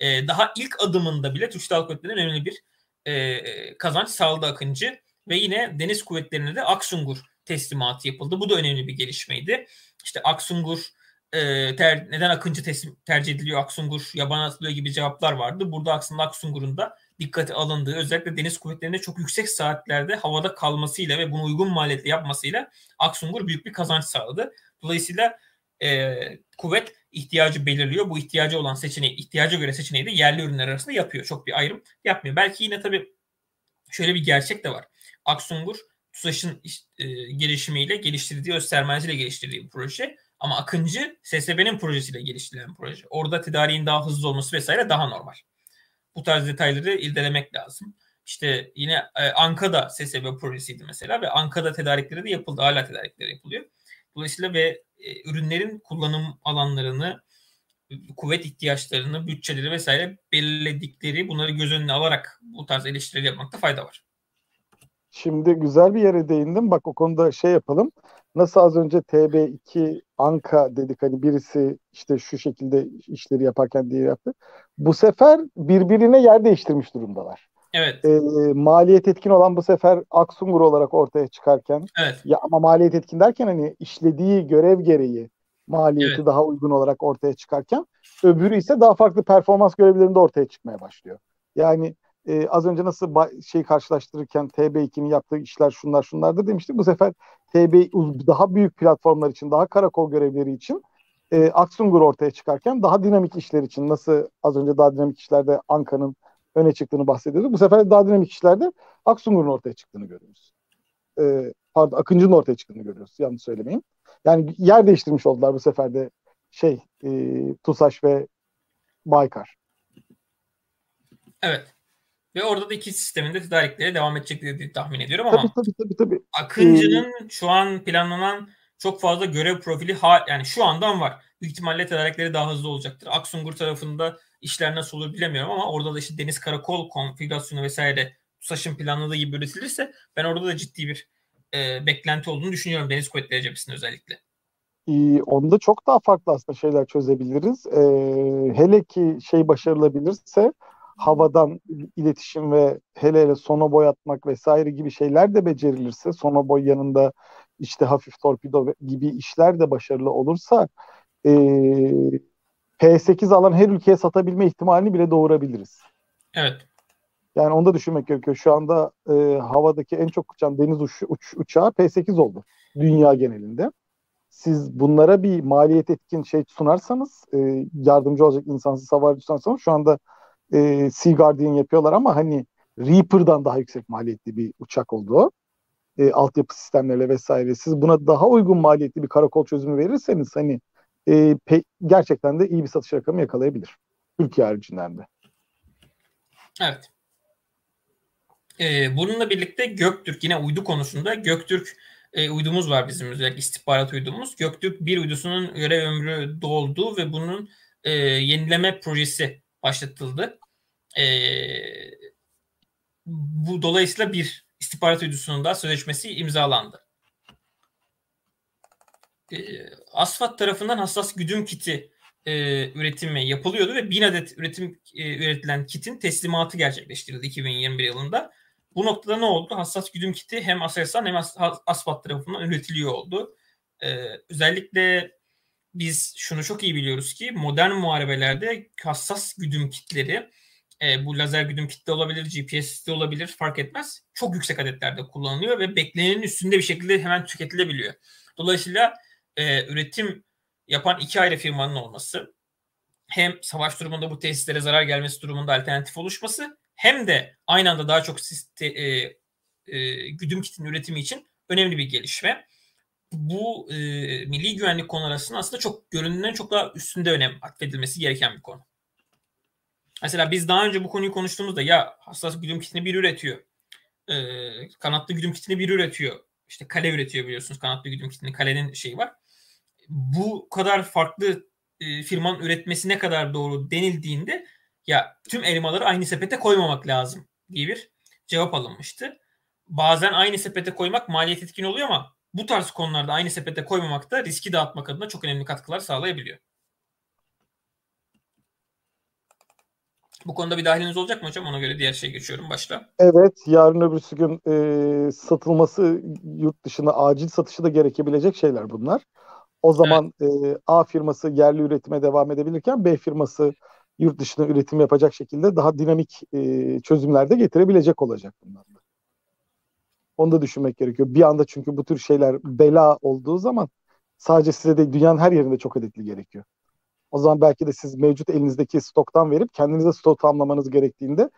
e, daha ilk adımında bile Türk Silahlı Kuvvetleri'nin önemli bir e, kazanç sağladı Akıncı. Ve yine deniz kuvvetlerine de Aksungur teslimatı yapıldı. Bu da önemli bir gelişmeydi. İşte Aksungur e, ter, neden Akıncı teslim, tercih ediliyor, Aksungur yaban atılıyor gibi cevaplar vardı. Burada aslında Aksungur'un da dikkate alındığı özellikle deniz kuvvetlerinde çok yüksek saatlerde havada kalmasıyla ve bunu uygun maliyetle yapmasıyla Aksungur büyük bir kazanç sağladı. Dolayısıyla e, kuvvet ihtiyacı belirliyor. Bu ihtiyacı olan seçeneği, ihtiyaca göre seçeneği de yerli ürünler arasında yapıyor. Çok bir ayrım yapmıyor. Belki yine tabii şöyle bir gerçek de var. Aksungur TUSAŞ'ın e, gelişimiyle geliştirdiği, öz sermayesiyle geliştirdiği bir proje. Ama Akıncı SSB'nin projesiyle geliştirilen proje. Orada tedariğin daha hızlı olması vesaire daha normal. Bu tarz detayları irdelemek lazım. İşte yine e, Anka'da SSB projesiydi mesela ve Anka'da tedarikleri de yapıldı. Hala tedarikleri yapılıyor. Dolayısıyla ve e, ürünlerin kullanım alanlarını, kuvvet ihtiyaçlarını, bütçeleri vesaire belirledikleri bunları göz önüne alarak bu tarz eleştirileri yapmakta fayda var. Şimdi güzel bir yere değindim. Bak o konuda şey yapalım. Nasıl az önce TB2 Anka dedik hani birisi işte şu şekilde işleri yaparken diye yaptı. Bu sefer birbirine yer değiştirmiş durumdalar. Evet. E, maliyet etkin olan bu sefer Aksungur olarak ortaya çıkarken evet. ya ama maliyet etkin derken hani işlediği görev gereği maliyeti evet. daha uygun olarak ortaya çıkarken öbürü ise daha farklı performans görevlerinde ortaya çıkmaya başlıyor. Yani e, az önce nasıl şey karşılaştırırken TB2'nin yaptığı işler şunlar şunlardır demiştik. Bu sefer TB daha büyük platformlar için, daha karakol görevleri için e, Aksungur ortaya çıkarken daha dinamik işler için nasıl az önce daha dinamik işlerde Anka'nın öne çıktığını bahsediyorduk. Bu sefer daha dinamik işlerde Aksungur'un ortaya çıktığını görüyoruz. E, pardon Akıncı'nın ortaya çıktığını görüyoruz. Yanlış söylemeyeyim. Yani yer değiştirmiş oldular bu sefer de şey e, TUSAŞ ve Baykar. Evet. Ve orada da iki sistemin de tedarikleri devam edecek diye tahmin ediyorum ama tabii, tabii, tabii, tabii. Akıncı'nın ee, şu an planlanan çok fazla görev profili ha, yani şu andan var. Büyük ihtimalle tedarikleri daha hızlı olacaktır. Aksungur tarafında işler nasıl olur bilemiyorum ama orada da işte deniz karakol konfigürasyonu vesaire TUSAŞ'ın planladığı gibi üretilirse ben orada da ciddi bir e, beklenti olduğunu düşünüyorum Deniz Kuvvetleri Cephesi'nde özellikle. Ee, onda çok daha farklı aslında şeyler çözebiliriz. Ee, hele ki şey başarılabilirse havadan iletişim ve hele hele sonoboy atmak vesaire gibi şeyler de becerilirse sonoboy yanında işte hafif torpido gibi işler de başarılı olursa e, P8 alan her ülkeye satabilme ihtimalini bile doğurabiliriz. Evet. Yani onu da düşünmek gerekiyor. Şu anda e, havadaki en çok uçan deniz uç, uç, uçağı P8 oldu. Dünya genelinde. Siz bunlara bir maliyet etkin şey sunarsanız, e, yardımcı olacak insansız hava sunarsanız şu anda e, Sea Guardian yapıyorlar ama hani Reaper'dan daha yüksek maliyetli bir uçak oldu o. E, altyapı sistemlerle vesaire. Siz buna daha uygun maliyetli bir karakol çözümü verirseniz hani e, pe, gerçekten de iyi bir satış rakamı yakalayabilir. Türkiye haricinden de. Evet. Ee, bununla birlikte Göktürk yine uydu konusunda Göktürk e, uydumuz var bizim özellikle istihbarat uydumuz. Göktürk bir uydusunun görev ömrü doldu ve bunun e, yenileme projesi başlatıldı. E, bu dolayısıyla bir istihbarat uydusunun da sözleşmesi imzalandı. E, Asfat tarafından hassas güdüm kiti e, üretimi yapılıyordu ve bin adet üretim e, üretilen kitin teslimatı gerçekleştirildi 2021 yılında. Bu noktada ne oldu? Hassas güdüm kiti hem Aselsan hem As Asfat tarafından üretiliyor oldu. E, özellikle biz şunu çok iyi biliyoruz ki modern muharebelerde hassas güdüm kitleri e, bu lazer güdüm kitle olabilir, GPS de olabilir fark etmez. Çok yüksek adetlerde kullanılıyor ve beklenenin üstünde bir şekilde hemen tüketilebiliyor. Dolayısıyla e, üretim yapan iki ayrı firmanın olması hem savaş durumunda bu tesislere zarar gelmesi durumunda alternatif oluşması hem de aynı anda daha çok siste, e, e, güdüm kitin üretimi için önemli bir gelişme. Bu e, milli güvenlik konu arasında aslında çok göründüğünden çok daha üstünde önem atfedilmesi gereken bir konu. Mesela biz daha önce bu konuyu konuştuğumuzda ya hassas güdüm kitini bir üretiyor. E, kanatlı güdüm kitini bir üretiyor. İşte kale üretiyor biliyorsunuz kanatlı güdüm kitini. Kalenin şeyi var. Bu kadar farklı e, firmanın üretmesi ne kadar doğru denildiğinde ya tüm elmaları aynı sepete koymamak lazım diye bir cevap alınmıştı. Bazen aynı sepete koymak maliyet etkin oluyor ama bu tarz konularda aynı sepete koymamak da riski dağıtmak adına çok önemli katkılar sağlayabiliyor. Bu konuda bir dahiliniz olacak mı hocam? Ona göre diğer şey geçiyorum başta. Evet. Yarın öbürsü gün e, satılması yurt dışına acil satışı da gerekebilecek şeyler bunlar. O zaman evet. e, A firması yerli üretime devam edebilirken B firması yurt dışına üretim yapacak şekilde daha dinamik e, çözümler de getirebilecek olacak bunlar. Onu da düşünmek gerekiyor. Bir anda çünkü bu tür şeyler bela olduğu zaman sadece size de dünyanın her yerinde çok adetli gerekiyor. O zaman belki de siz mevcut elinizdeki stoktan verip kendinize stok tamamlamanız gerektiğinde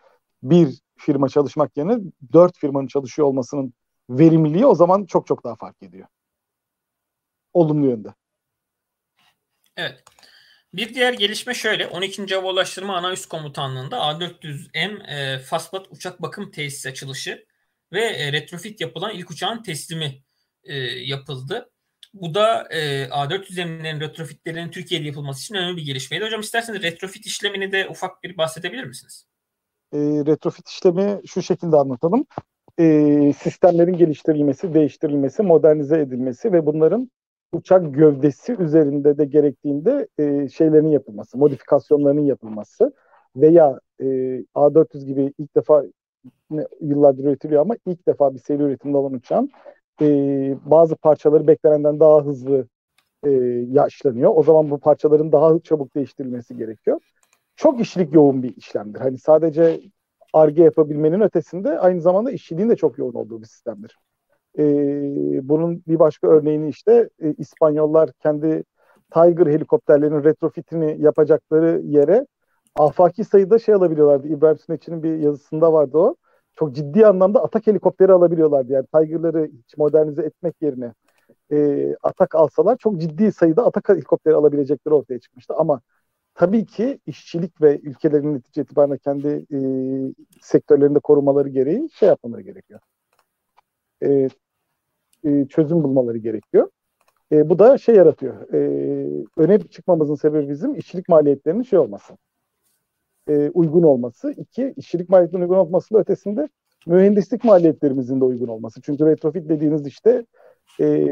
bir firma çalışmak yerine dört firmanın çalışıyor olmasının verimliliği o zaman çok çok daha fark ediyor. Olumlu yönde. Evet. Bir diğer gelişme şöyle. 12. Hava Ulaştırma Ana Üst Komutanlığı'nda A400M e, Faspat uçak bakım tesisi açılışı ve e, retrofit yapılan ilk uçağın teslimi e, yapıldı. Bu da e, A400M'lerin retrofitlerinin Türkiye'de yapılması için önemli bir gelişmeydi. Hocam isterseniz retrofit işlemini de ufak bir bahsedebilir misiniz? E, retrofit işlemi şu şekilde anlatalım. E, sistemlerin geliştirilmesi, değiştirilmesi, modernize edilmesi ve bunların uçak gövdesi üzerinde de gerektiğinde e, şeylerin yapılması, modifikasyonlarının yapılması veya e, A400 gibi ilk defa yıllardır üretiliyor ama ilk defa bir seri üretimde olan uçağın e, bazı parçaları beklenenden daha hızlı e, yaşlanıyor. O zaman bu parçaların daha çabuk değiştirilmesi gerekiyor. Çok işlik yoğun bir işlemdir. Hani sadece arge yapabilmenin ötesinde aynı zamanda işçiliğin de çok yoğun olduğu bir sistemdir. E, bunun bir başka örneğini işte e, İspanyollar kendi Tiger helikopterlerinin retrofitini yapacakları yere afaki sayıda şey alabiliyorlardı. İbrahim Süneç'in bir yazısında vardı o. Çok ciddi anlamda atak helikopteri alabiliyorlardı. Yani Tiger'ları hiç modernize etmek yerine e, atak alsalar çok ciddi sayıda atak helikopteri alabilecekleri ortaya çıkmıştı. Ama tabii ki işçilik ve ülkelerin netice itibariyle kendi e, sektörlerinde korumaları gereği şey yapmaları gerekiyor. E, e, çözüm bulmaları gerekiyor. E, bu da şey yaratıyor. E, öne çıkmamızın sebebi bizim işçilik maliyetlerinin şey olması. E, uygun olması. İki, işçilik maliyetlerinin uygun olmasının ötesinde mühendislik maliyetlerimizin de uygun olması. Çünkü retrofit dediğiniz işte e,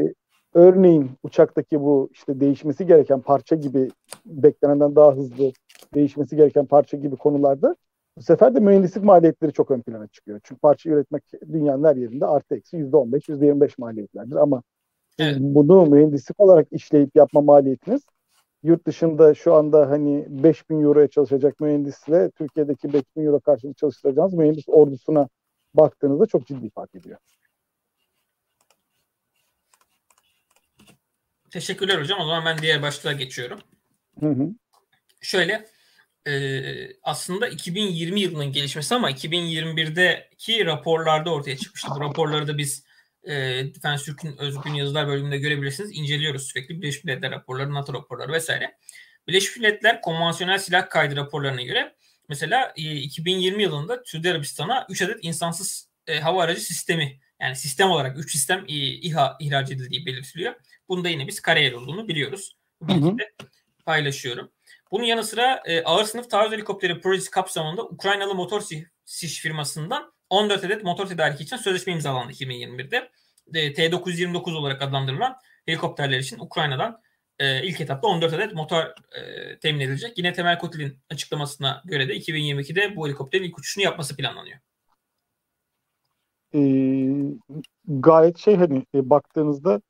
örneğin uçaktaki bu işte değişmesi gereken parça gibi beklenenden daha hızlı değişmesi gereken parça gibi konularda bu sefer de mühendislik maliyetleri çok ön plana çıkıyor. Çünkü parça üretmek dünyanın her yerinde artı eksi yüzde on beş, yüzde yirmi beş maliyetlerdir. Ama evet. bunu mühendislik olarak işleyip yapma maliyetiniz yurt dışında şu anda hani 5000 euroya çalışacak mühendisle Türkiye'deki 5000 euro karşılığı çalıştıracağınız mühendis ordusuna baktığınızda çok ciddi fark ediyor. Teşekkürler hocam. O zaman ben diğer başlığa geçiyorum. Hı hı. Şöyle e, aslında 2020 yılının gelişmesi ama 2021'deki raporlarda ortaya çıkmıştı. Bu raporları da biz e, Defense Türk'ün özgün yazılar bölümünde görebilirsiniz. İnceliyoruz sürekli Birleşmiş Milletler raporları, NATO raporları vesaire. Birleşmiş Milletler konvansiyonel silah kaydı raporlarına göre mesela e, 2020 yılında Suudi Arabistan'a 3 adet insansız e, hava aracı sistemi yani sistem olarak 3 sistem e, İHA ihraç edildiği belirtiliyor. Bunda yine biz Karayel olduğunu biliyoruz. Bu bilgiyi de paylaşıyorum. Bunun yanı sıra e, ağır sınıf taarruz helikopteri projesi kapsamında Ukraynalı motor siş firmasından 14 adet motor tedariki için sözleşme imzalandı 2021'de. E, T-929 olarak adlandırılan helikopterler için Ukrayna'dan e, ilk etapta 14 adet motor e, temin edilecek. Yine Temel Kotil'in açıklamasına göre de 2022'de bu helikopterin ilk uçuşunu yapması planlanıyor. E, gayet şey hani e, baktığınızda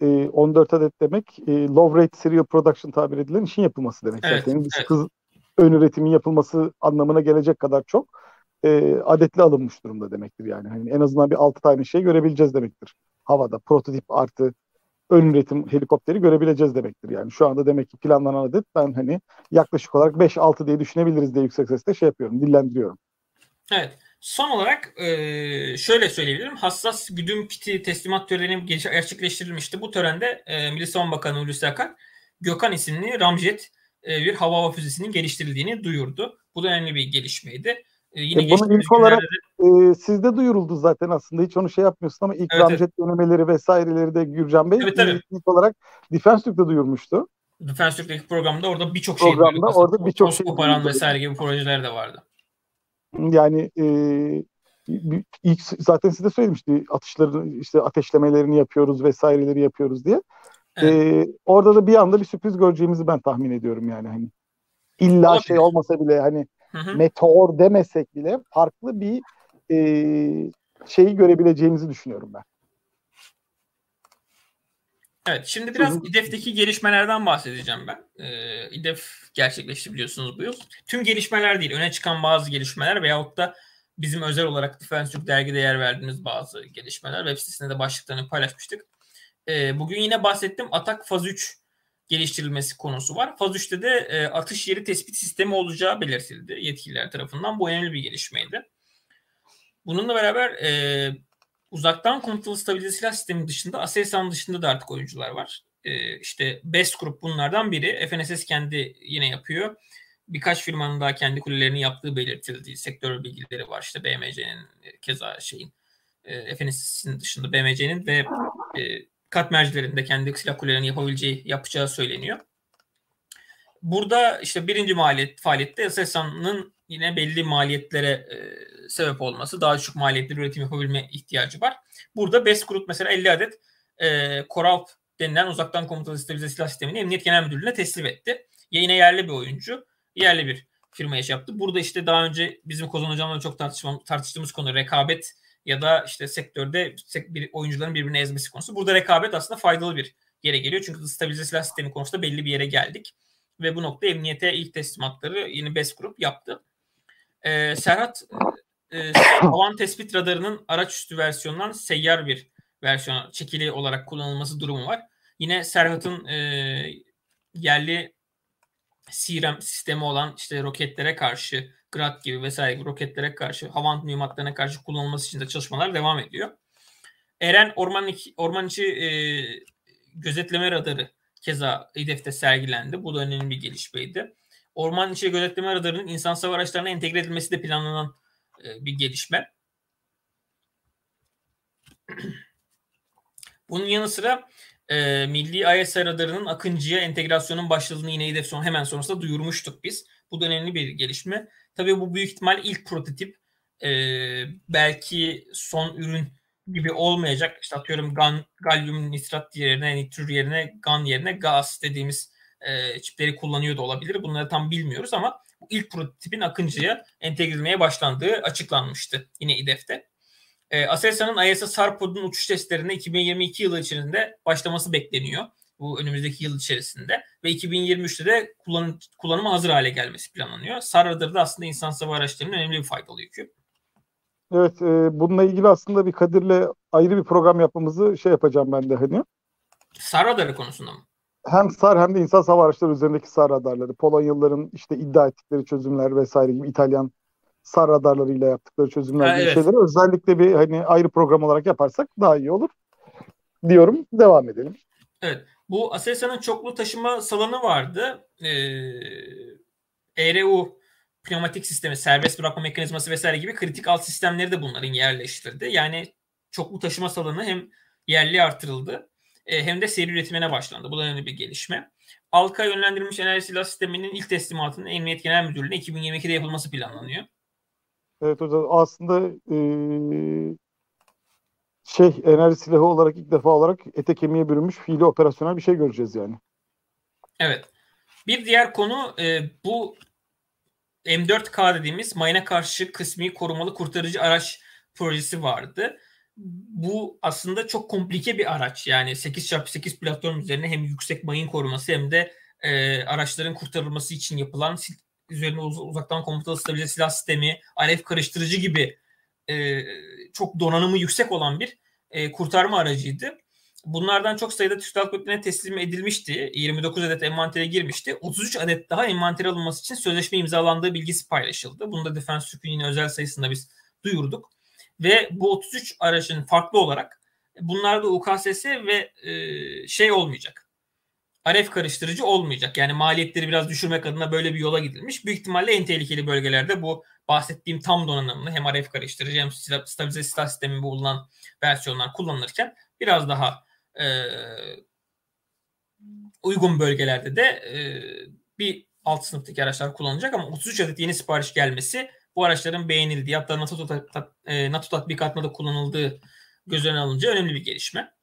e, 14 adet demek e, low rate serial production tabir edilen işin yapılması demek. Evet, Zaten evet. hız ön üretimin yapılması anlamına gelecek kadar çok e, adetli alınmış durumda demektir yani. Hani en azından bir 6 tane şey görebileceğiz demektir. Havada prototip artı ön üretim helikopteri görebileceğiz demektir. Yani şu anda demek ki planlanan adet ben hani yaklaşık olarak 5-6 diye düşünebiliriz diye yüksek sesle şey yapıyorum, dillendiriyorum. Evet. Son olarak e, şöyle söyleyebilirim. Hassas güdüm kiti teslimat töreni gerçekleştirilmişti. Bu törende e, Milli Savunma Bakanı Hulusi Akar, Gökhan isimli Ramjet e, bir hava hava füzesinin geliştirildiğini duyurdu. Bu da önemli bir gelişmeydi. E, yine e, bunu ilk olarak e, sizde duyuruldu zaten aslında. Hiç onu şey yapmıyorsun ama ilk evet, Ramjet evet. denemeleri vesaireleri de Gürcan Bey evet, evet. ilk olarak Defense Türk'te duyurmuştu. Defense Türk'teki programda orada birçok şey programda orada birçok şey koparan vesaire gibi projeler de vardı. Yani e, ilk zaten size söylemişti atışları işte ateşlemelerini yapıyoruz vesaireleri yapıyoruz diye. Evet. E, orada da bir anda bir sürpriz göreceğimizi ben tahmin ediyorum yani hani. İlla Olabilir. şey olmasa bile hani. Meteor demesek bile farklı bir e, şeyi görebileceğimizi düşünüyorum ben. Evet şimdi biraz İDEF'teki gelişmelerden bahsedeceğim ben. Ee, İDEF gerçekleşti biliyorsunuz bu yıl. Tüm gelişmeler değil öne çıkan bazı gelişmeler veyahut da bizim özel olarak Defense Türk dergide yer verdiğimiz bazı gelişmeler. Web sitesinde de başlıklarını paylaşmıştık. Ee, bugün yine bahsettim Atak Faz 3 geliştirilmesi konusu var. Faz 3'te de e, atış yeri tespit sistemi olacağı belirtildi yetkililer tarafından. Bu önemli bir gelişmeydi. Bununla beraber e, uzaktan komutalı stabilize silah sistemi dışında Aselsan dışında da artık oyuncular var. E, işte Best Group bunlardan biri. FNSS kendi yine yapıyor. Birkaç firmanın daha kendi kulelerini yaptığı belirtildi. Sektör bilgileri var. İşte BMC'nin keza şeyin e, FNSS'in dışında BMC'nin ve e, kat mercilerinde kendi silah kulelerini yapabileceği yapacağı söyleniyor. Burada işte birinci maliyet faaliyette Aselsan'ın yine belli maliyetlere e, sebep olması, daha düşük maliyetli üretim yapabilme ihtiyacı var. Burada Best Group mesela 50 adet e, Coralp denilen uzaktan komutalı stabilize silah sistemini Emniyet Genel Müdürlüğü'ne teslim etti. Yine yerli bir oyuncu, yerli bir firmaya şey yaptı. Burada işte daha önce bizim Kozan Hocam'la çok tartıştığımız konu rekabet ya da işte sektörde bir oyuncuların birbirini ezmesi konusu. Burada rekabet aslında faydalı bir yere geliyor. Çünkü stabilize silah sistemi konusunda belli bir yere geldik. Ve bu nokta emniyete ilk teslimatları yeni BES Group yaptı. Ee, Serhat e, havan tespit radarının araç üstü versiyonundan seyyar bir versiyon çekili olarak kullanılması durumu var. Yine Serhat'ın e, yerli CRM sistemi olan işte roketlere karşı Grad gibi vesaire gibi roketlere karşı Havant mühimmatlarına karşı kullanılması için de çalışmalar devam ediyor. Eren orman, orman içi e, gözetleme radarı keza İDEF'te sergilendi. Bu da önemli bir gelişmeydi. Orman içi gözetleme radarının insan hava araçlarına entegre edilmesi de planlanan e, bir gelişme. Bunun yanı sıra e, Milli IS radarının Akıncı'ya entegrasyonun başladığını yine İDEF son hemen sonrasında duyurmuştuk biz. Bu da önemli bir gelişme. Tabii bu büyük ihtimal ilk prototip. E, belki son ürün gibi olmayacak. İşte atıyorum gan, galyum nitrat yerine, nitür yerine, gan yerine gaz dediğimiz e, çipleri kullanıyor da olabilir. Bunları tam bilmiyoruz ama bu ilk prototipin Akıncı'ya entegre edilmeye başlandığı açıklanmıştı yine İDEF'te. E, Aselsan'ın ISS Sarpod'un uçuş testlerine 2022 yılı içerisinde başlaması bekleniyor. Bu önümüzdeki yıl içerisinde ve 2023'te de kullanım, kullanıma hazır hale gelmesi planlanıyor. SAR radarı da aslında insan hava araçlarının önemli bir faydalı yükü. Evet, e, bununla ilgili aslında bir Kadir'le ayrı bir program yapmamızı şey yapacağım ben de hani. SAR radarı konusunda mı? Hem SAR hem de insan hava araçları üzerindeki SAR radarları. Polonyalıların işte iddia ettikleri çözümler vesaire gibi İtalyan SAR radarlarıyla yaptıkları çözümler ha, gibi evet. şeyleri özellikle bir hani ayrı program olarak yaparsak daha iyi olur diyorum. Devam edelim. Evet. Bu Aselsan'ın çoklu taşıma salonu vardı. Ee, ERU pneumatik sistemi, serbest bırakma mekanizması vesaire gibi kritik alt sistemleri de bunların yerleştirdi. Yani çoklu taşıma salonu hem yerli artırıldı e, hem de seri üretimine başlandı. Bu da önemli bir gelişme. Alka yönlendirilmiş enerji silah sisteminin ilk teslimatının Emniyet Genel Müdürlüğü'ne 2022'de yapılması planlanıyor. Evet hocam aslında e, şey enerji silahı olarak ilk defa olarak ete kemiğe bürünmüş fiili operasyonel bir şey göreceğiz yani. Evet. Bir diğer konu e, bu M4K dediğimiz mayına karşı kısmi korumalı kurtarıcı araç projesi vardı. Bu aslında çok komplike bir araç. Yani 8x8 platform üzerine hem yüksek mayın koruması hem de e, araçların kurtarılması için yapılan üzerine uz- uzaktan komutalı stabilize silah sistemi, RF karıştırıcı gibi e, çok donanımı yüksek olan bir e, kurtarma aracıydı. Bunlardan çok sayıda Türk Silahlı Kuvvetleri'ne teslim edilmişti. 29 adet envantere girmişti. 33 adet daha envantere alınması için sözleşme imzalandığı bilgisi paylaşıldı. Bunu da Defense yine özel sayısında biz duyurduk. Ve bu 33 aracın farklı olarak bunlarda UKSS ve e, şey olmayacak. RF karıştırıcı olmayacak. Yani maliyetleri biraz düşürmek adına böyle bir yola gidilmiş. Büyük ihtimalle en tehlikeli bölgelerde bu bahsettiğim tam donanımlı hem RF karıştırıcı hem stabilize silah sistemi bulunan versiyonlar kullanılırken biraz daha e, uygun bölgelerde de e, bir alt sınıftaki araçlar kullanılacak ama 33 adet yeni sipariş gelmesi bu araçların beğenildiği hatta NATO, e, NATO tatbikatında da kullanıldığı göz önüne alınca önemli bir gelişme.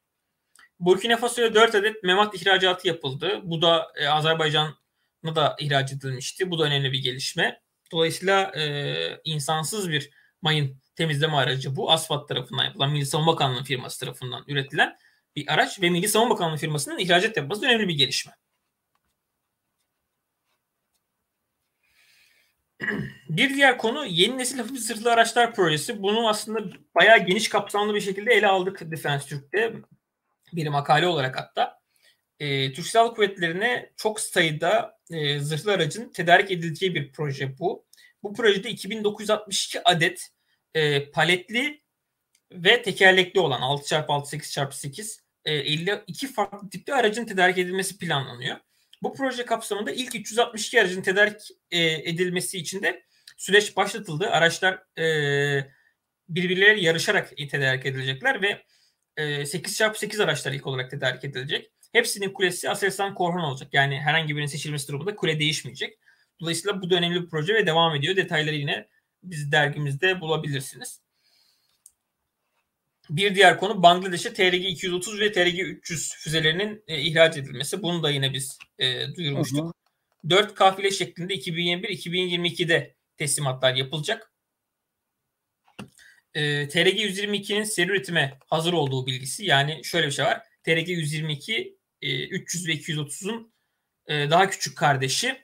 Burkina Faso'ya 4 adet memat ihracatı yapıldı. Bu da e, Azerbaycan'a da ihraç edilmişti. Bu da önemli bir gelişme. Dolayısıyla e, insansız bir mayın temizleme aracı bu. Asfalt tarafından yapılan Milli Savunma Bakanlığı firması tarafından üretilen bir araç ve Milli Savunma Bakanlığı firmasının ihracat yapması önemli bir gelişme. Bir diğer konu yeni nesil hafif zırhlı araçlar projesi. Bunu aslında bayağı geniş kapsamlı bir şekilde ele aldık Defense Türk'te bir makale olarak hatta e, Türk Silahlı Kuvvetleri'ne çok sayıda e, zırhlı aracın tedarik edileceği bir proje bu. Bu projede 2962 adet e, paletli ve tekerlekli olan 6x6 8x8 52 farklı tipte aracın tedarik edilmesi planlanıyor. Bu proje kapsamında ilk 362 aracın tedarik edilmesi için de süreç başlatıldı. Araçlar birbirleriyle yarışarak tedarik edilecekler ve 8x8 araçlar ilk olarak tedarik edilecek. Hepsinin kulesi Aselsan Korhan olacak. Yani herhangi birinin seçilmesi durumunda kule değişmeyecek. Dolayısıyla bu da önemli bir proje ve devam ediyor. Detayları yine biz dergimizde bulabilirsiniz. Bir diğer konu Bangladeş'e TRG-230 ve TRG-300 füzelerinin e, ihraç edilmesi. Bunu da yine biz e, duyurmuştuk. Hı hı. 4 kafile şeklinde 2021-2022'de teslimatlar yapılacak. E, TRG-122'nin seri üretime hazır olduğu bilgisi. Yani şöyle bir şey var. TRG-122 e, 300 ve 230'un e, daha küçük kardeşi.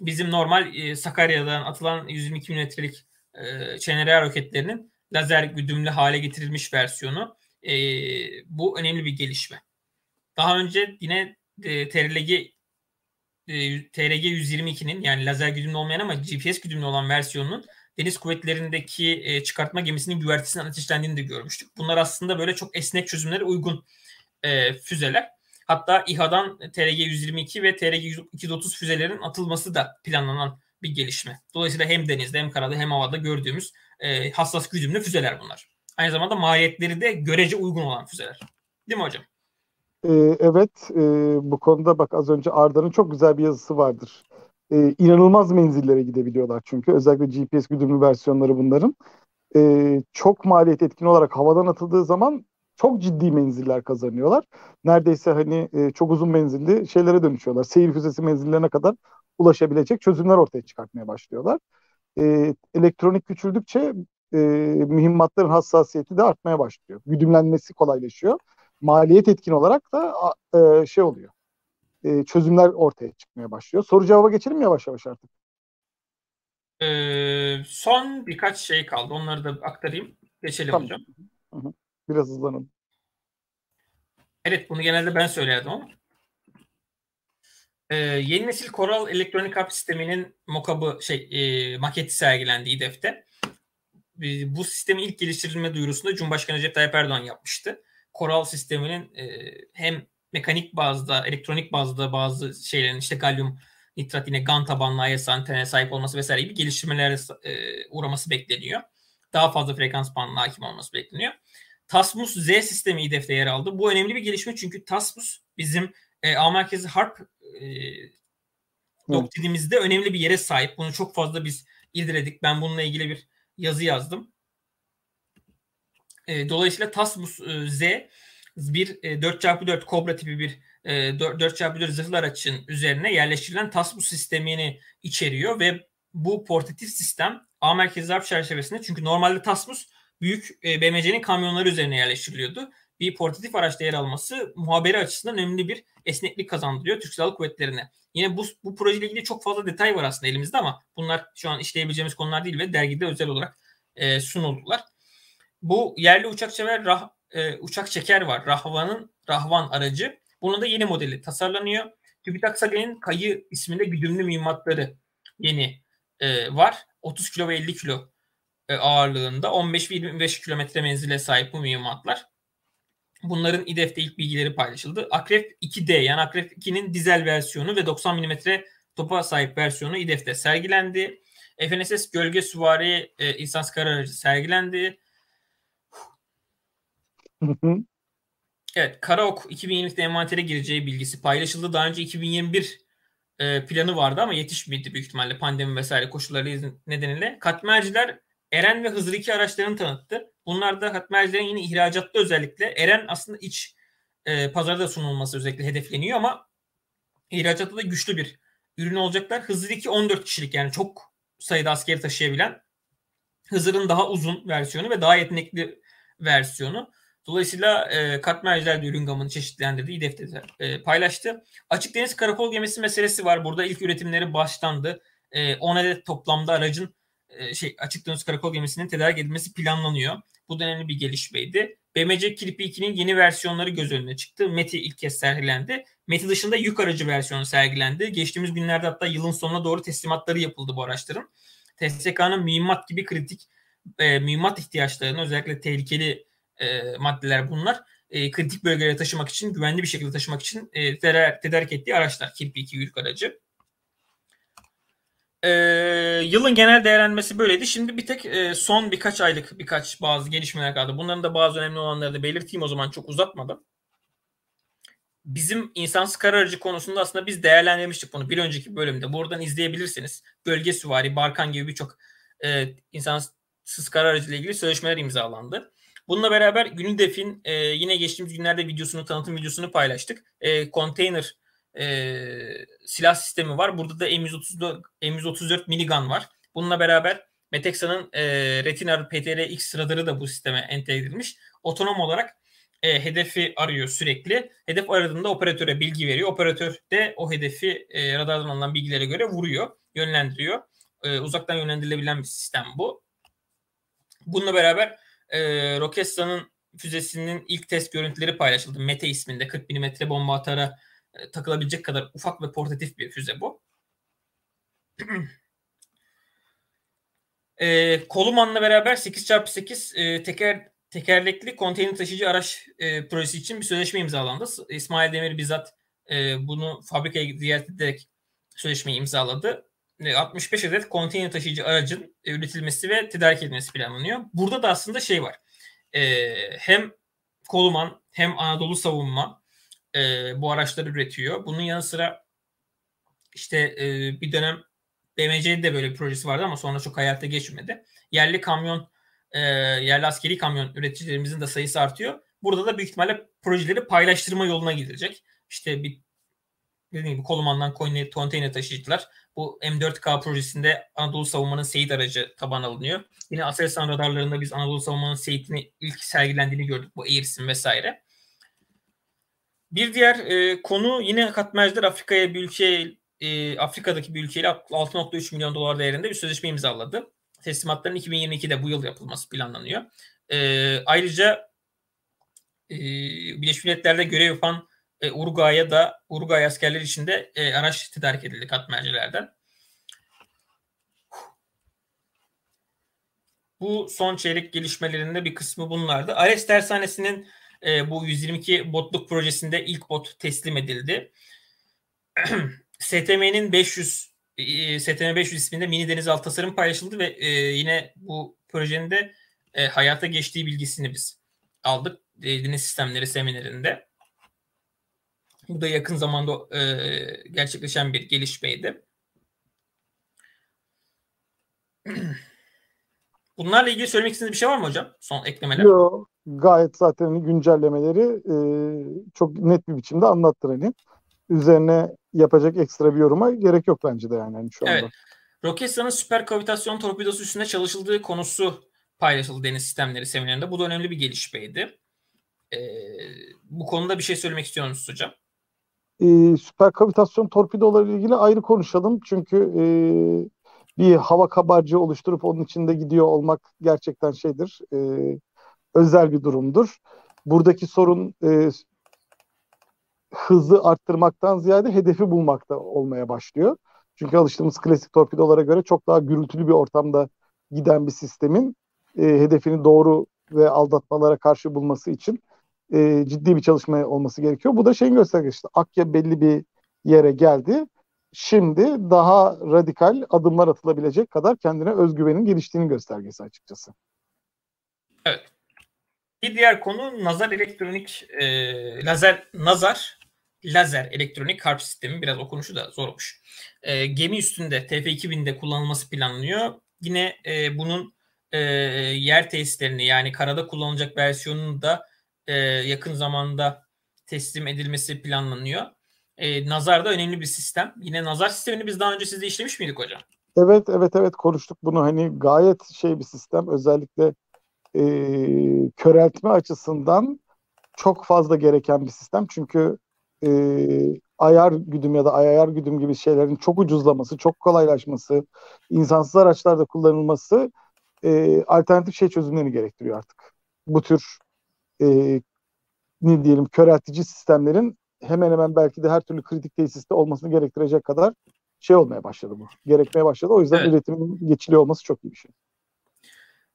Bizim normal e, Sakarya'dan atılan 122 milimetrelik e, roketlerinin lazer güdümlü hale getirilmiş versiyonu. E, bu önemli bir gelişme. Daha önce yine e, TRG e, TRG 122'nin yani lazer güdümlü olmayan ama GPS güdümlü olan versiyonunun deniz kuvvetlerindeki e, çıkartma gemisinin güvertesinden ateşlendiğini de görmüştük. Bunlar aslında böyle çok esnek çözümlere uygun e, füzeler. Hatta İHA'dan TRG 122 ve TRG 230 füzelerin atılması da planlanan bir gelişme. Dolayısıyla hem denizde hem karada hem havada gördüğümüz e, hassas güdümlü füzeler bunlar. Aynı zamanda maliyetleri de görece uygun olan füzeler. Değil mi hocam? Ee, evet. E, bu konuda bak az önce Arda'nın çok güzel bir yazısı vardır. E, inanılmaz menzillere gidebiliyorlar çünkü. Özellikle GPS güdümlü versiyonları bunların. E, çok maliyet etkin olarak havadan atıldığı zaman çok ciddi menziller kazanıyorlar. Neredeyse hani e, çok uzun menzilli şeylere dönüşüyorlar. Seyir füzesi menzillerine kadar ulaşabilecek çözümler ortaya çıkartmaya başlıyorlar. E, elektronik küçüldükçe e, mühimmatların hassasiyeti de artmaya başlıyor. Güdümlenmesi kolaylaşıyor. Maliyet etkin olarak da e, şey oluyor. E, çözümler ortaya çıkmaya başlıyor. Soru cevaba geçelim yavaş yavaş artık. Ee, son birkaç şey kaldı. Onları da aktarayım. Geçelim tamam. hocam. Hı hı. Biraz hızlanalım. Evet bunu genelde ben söylerdim ama. Ee, yeni nesil Coral elektronik harp sisteminin mokabı şey e, maketi sergilendi İDEF'te. E, bu sistemin ilk geliştirilme duyurusunu Cumhurbaşkanı Recep Tayyip Erdoğan yapmıştı. Coral sisteminin e, hem mekanik bazda, elektronik bazda bazı şeylerin işte galyum nitrat yine GAN tabanlı IS antene sahip olması vesaire gibi geliştirmelere e, uğraması bekleniyor. Daha fazla frekans bandına hakim olması bekleniyor. Tasmus Z sistemi İDEF'te yer aldı. Bu önemli bir gelişme çünkü Tasmus bizim e, A merkezi harp e, doktrinimizde önemli bir yere sahip. Bunu çok fazla biz irdeledik. Ben bununla ilgili bir yazı yazdım. E, dolayısıyla Tasmus e, Z bir e, 4x4 Cobra tipi bir e, 4x4 zırhlı aracın üzerine yerleştirilen Tasmus sistemini içeriyor ve bu portatif sistem A merkezi harp çerçevesinde çünkü normalde Tasmus büyük e, BMC'nin kamyonları üzerine yerleştiriliyordu. Bir portatif araçta yer alması muhaberi açısından önemli bir esneklik kazandırıyor Türk Silahlı Kuvvetleri'ne. Yine bu, bu projeyle ilgili çok fazla detay var aslında elimizde ama bunlar şu an işleyebileceğimiz konular değil ve dergide özel olarak e, sunuldular. Bu yerli uçak çeker, rah, e, uçak çeker var. Rahvan'ın Rahvan aracı. Bunun da yeni modeli tasarlanıyor. TÜBİTAK Sage'nin Kayı isminde güdümlü mühimmatları yeni e, var. 30 kilo ve 50 kilo e, ağırlığında 15 ve 25 kilometre menzile sahip bu mühimmatlar. Bunların İDEF'te ilk bilgileri paylaşıldı. Akrep 2D yani Akrep 2'nin dizel versiyonu ve 90 mm topa sahip versiyonu İDEF'te sergilendi. FNSS Gölge Süvari e, İhsas Kara Aracı sergilendi. Evet Karaok 2020'de envantere gireceği bilgisi paylaşıldı. Daha önce 2021 e, planı vardı ama yetişmedi büyük ihtimalle pandemi vesaire koşulları nedeniyle. Katmerciler Eren ve Hızır 2 araçlarını tanıttı. Bunlar da Hatmercilerin yine ihracatta özellikle Eren aslında iç e, pazarda sunulması özellikle hedefleniyor ama ihracatta da güçlü bir ürün olacaklar. Hızır 2 14 kişilik yani çok sayıda askeri taşıyabilen Hızır'ın daha uzun versiyonu ve daha yetenekli versiyonu. Dolayısıyla e, katmerciler de ürün gamını çeşitlendirdiği defterde e, paylaştı. Açık deniz karakol gemisi meselesi var. Burada ilk üretimleri başlandı. E, 10 adet toplamda aracın e, şey açık deniz karakol gemisinin tedarik edilmesi planlanıyor. Bu da önemli bir gelişmeydi. BMC Kirpi 2'nin yeni versiyonları göz önüne çıktı. MET'i ilk kez sergilendi. MET'i dışında yük aracı versiyonu sergilendi. Geçtiğimiz günlerde hatta yılın sonuna doğru teslimatları yapıldı bu araçların. TSK'nın mühimmat gibi kritik e, mühimmat ihtiyaçlarını özellikle tehlikeli e, maddeler bunlar e, kritik bölgelere taşımak için, güvenli bir şekilde taşımak için e, tedarik ettiği araçlar. Kirpi 2 yük aracı. E, yılın genel değerlenmesi böyleydi. Şimdi bir tek e, son birkaç aylık birkaç bazı gelişmeler kaldı. Bunların da bazı önemli olanları da belirteyim o zaman çok uzatmadım. Bizim insansız kara aracı konusunda aslında biz değerlendirmiştik bunu bir önceki bölümde. Buradan izleyebilirsiniz. Bölge süvari, Barkan gibi birçok e, insansız kara aracı ile ilgili sözleşmeler imzalandı. Bununla beraber Günüdef'in e, yine geçtiğimiz günlerde videosunu, tanıtım videosunu paylaştık. E, konteyner e, silah sistemi var. Burada da M134, M134 minigun var. Bununla beraber Metexa'nın e, Retina PTR-X radarı da bu sisteme entegre edilmiş. Otonom olarak e, hedefi arıyor sürekli. Hedef aradığında operatöre bilgi veriyor. Operatör de o hedefi e, radardan alınan bilgilere göre vuruyor, yönlendiriyor. E, uzaktan yönlendirilebilen bir sistem bu. Bununla beraber e, Roketsan'ın füzesinin ilk test görüntüleri paylaşıldı. Mete isminde 40 mm bomba atara e, takılabilecek kadar ufak ve portatif bir füze bu. e, Koluman'la beraber 8x8 e, teker tekerlekli konteyner taşıyıcı araç e, projesi için bir sözleşme imzalandı. İsmail Demir bizzat e, bunu fabrikaya ziyaret ederek sözleşmeyi imzaladı. 65 adet konteyner taşıyıcı aracın üretilmesi ve tedarik edilmesi planlanıyor. Burada da aslında şey var. E, hem Koluman hem Anadolu Savunma e, bu araçları üretiyor. Bunun yanı sıra işte e, bir dönem BMC'de de böyle bir projesi vardı ama sonra çok hayata geçmedi. Yerli kamyon, e, yerli askeri kamyon üreticilerimizin de sayısı artıyor. Burada da büyük ihtimalle projeleri paylaştırma yoluna gidilecek. İşte bir dediğim gibi Koluman'dan konteyner taşıyıcılar. Bu M4K projesinde Anadolu Savunma'nın Seyit aracı taban alınıyor. Yine Aselsan radarlarında biz Anadolu Savunma'nın Seyit'ini ilk sergilendiğini gördük. Bu Airs'in vesaire. Bir diğer e, konu yine Katmerciler Afrika'ya bir ülke e, Afrika'daki bir ülkeyle 6.3 milyon dolar değerinde bir sözleşme imzaladı. Teslimatların 2022'de bu yıl yapılması planlanıyor. E, ayrıca e, Birleşmiş Milletler'de görev yapan e, Uruguay'a da Uruguay askerleri için de e, araç tedarik edildi katmercilerden. Bu son çeyrek gelişmelerinde bir kısmı bunlardı. Ares Dershanesi'nin e, bu 122 botluk projesinde ilk bot teslim edildi. STM'nin 500 e, STM 500 isminde mini denizaltı tasarım paylaşıldı ve e, yine bu projenin de e, hayata geçtiği bilgisini biz aldık e, deniz sistemleri seminerinde. Bu da yakın zamanda e, gerçekleşen bir gelişmeydi. Bunlarla ilgili söylemek istediğiniz bir şey var mı hocam? Son eklemeler. Yok. Gayet zaten hani güncellemeleri e, çok net bir biçimde anlattır hani. Üzerine yapacak ekstra bir yoruma gerek yok bence de yani, yani şu anda. Evet. Roketsan'ın süper kavitasyon torpidosu üstünde çalışıldığı konusu paylaşıldı deniz sistemleri seminerinde. Bu da önemli bir gelişmeydi. Ee, bu konuda bir şey söylemek istiyor musunuz hocam? Ee, süper kavitasyon torpidoları ilgili ayrı konuşalım. Çünkü e, bir hava kabarcığı oluşturup onun içinde gidiyor olmak gerçekten şeydir. E, özel bir durumdur. Buradaki sorun e, hızı arttırmaktan ziyade hedefi bulmakta olmaya başlıyor. Çünkü alıştığımız klasik torpidolara göre çok daha gürültülü bir ortamda giden bir sistemin e, hedefini doğru ve aldatmalara karşı bulması için e, ciddi bir çalışma olması gerekiyor. Bu da şeyin göstergesi. İşte Akya belli bir yere geldi. Şimdi daha radikal adımlar atılabilecek kadar kendine özgüvenin geliştiğini göstergesi açıkçası. Evet. Bir diğer konu nazar elektronik e, lazer nazar lazer elektronik harp sistemi biraz okunuşu da zormuş. E, gemi üstünde TF2000'de kullanılması planlanıyor. Yine e, bunun e, yer tesislerini yani karada kullanılacak versiyonunu da e, yakın zamanda teslim edilmesi planlanıyor. E, nazar da önemli bir sistem. Yine nazar sistemini biz daha önce sizde işlemiş miydik hocam? Evet evet evet konuştuk bunu hani gayet şey bir sistem özellikle e, köreltme açısından çok fazla gereken bir sistem. Çünkü e, ayar güdüm ya da ayar güdüm gibi şeylerin çok ucuzlaması, çok kolaylaşması, insansız araçlarda kullanılması e, alternatif şey çözümlerini gerektiriyor artık. Bu tür e, ne diyelim köreltici sistemlerin hemen hemen belki de her türlü kritik tesiste olmasını gerektirecek kadar şey olmaya başladı bu. Gerekmeye başladı. O yüzden evet. üretimin geçiliyor olması çok iyi bir şey.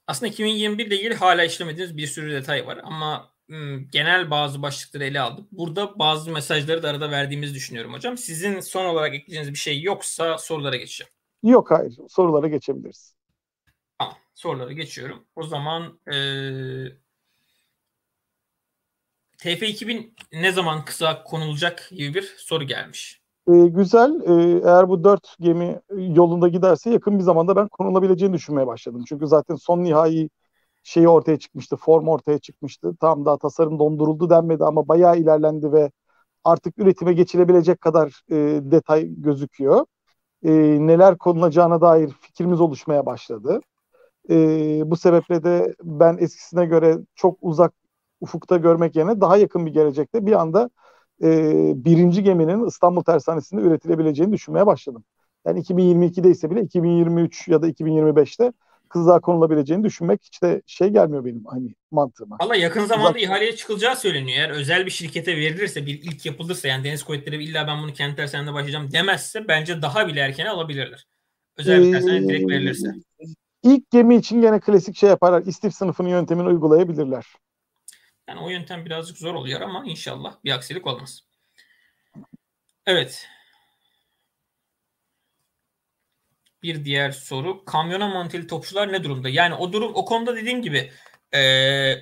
Aslında 2021 ile ilgili hala işlemediğimiz bir sürü detay var ama genel bazı başlıkları ele aldık. Burada bazı mesajları da arada verdiğimizi düşünüyorum hocam. Sizin son olarak ekleyeceğiniz bir şey yoksa sorulara geçeceğim. Yok hayır. Sorulara geçebiliriz. Tamam. Sorulara geçiyorum. O zaman e, TF2000 ne zaman kısa konulacak gibi bir soru gelmiş. E, güzel. E, eğer bu dört gemi yolunda giderse yakın bir zamanda ben konulabileceğini düşünmeye başladım. Çünkü zaten son nihai şeyi ortaya çıkmıştı, form ortaya çıkmıştı. Tam daha tasarım donduruldu denmedi ama bayağı ilerlendi ve artık üretime geçilebilecek kadar e, detay gözüküyor. E, neler konulacağına dair fikrimiz oluşmaya başladı. E, bu sebeple de ben eskisine göre çok uzak ufukta görmek yerine daha yakın bir gelecekte bir anda e, birinci geminin İstanbul Tersanesi'nde üretilebileceğini düşünmeye başladım. Yani 2022'de ise bile 2023 ya da 2025'te kızlığa konulabileceğini düşünmek hiç de şey gelmiyor benim hani mantığıma. Valla yakın zamanda Uzak... ihaleye çıkılacağı söyleniyor. Eğer özel bir şirkete verilirse bir ilk yapılırsa yani Deniz Kuvvetleri illa ben bunu kendi tersanede başlayacağım demezse bence daha bile erken alabilirler. Özel bir tersane ee, direkt verilirse. İlk gemi için gene klasik şey yaparlar. İstif sınıfının yöntemini uygulayabilirler. Yani o yöntem birazcık zor oluyor ama inşallah bir aksilik olmaz. Evet. Bir diğer soru. Kamyona monteli topçular ne durumda? Yani o durum o konuda dediğim gibi e,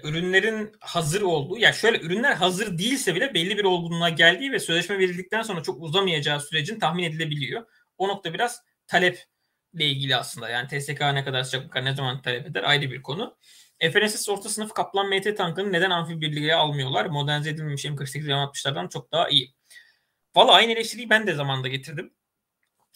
ürünlerin hazır olduğu ya yani şöyle ürünler hazır değilse bile belli bir olgunluğa geldiği ve sözleşme verildikten sonra çok uzamayacağı sürecin tahmin edilebiliyor. O nokta biraz taleple ilgili aslında. Yani TSK ne kadar sıcak ne zaman talep eder ayrı bir konu. FNSS orta sınıf Kaplan MT tankını neden amfi birliğe almıyorlar? Modernize edilmemiş M48 M60'lardan çok daha iyi. Valla aynı eleştiriyi ben de zamanda getirdim.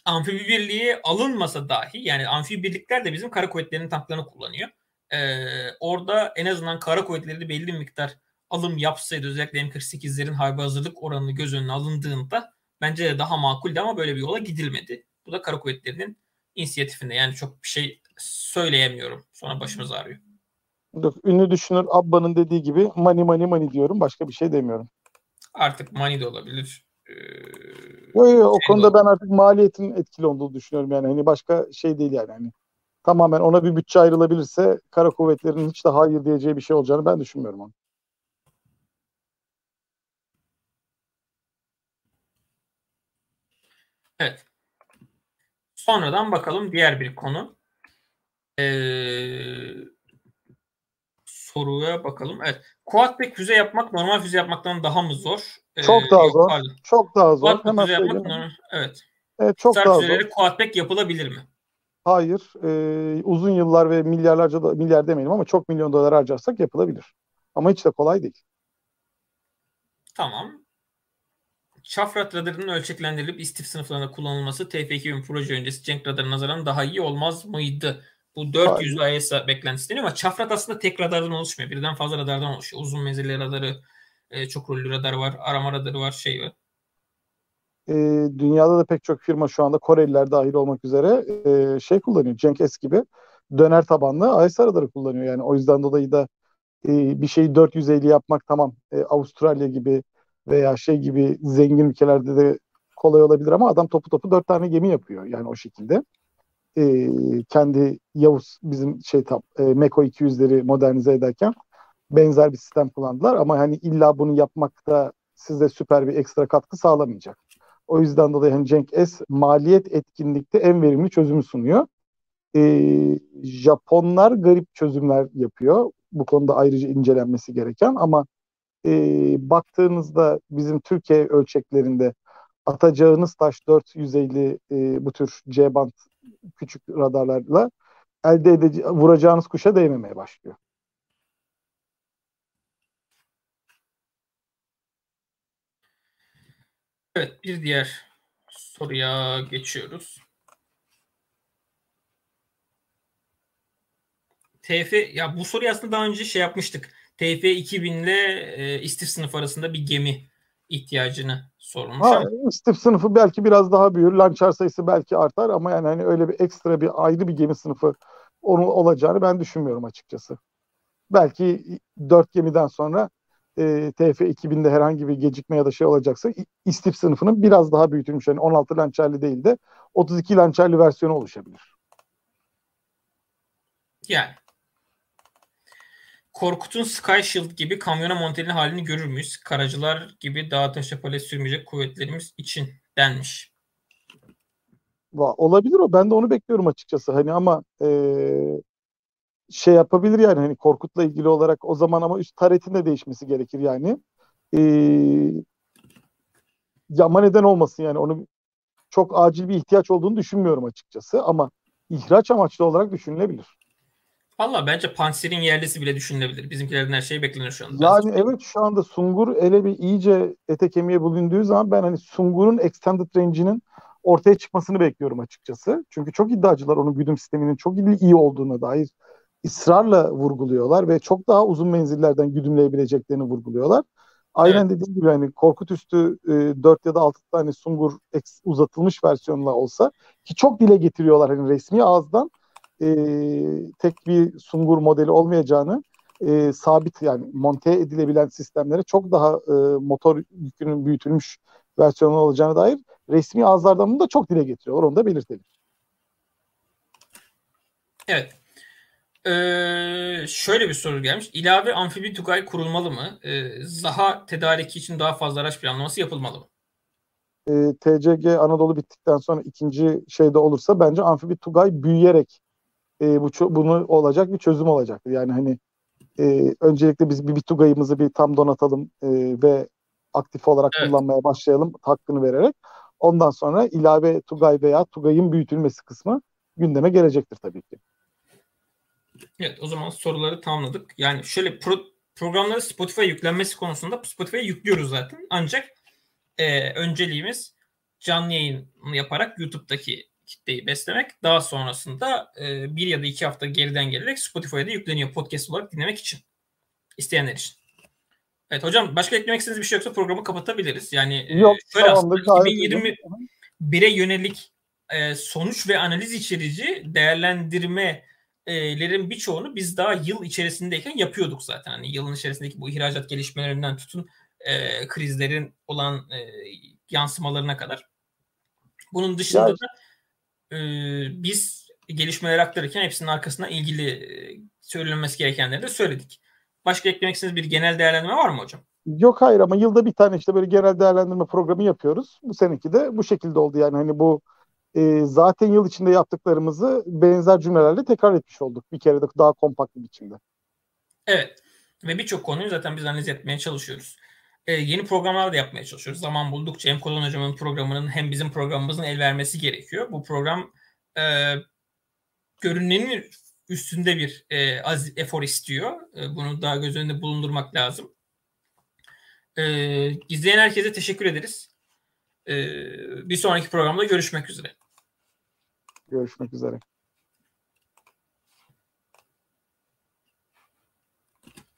Amfibi birliği alınmasa dahi yani amfibi birlikler de bizim kara kuvvetlerinin tanklarını kullanıyor. Ee, orada en azından kara kuvvetleri de belli bir miktar alım yapsaydı özellikle M48'lerin harbi hazırlık oranını göz önüne alındığında bence de daha makuldü ama böyle bir yola gidilmedi. Bu da kara kuvvetlerinin inisiyatifinde yani çok bir şey söyleyemiyorum. Sonra başımız ağrıyor. Ünlü düşünür Abba'nın dediği gibi money money money diyorum. Başka bir şey demiyorum. Artık money de olabilir. Ee, yo, yo, o şey konuda ben artık maliyetin etkili olduğunu düşünüyorum yani. Hani başka şey değil yani. Hani tamamen ona bir bütçe ayrılabilirse kara kuvvetlerinin hiç de hayır diyeceği bir şey olacağını ben düşünmüyorum onu. Evet. Sonradan bakalım diğer bir konu. Ee, soruya bakalım. Evet. Quadback füze yapmak normal füze yapmaktan daha mı zor? Ee, çok daha zor. Pardon. Çok daha zor. Quadback füze yapmak normal. Evet. Evet çok Star daha zor. Quadback yapılabilir mi? Hayır. E, uzun yıllar ve milyarlarca da, milyar demeyelim ama çok milyon dolar harcarsak yapılabilir. Ama hiç de kolay değil. Tamam. Şafrat radarının ölçeklendirilip istif sınıflarında kullanılması TF2000 proje öncesi Cenk radarına nazaran daha iyi olmaz mıydı? Bu 400 IS beklentisi deniyor ama çafrat aslında tek radardan oluşmuyor. Birden fazla radardan oluşuyor. Uzun menzilli radarı, e, çok rollü radar var, arama radarı var, şey var. E, dünyada da pek çok firma şu anda Koreliler dahil olmak üzere e, şey kullanıyor. Cenk S gibi döner tabanlı IS radarı kullanıyor. Yani o yüzden dolayı da e, bir şeyi 450 yapmak tamam e, Avustralya gibi veya şey gibi zengin ülkelerde de kolay olabilir ama adam topu topu dört tane gemi yapıyor yani o şekilde e, kendi Yavuz bizim şey tam e, Meko 200'leri modernize ederken benzer bir sistem kullandılar ama hani illa bunu yapmakta size süper bir ekstra katkı sağlamayacak. O yüzden dolayı hani Cenk S maliyet etkinlikte en verimli çözümü sunuyor. E, Japonlar garip çözümler yapıyor. Bu konuda ayrıca incelenmesi gereken ama e, baktığınızda bizim Türkiye ölçeklerinde atacağınız taş 450 e, bu tür C band küçük radarlarla elde edece vuracağınız kuşa değmemeye başlıyor. Evet bir diğer soruya geçiyoruz. TF ya bu soruyu aslında daha önce şey yapmıştık. TF 2000 ile e, istif sınıf arasında bir gemi ihtiyacını sormuş. Ha, istif sınıfı belki biraz daha büyür. Lançer sayısı belki artar ama yani hani öyle bir ekstra bir ayrı bir gemi sınıfı onun olacağını ben düşünmüyorum açıkçası. Belki dört gemiden sonra e, TF 2000'de herhangi bir gecikme ya da şey olacaksa istif sınıfının biraz daha büyütülmüş. Yani 16 lançerli değil de 32 lançerli versiyonu oluşabilir. Yani Korkut'un Sky Shield gibi kamyona montelin halini görür müyüz? Karacılar gibi dağ taşa palet sürmeyecek kuvvetlerimiz için denmiş. Olabilir o. Ben de onu bekliyorum açıkçası. Hani ama ee, şey yapabilir yani hani Korkut'la ilgili olarak o zaman ama üst taretin de değişmesi gerekir yani. Ee, ama neden olmasın yani onu çok acil bir ihtiyaç olduğunu düşünmüyorum açıkçası ama ihraç amaçlı olarak düşünülebilir. Valla bence Panser'in yerlisi bile düşünülebilir. Bizimkilerden her şey beklenir şu anda. Yani evet şu anda Sungur ele bir iyice ete kemiğe bugündüğü zaman ben hani Sungur'un extended range'inin ortaya çıkmasını bekliyorum açıkçası. Çünkü çok iddiacılar onun güdüm sisteminin çok iyi olduğuna dair ısrarla vurguluyorlar ve çok daha uzun menzillerden güdümleyebileceklerini vurguluyorlar. Aynen evet. dediğim gibi hani Korkut üstü e, 4 ya da 6 tane Sungur uzatılmış versiyonla olsa ki çok dile getiriyorlar hani resmi ağızdan e, tek bir Sungur modeli olmayacağını e, sabit yani monte edilebilen sistemlere çok daha e, motor yükünün büyütülmüş versiyonu olacağına dair resmi ağızlardan bunu da çok dile getiriyorlar. Onu da belirtelim. Evet. Ee, şöyle bir soru gelmiş. İlave amfibi Tugay kurulmalı mı? Ee, Zaha tedariki için daha fazla araç planlaması yapılmalı mı? Ee, TCG Anadolu bittikten sonra ikinci şeyde olursa bence amfibi Tugay büyüyerek e, bu bunu olacak bir çözüm olacaktır. Yani hani e, öncelikle biz bir, bir Tugay'ımızı bir tam donatalım e, ve aktif olarak evet. kullanmaya başlayalım hakkını vererek. Ondan sonra ilave Tugay veya Tugay'ın büyütülmesi kısmı gündeme gelecektir tabii ki. Evet o zaman soruları tamamladık. Yani şöyle pro, programları Spotify yüklenmesi konusunda Spotify'a yüklüyoruz zaten. Ancak e, önceliğimiz canlı yayın yaparak YouTube'daki kitleyi beslemek. Daha sonrasında e, bir ya da iki hafta geriden gelerek Spotify'da yükleniyor podcast olarak dinlemek için. İsteyenler için. Evet hocam başka eklemek istediğiniz bir şey yoksa programı kapatabiliriz. Yani e, Yok, şöyle aslında 2021'e yönelik e, sonuç ve analiz içerici değerlendirme lerin birçoğunu biz daha yıl içerisindeyken yapıyorduk zaten. Hani yılın içerisindeki bu ihracat gelişmelerinden tutun e, krizlerin olan e, yansımalarına kadar. Bunun dışında ya. da e, biz gelişmeler aktarırken hepsinin arkasına ilgili e, söylenmesi gerekenleri de söyledik. Başka eklemek istediğiniz bir genel değerlendirme var mı hocam? Yok hayır ama yılda bir tane işte böyle genel değerlendirme programı yapıyoruz. Bu seneki de bu şekilde oldu yani hani bu e, zaten yıl içinde yaptıklarımızı benzer cümlelerle tekrar etmiş olduk. Bir kere de daha kompakt bir biçimde. Evet. Ve birçok konuyu zaten biz analiz etmeye çalışıyoruz. Ee, yeni programlar da yapmaya çalışıyoruz. Zaman buldukça hem Kolon Hocam'ın programının hem bizim programımızın el vermesi gerekiyor. Bu program e, görünenin üstünde bir e, az efor istiyor. E, bunu daha göz önünde bulundurmak lazım. E, izleyen herkese teşekkür ederiz. E, bir sonraki programda görüşmek üzere. Görüşmek üzere.